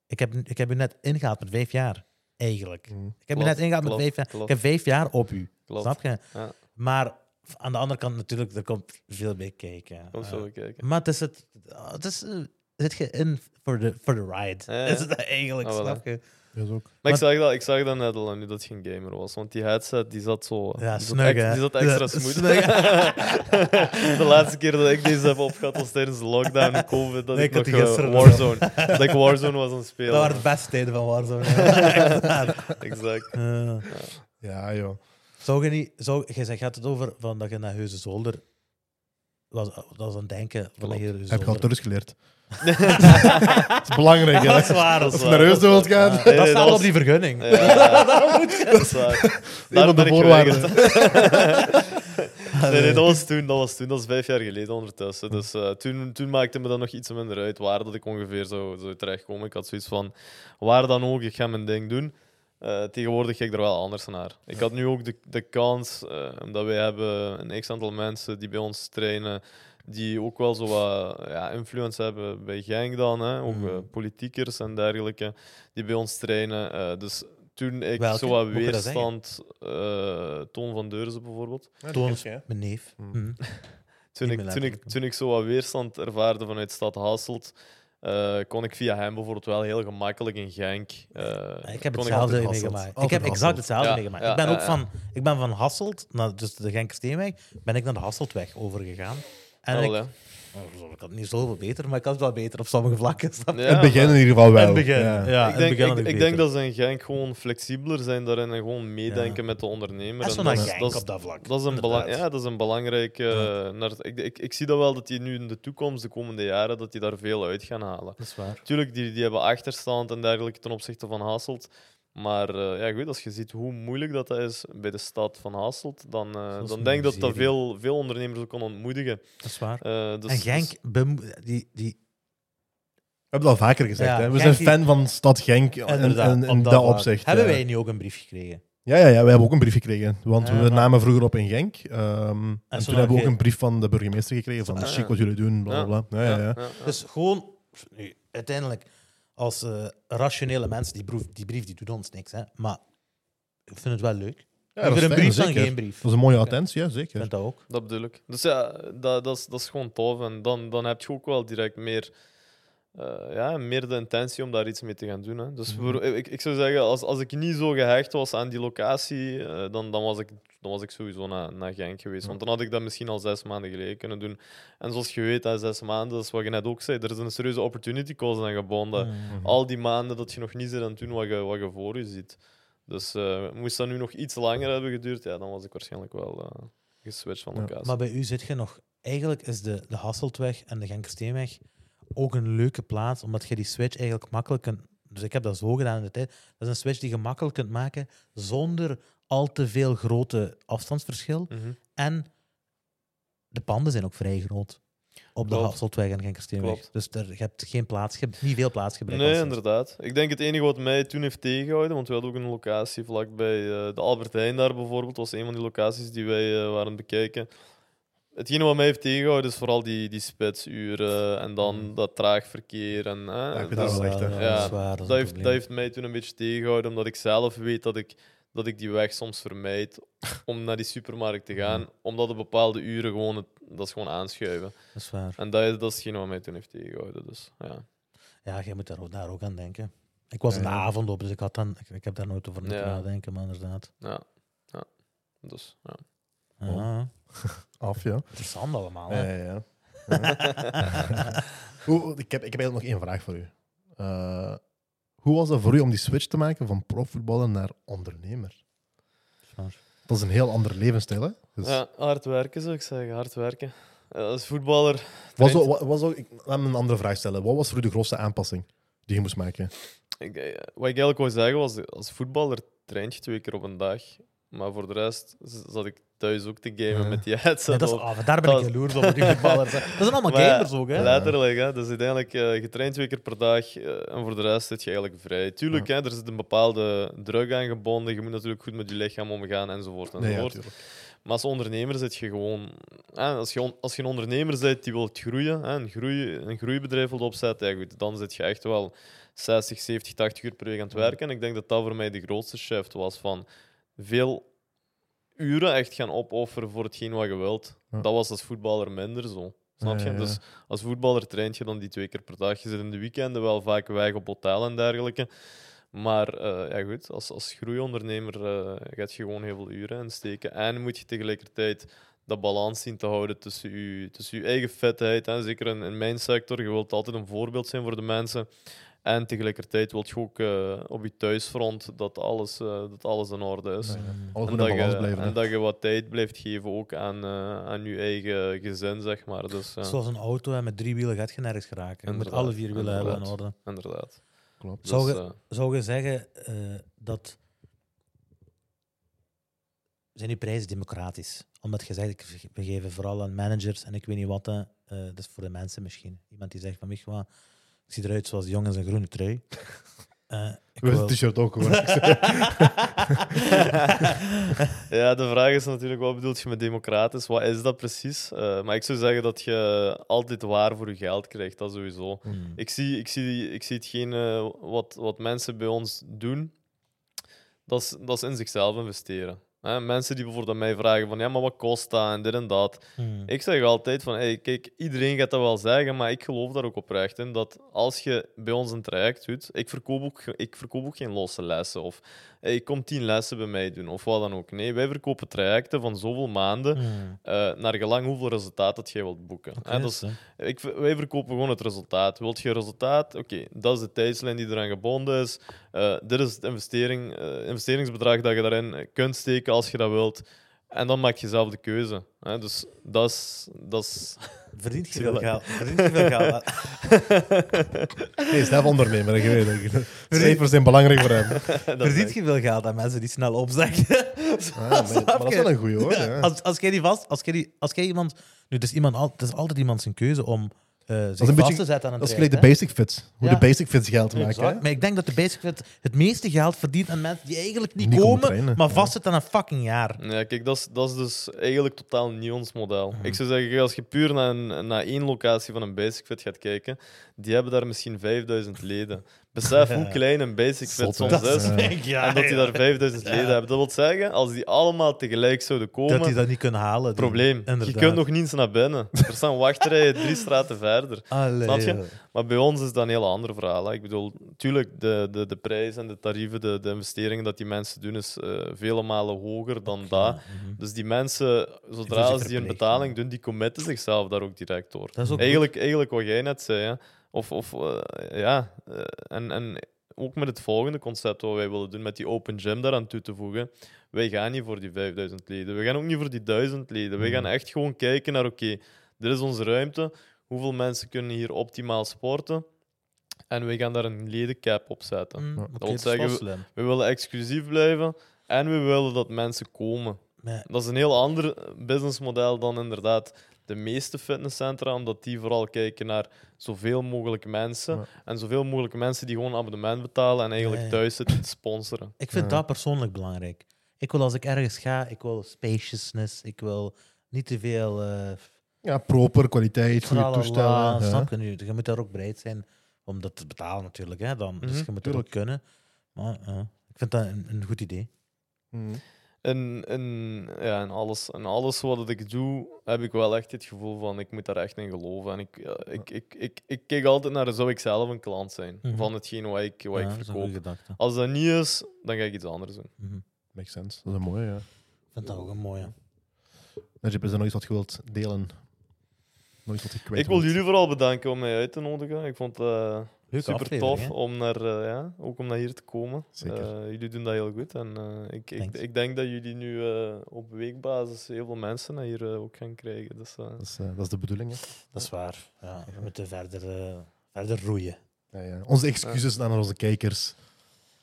Ik heb, ik heb u net ingehaald met vijf jaar, eigenlijk. Mm. Ik heb u Klopt, net ingehaald met vijf jaar. klopt. Ik heb vijf jaar op u. Snap je? Ja. Maar aan de andere kant natuurlijk, er komt veel bij kijken. Eh, zo bekijken. maar het is het. Het is. eh, Zit je in voor de ride? Ja, ja. Is het eigenlijk, Ah, snap je? Dat is ook. Maar ik zag, dat, ik zag dat net al nu dat het geen gamer was. Want die headset die zat zo. Ja, die zat snug, hè? Die zat extra Ja, [LAUGHS] smooth. snug. [LAUGHS] de laatste keer dat ik deze heb opgehad was tijdens de lockdown en [LAUGHS] COVID. Dat Nee, ik, nog eh, gisteren. Warzone. dat ik Warzone was aan het spelen. Dat waren de beste tijden van Warzone. Exact. Ja, joh. zou je niet... Zou, je zegt, gaat het over van dat je naar Heuze Zolder... Was, dat was aan het denken van dat je Heuse Heb je al. Turks geleerd? Dat is belangrijk, hè? Dat is waar. Dat Als je naar dat wilt gaan. Dat staat dat op die vergunning. [LAUGHS] Dat is waar. De voorwaarden. geweigerd. [LAUGHS] Nee, nee, dat was toen. Dat was toen. Dat is vijf jaar geleden ondertussen. Dus eh, toen, toen maakte me dat nog iets minder uit waar dat ik ongeveer zou, zou terechtkomen. Ik had zoiets van, waar dan ook, ik ga mijn ding doen. Eh, tegenwoordig kijk ik er wel anders naar. Ik had nu ook de, de kans, eh, omdat wij hebben een x-aantal mensen die bij ons trainen, die ook wel zo wat ja, influence hebben bij Genk dan. Hè? Ook Mhm. eh, politiekers en dergelijke, die bij ons trainen. Eh, dus toen ik Welke? zo wat weerstand... eh, Toon van Deurzen bijvoorbeeld. Toon is mijn neef. Mm. [LAUGHS] Mhm. Toen ik, toen, ik, toen ik zo wat weerstand ervaarde vanuit Stad Hasselt, eh, kon ik via hem bijvoorbeeld wel heel gemakkelijk in Genk. eh, Ik heb kon hetzelfde meegemaakt. Ik heb exact hetzelfde Ja, meegemaakt. ja, ik ben ja, ook ja. van, ik ben van Hasselt, naar, dus de Genkersteenweg, ben ik naar de Hasseltweg overgegaan. En wel, ik, oh, ik had niet zoveel beter, maar ik had het wel beter op sommige vlakken. Ja, In het begin in ieder geval wel. In het begin, Ja. ja. ik het denk, ik, denk dat ze in Genk gewoon flexibeler zijn daarin en gewoon meedenken met de ondernemer. En En dat is- Genk dat is- op dat vlak. Dat is, een belang, ja, dat is een belangrijke. Ja. naar, ik, ik, ik zie dat wel dat die nu in de toekomst, de komende jaren, dat die daar veel uit gaan halen. Dat is waar. Tuurlijk, die, die hebben achterstand en dergelijke ten opzichte van Hasselt. Maar eh, ja, goed, als je ziet hoe moeilijk dat, dat is bij de stad van Hasselt, dan, eh, Dat dan denk ik dat dat veel, veel ondernemers ook kan ontmoedigen. Dat is waar. Eh, dus, en Genk, dus- die, die, We hebben het al vaker gezegd. Ja, hè. We Genk zijn die- fan van stad Genk in, dat, opzicht. Hebben wij nu ook een brief gekregen? Ja, ja, ja, we hebben ook een brief gekregen. Want Ja, we maar- namen vroeger op in Genk. ehm, en toen hebben we ook een brief van de burgemeester gekregen. Van, chic wat jullie doen, bla bla bla. Ja, ja, ja. ja, ja. Dus gewoon, nu, uiteindelijk, als eh, rationele mensen, die brief, die brief die doet ons niks, hè, maar ik vind het wel leuk. Ja, Liever is een brief dan geen brief. Dat is een mooie attentie, ja, Ik zeker. vind dat ook. Dat bedoel ik. Dus ja, dat, dat, is, dat is gewoon tof. En dan, dan heb je ook wel direct meer, eh, ja, meer de intentie om daar iets mee te gaan doen. Hè. Dus Mhm. voor- ik, ik zou zeggen, als, als ik niet zo gehecht was aan die locatie, eh, dan, dan, was ik, dan was ik sowieso naar, naar Genk geweest. Want dan had ik dat misschien al zes maanden geleden kunnen doen. En zoals je weet, hè, zes maanden, dat is wat je net ook zei, er is een serieuze opportunity cost aan gebonden. Mm. Al die maanden dat je nog niet zit aan het doen wat je, wat je voor je ziet. Dus eh, moest dat nu nog iets langer hebben geduurd, ja, dan was ik waarschijnlijk wel eh, geswitcht van Ja. locatie. Maar bij u zit je nog... Eigenlijk is de, de Hasseltweg en de Genkersteenweg ook een leuke plaats, omdat je die switch eigenlijk makkelijk kunt... Dus ik heb dat zo gedaan in de tijd. Dat is een switch die je makkelijk kunt maken zonder al te veel grote afstandsverschil. Mhm. En de panden zijn ook vrij groot. Op de. Hasseltweg en Genkersteenweg. Dus er, je hebt geen plaats, je hebt niet veel plaatsgebrek. Nee, inderdaad. Ik denk het enige wat mij toen heeft tegengehouden, want we hadden ook een locatie vlakbij eh, de Albert Heijn daar bijvoorbeeld, was een van die locaties die wij eh, waren bekijken. Hetgene wat mij heeft tegengehouden is vooral die, die spitsuren en dan Mhm. dat traag verkeer. En, Ja, ik vind Dat wel echt, hè. ja, Ja, dat is waar, dat een heeft, dat heeft mij toen een beetje tegengehouden, omdat ik zelf weet dat ik, dat ik die weg soms vermijd om naar die supermarkt te gaan, omdat op bepaalde uren gewoon, het, dat is gewoon aanschuiven. Dat is waar. En dat, is- dat is hetgene wat mij toen heeft tegengehouden. Dus, ja. Ja, jij moet daar ook, daar ook aan denken. Ik was Ja. avond op, dus ik, had dan, ik, ik heb daar nooit over moeten Ja. nadenken, maar inderdaad. Ja. ja. Dus, ja. Ja, [LAUGHS] Af, ja. interessant allemaal. Ja, Hè? ja, ja. [LAUGHS] Hoe, ik, heb, ik heb eigenlijk nog één vraag voor u. Eh, hoe was dat voor u om die switch te maken van profvoetballer naar ondernemer? Dat is een heel ander levensstijl, hè? Dus, Ja, hard werken zou ik zeggen, hard werken. Als voetballer. was, wat, was ook, ik, laat me een andere vraag stellen. Wat was voor u de grootste aanpassing die je moest maken? ik, eh, wat ik eigenlijk wou zeggen was, als voetballer traint je twee keer op een dag. Maar voor de rest z- zat ik thuis ook te gamen met die headset Nee, dat is, ah, daar ben ik is- jaloers op. Die voetballers. Dat zijn allemaal [LAUGHS] gamers ook, hè? Letterlijk, hè. Dus uiteindelijk, eh je traint twee keer per dag eh, en voor de rest zit je eigenlijk vrij. Tuurlijk, hè, er zit een bepaalde druk aan gebonden. Je moet natuurlijk goed met je lichaam omgaan enzovoort. Nee, ja, enzovoort. tuurlijk. Maar als ondernemer zit je gewoon... Hè, als, je on- als je een ondernemer bent die wilt groeien, hè, een, groei, een groeibedrijf wilt opzetten, ja, goed, dan zit je echt wel 60, 70, 80 uur per week aan het werken. En ik denk dat dat voor mij de grootste shift was van veel uren echt gaan opofferen voor hetgeen wat je wilt. Ja. Dat was als voetballer minder zo. Snap je? Ja, ja, ja. Dus als voetballer traint je dan die twee keer per dag. Je zit in de weekenden wel vaak weg op hotel en dergelijke. Maar eh, ja, goed, als, als groeiondernemer eh gaat je gewoon heel veel uren insteken. En moet je tegelijkertijd dat balans zien te houden tussen je, tussen je eigen fitheid. Hè. Zeker in, in mijn sector, je wilt altijd een voorbeeld zijn voor de mensen. En tegelijkertijd wil je ook eh, op je thuisfront dat alles, eh, dat alles in orde is. Ja, ja. Alles En dat, je, blijven. en dat je wat tijd blijft geven ook aan, eh, aan je eigen gezin, zeg maar. Dus ja, Zoals een auto hè, met drie wielen gaat je nergens geraken. Je moet alle vier wielen hebben in orde. inderdaad. Klopt. Zou Dus, je- Zou je zeggen eh, dat. Zijn die prijzen democratisch? Omdat je zegt, ik- we geven vooral aan managers en ik weet niet wat. Eh, dat is voor de mensen misschien. Iemand die zegt van, weet je wat, ik zie eruit zoals jongens een groene trui. [LAUGHS] Eh, ik wil- het t-shirt ook hoor. [LAUGHS] Ja, de vraag is natuurlijk, wat bedoelt je met democratisch? Wat is dat precies? Eh, maar ik zou zeggen dat je altijd waar voor je geld krijgt, dat sowieso. Hmm. Ik zie, ik zie, ik zie hetgeen eh, wat, wat mensen bij ons doen, dat is, dat is in zichzelf investeren. Hè, mensen die bijvoorbeeld aan mij vragen van, ja, maar wat kost dat en dit en dat. Hmm. Ik zeg altijd van, hey, kijk, iedereen gaat dat wel zeggen, maar ik geloof daar ook oprecht in, dat als je bij ons een traject doet, ik verkoop ook, ik verkoop ook geen losse lessen, of hey, ik kom tien lessen bij mij doen, of wat dan ook. Nee, wij verkopen trajecten van zoveel maanden, Hmm. eh, naar gelang hoeveel resultaat dat jij wilt boeken. Zo. ik, wij verkopen gewoon het resultaat. Wilt je resultaat? Oké, dat is de tijdslijn die eraan gebonden is. Eh, dit is het investering, eh, investeringsbedrag dat je daarin kunt steken als je dat wilt. En dan maak je zelf de keuze. Hè? Dus dat is. [LAUGHS] Verdient je veel geld? [LAUGHS] Verdient je veel geld? Hij is zelf ondernemer, je weet het. Cijfers zijn belangrijk voor hem. [LAUGHS] Verdient je veel geld aan mensen die snel opzeggen? Ah, maar, maar dat is wel een goeie hoor. Ja. Als, als jij die vast, als jij, die, als jij iemand, nu het is iemand, al- het is altijd iemand zijn keuze om eh zich een vast beetje- te zetten aan een Dat is gelijk de basic fits. Hoe Ja. de basic fits geld maken. Exact. Maar ik denk dat de basic fit het meeste geld verdient aan mensen die eigenlijk niet, Niet komen trainen, maar ja. vastzitten aan een fucking jaar. Ja, kijk, dat is, dat is dus eigenlijk totaal niet ons model. Mhm. Ik zou zeggen, als je puur naar, een, naar één locatie van een Basic Fit gaat kijken, die hebben daar misschien 5000 leden. Besef hoe [LAUGHS] klein een Basic Zot, hè? soms [LAUGHS] Dat is. ja, en dat die daar 5000 leden hebben. Dat wil zeggen, als die allemaal tegelijk zouden komen, dat die dat niet kunnen halen. die- probleem. Je kunt nog niet eens naar binnen. Er staan wachtrijen drie straten verder. Allee, Snap je? Maar bij ons is dat een heel ander verhaal. Hè. Ik bedoel, natuurlijk, de, de, de prijs en de tarieven, de, de investeringen dat die mensen doen, is eh, vele malen hoger dan dat. Mhm. Dus die mensen, zodra als die een betaling doen, die committen zichzelf daar ook direct door. Dat is ook Eigenlijk, eigenlijk wat jij net zei. Hè. Of, of eh, ja, eh, en, en ook met het volgende concept wat wij willen doen, met die open gym daaraan toe te voegen. Wij gaan niet voor die 5000 leden. We gaan ook niet voor die 1000 leden. Wij gaan echt gewoon kijken naar, oké, dit is onze ruimte. Hoeveel mensen kunnen hier optimaal sporten? En wij gaan daar een ledencap op zetten. Mm, wil dat is wel zeggen, slim. We willen exclusief blijven en we willen dat mensen komen. Dat is een heel ander businessmodel dan inderdaad de meeste fitnesscentra, omdat die vooral kijken naar zoveel mogelijk mensen. Ja. En zoveel mogelijk mensen die gewoon een abonnement betalen en eigenlijk thuis zitten te sponsoren. Ik vind Ja. dat persoonlijk belangrijk. Ik wil als ik ergens ga, ik wil spaciousness, ik wil niet te veel eh Ja, proper, kwaliteit, goede tralala, toestellen. ja. Snap je nu? Je moet daar ook bereid zijn om dat te betalen natuurlijk. Hè, dan. Dus Mhm, je moet dat ook kunnen. Maar ik vind dat een, een goed idee. Mhm. En, en, ja, en, alles, en alles wat ik doe, heb ik wel echt het gevoel van ik moet daar echt in geloven. En ik, ja, ik, ik, ik, ik kijk altijd naar, zou ik zelf een klant zijn Mhm. van hetgeen wat ik, wat Ja, ik verkoop. gedachte. Als dat niet is, dan ga ik iets anders doen. Mhm. Makes sense. Dat is een mooie, ja. Ik vind dat ook een mooie. Najib, is er nog iets wat je wilt delen? Nog iets wat je kwijt Ik wil jullie vooral bedanken om mij uit te nodigen. Ik vond eh, super tof hè? om naar, eh, ja, ook om naar hier te komen. Zeker. Eh, jullie doen dat heel goed. En eh, ik, ik, ik denk dat jullie nu eh, op weekbasis heel veel mensen naar hier ook gaan krijgen. Dus, Dat is, dat is de bedoeling. Hè? Dat is waar. Ja, we moeten verder, verder roeien. Ja, ja. Onze excuses aan onze kijkers.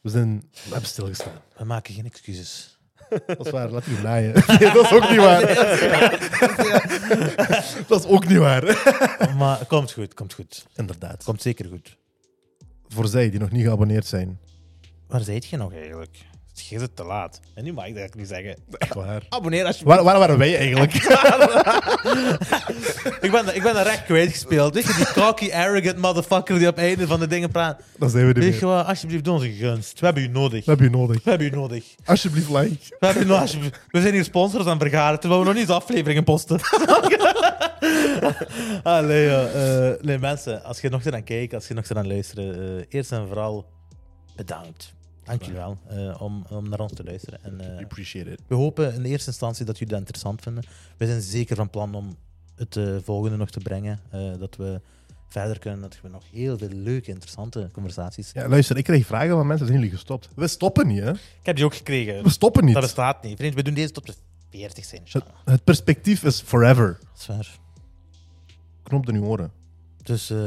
We, zijn, we hebben stilgestaan. We maken geen excuses. Dat is waar, laat je naaien. [LAUGHS] Nee, dat is ook niet waar. [LAUGHS] Dat is ook niet waar. maar komt goed, komt goed. Inderdaad. Komt zeker goed. Voor zij die nog niet geabonneerd zijn. Waar zijt je nog eigenlijk? Je zit te laat. En nu mag ik dat niet zeggen. Echt waar. Abonneer alsjeblieft. Waar, waar waren wij eigenlijk? [LAUGHS] [LAUGHS] ik, ben, ik ben er recht kwijtgespeeld. Weet je, die cocky, arrogant motherfucker die op het einde van de dingen praat. Dan zijn we er Weet je wat, alsjeblieft, doe ons een gunst. We hebben u nodig. We hebben je nodig. We hebben u nodig. Alsjeblieft, like. We, hebben u nodig. we zijn hier sponsors aan vergaren, terwijl we nog niet eens afleveringen posten. [LAUGHS] Allee, joh. Eh, nee, mensen, als je nog zit aan kijken, als je nog zit aan luisteren, eh, eerst en vooral bedankt. Dank jullie wel eh, om, om naar ons te luisteren. En, eh, Appreciate it. we hopen in eerste instantie dat jullie dat interessant vinden. We zijn zeker van plan om het eh, volgende nog te brengen. eh, dat we verder kunnen, dat we nog heel veel leuke, interessante conversaties. Ja, luister, ik krijg vragen van mensen. Zijn jullie gestopt? We stoppen niet, hè? Ik heb die ook gekregen. We stoppen niet. Dat bestaat niet. Vriend, we doen deze tot we 40 zijn. Het, het perspectief is forever. Dat is waar. Knop in uw oren. Dus eh,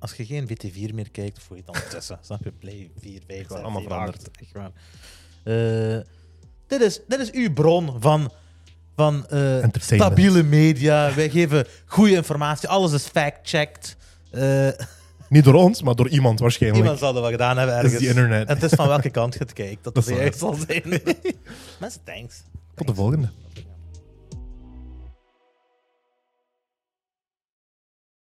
als je geen WT4 meer kijkt, of hoe je het dan tussen, [LAUGHS] snap je? Play 4, 5, 6, allemaal 7, veranderd. 8, echt waar. Eh, dit, is, dit is uw bron van, van eh, stabiele media. Wij geven goede informatie. Alles is fact-checked. Eh, [LAUGHS] Niet door ons, maar door iemand waarschijnlijk. iemand zal dat wel gedaan hebben Dat is ergens. die internet. En het is van welke kant je het kijkt. Dat, [LAUGHS] Dat is juist zal zijn. Mensen, thanks. Tot de volgende.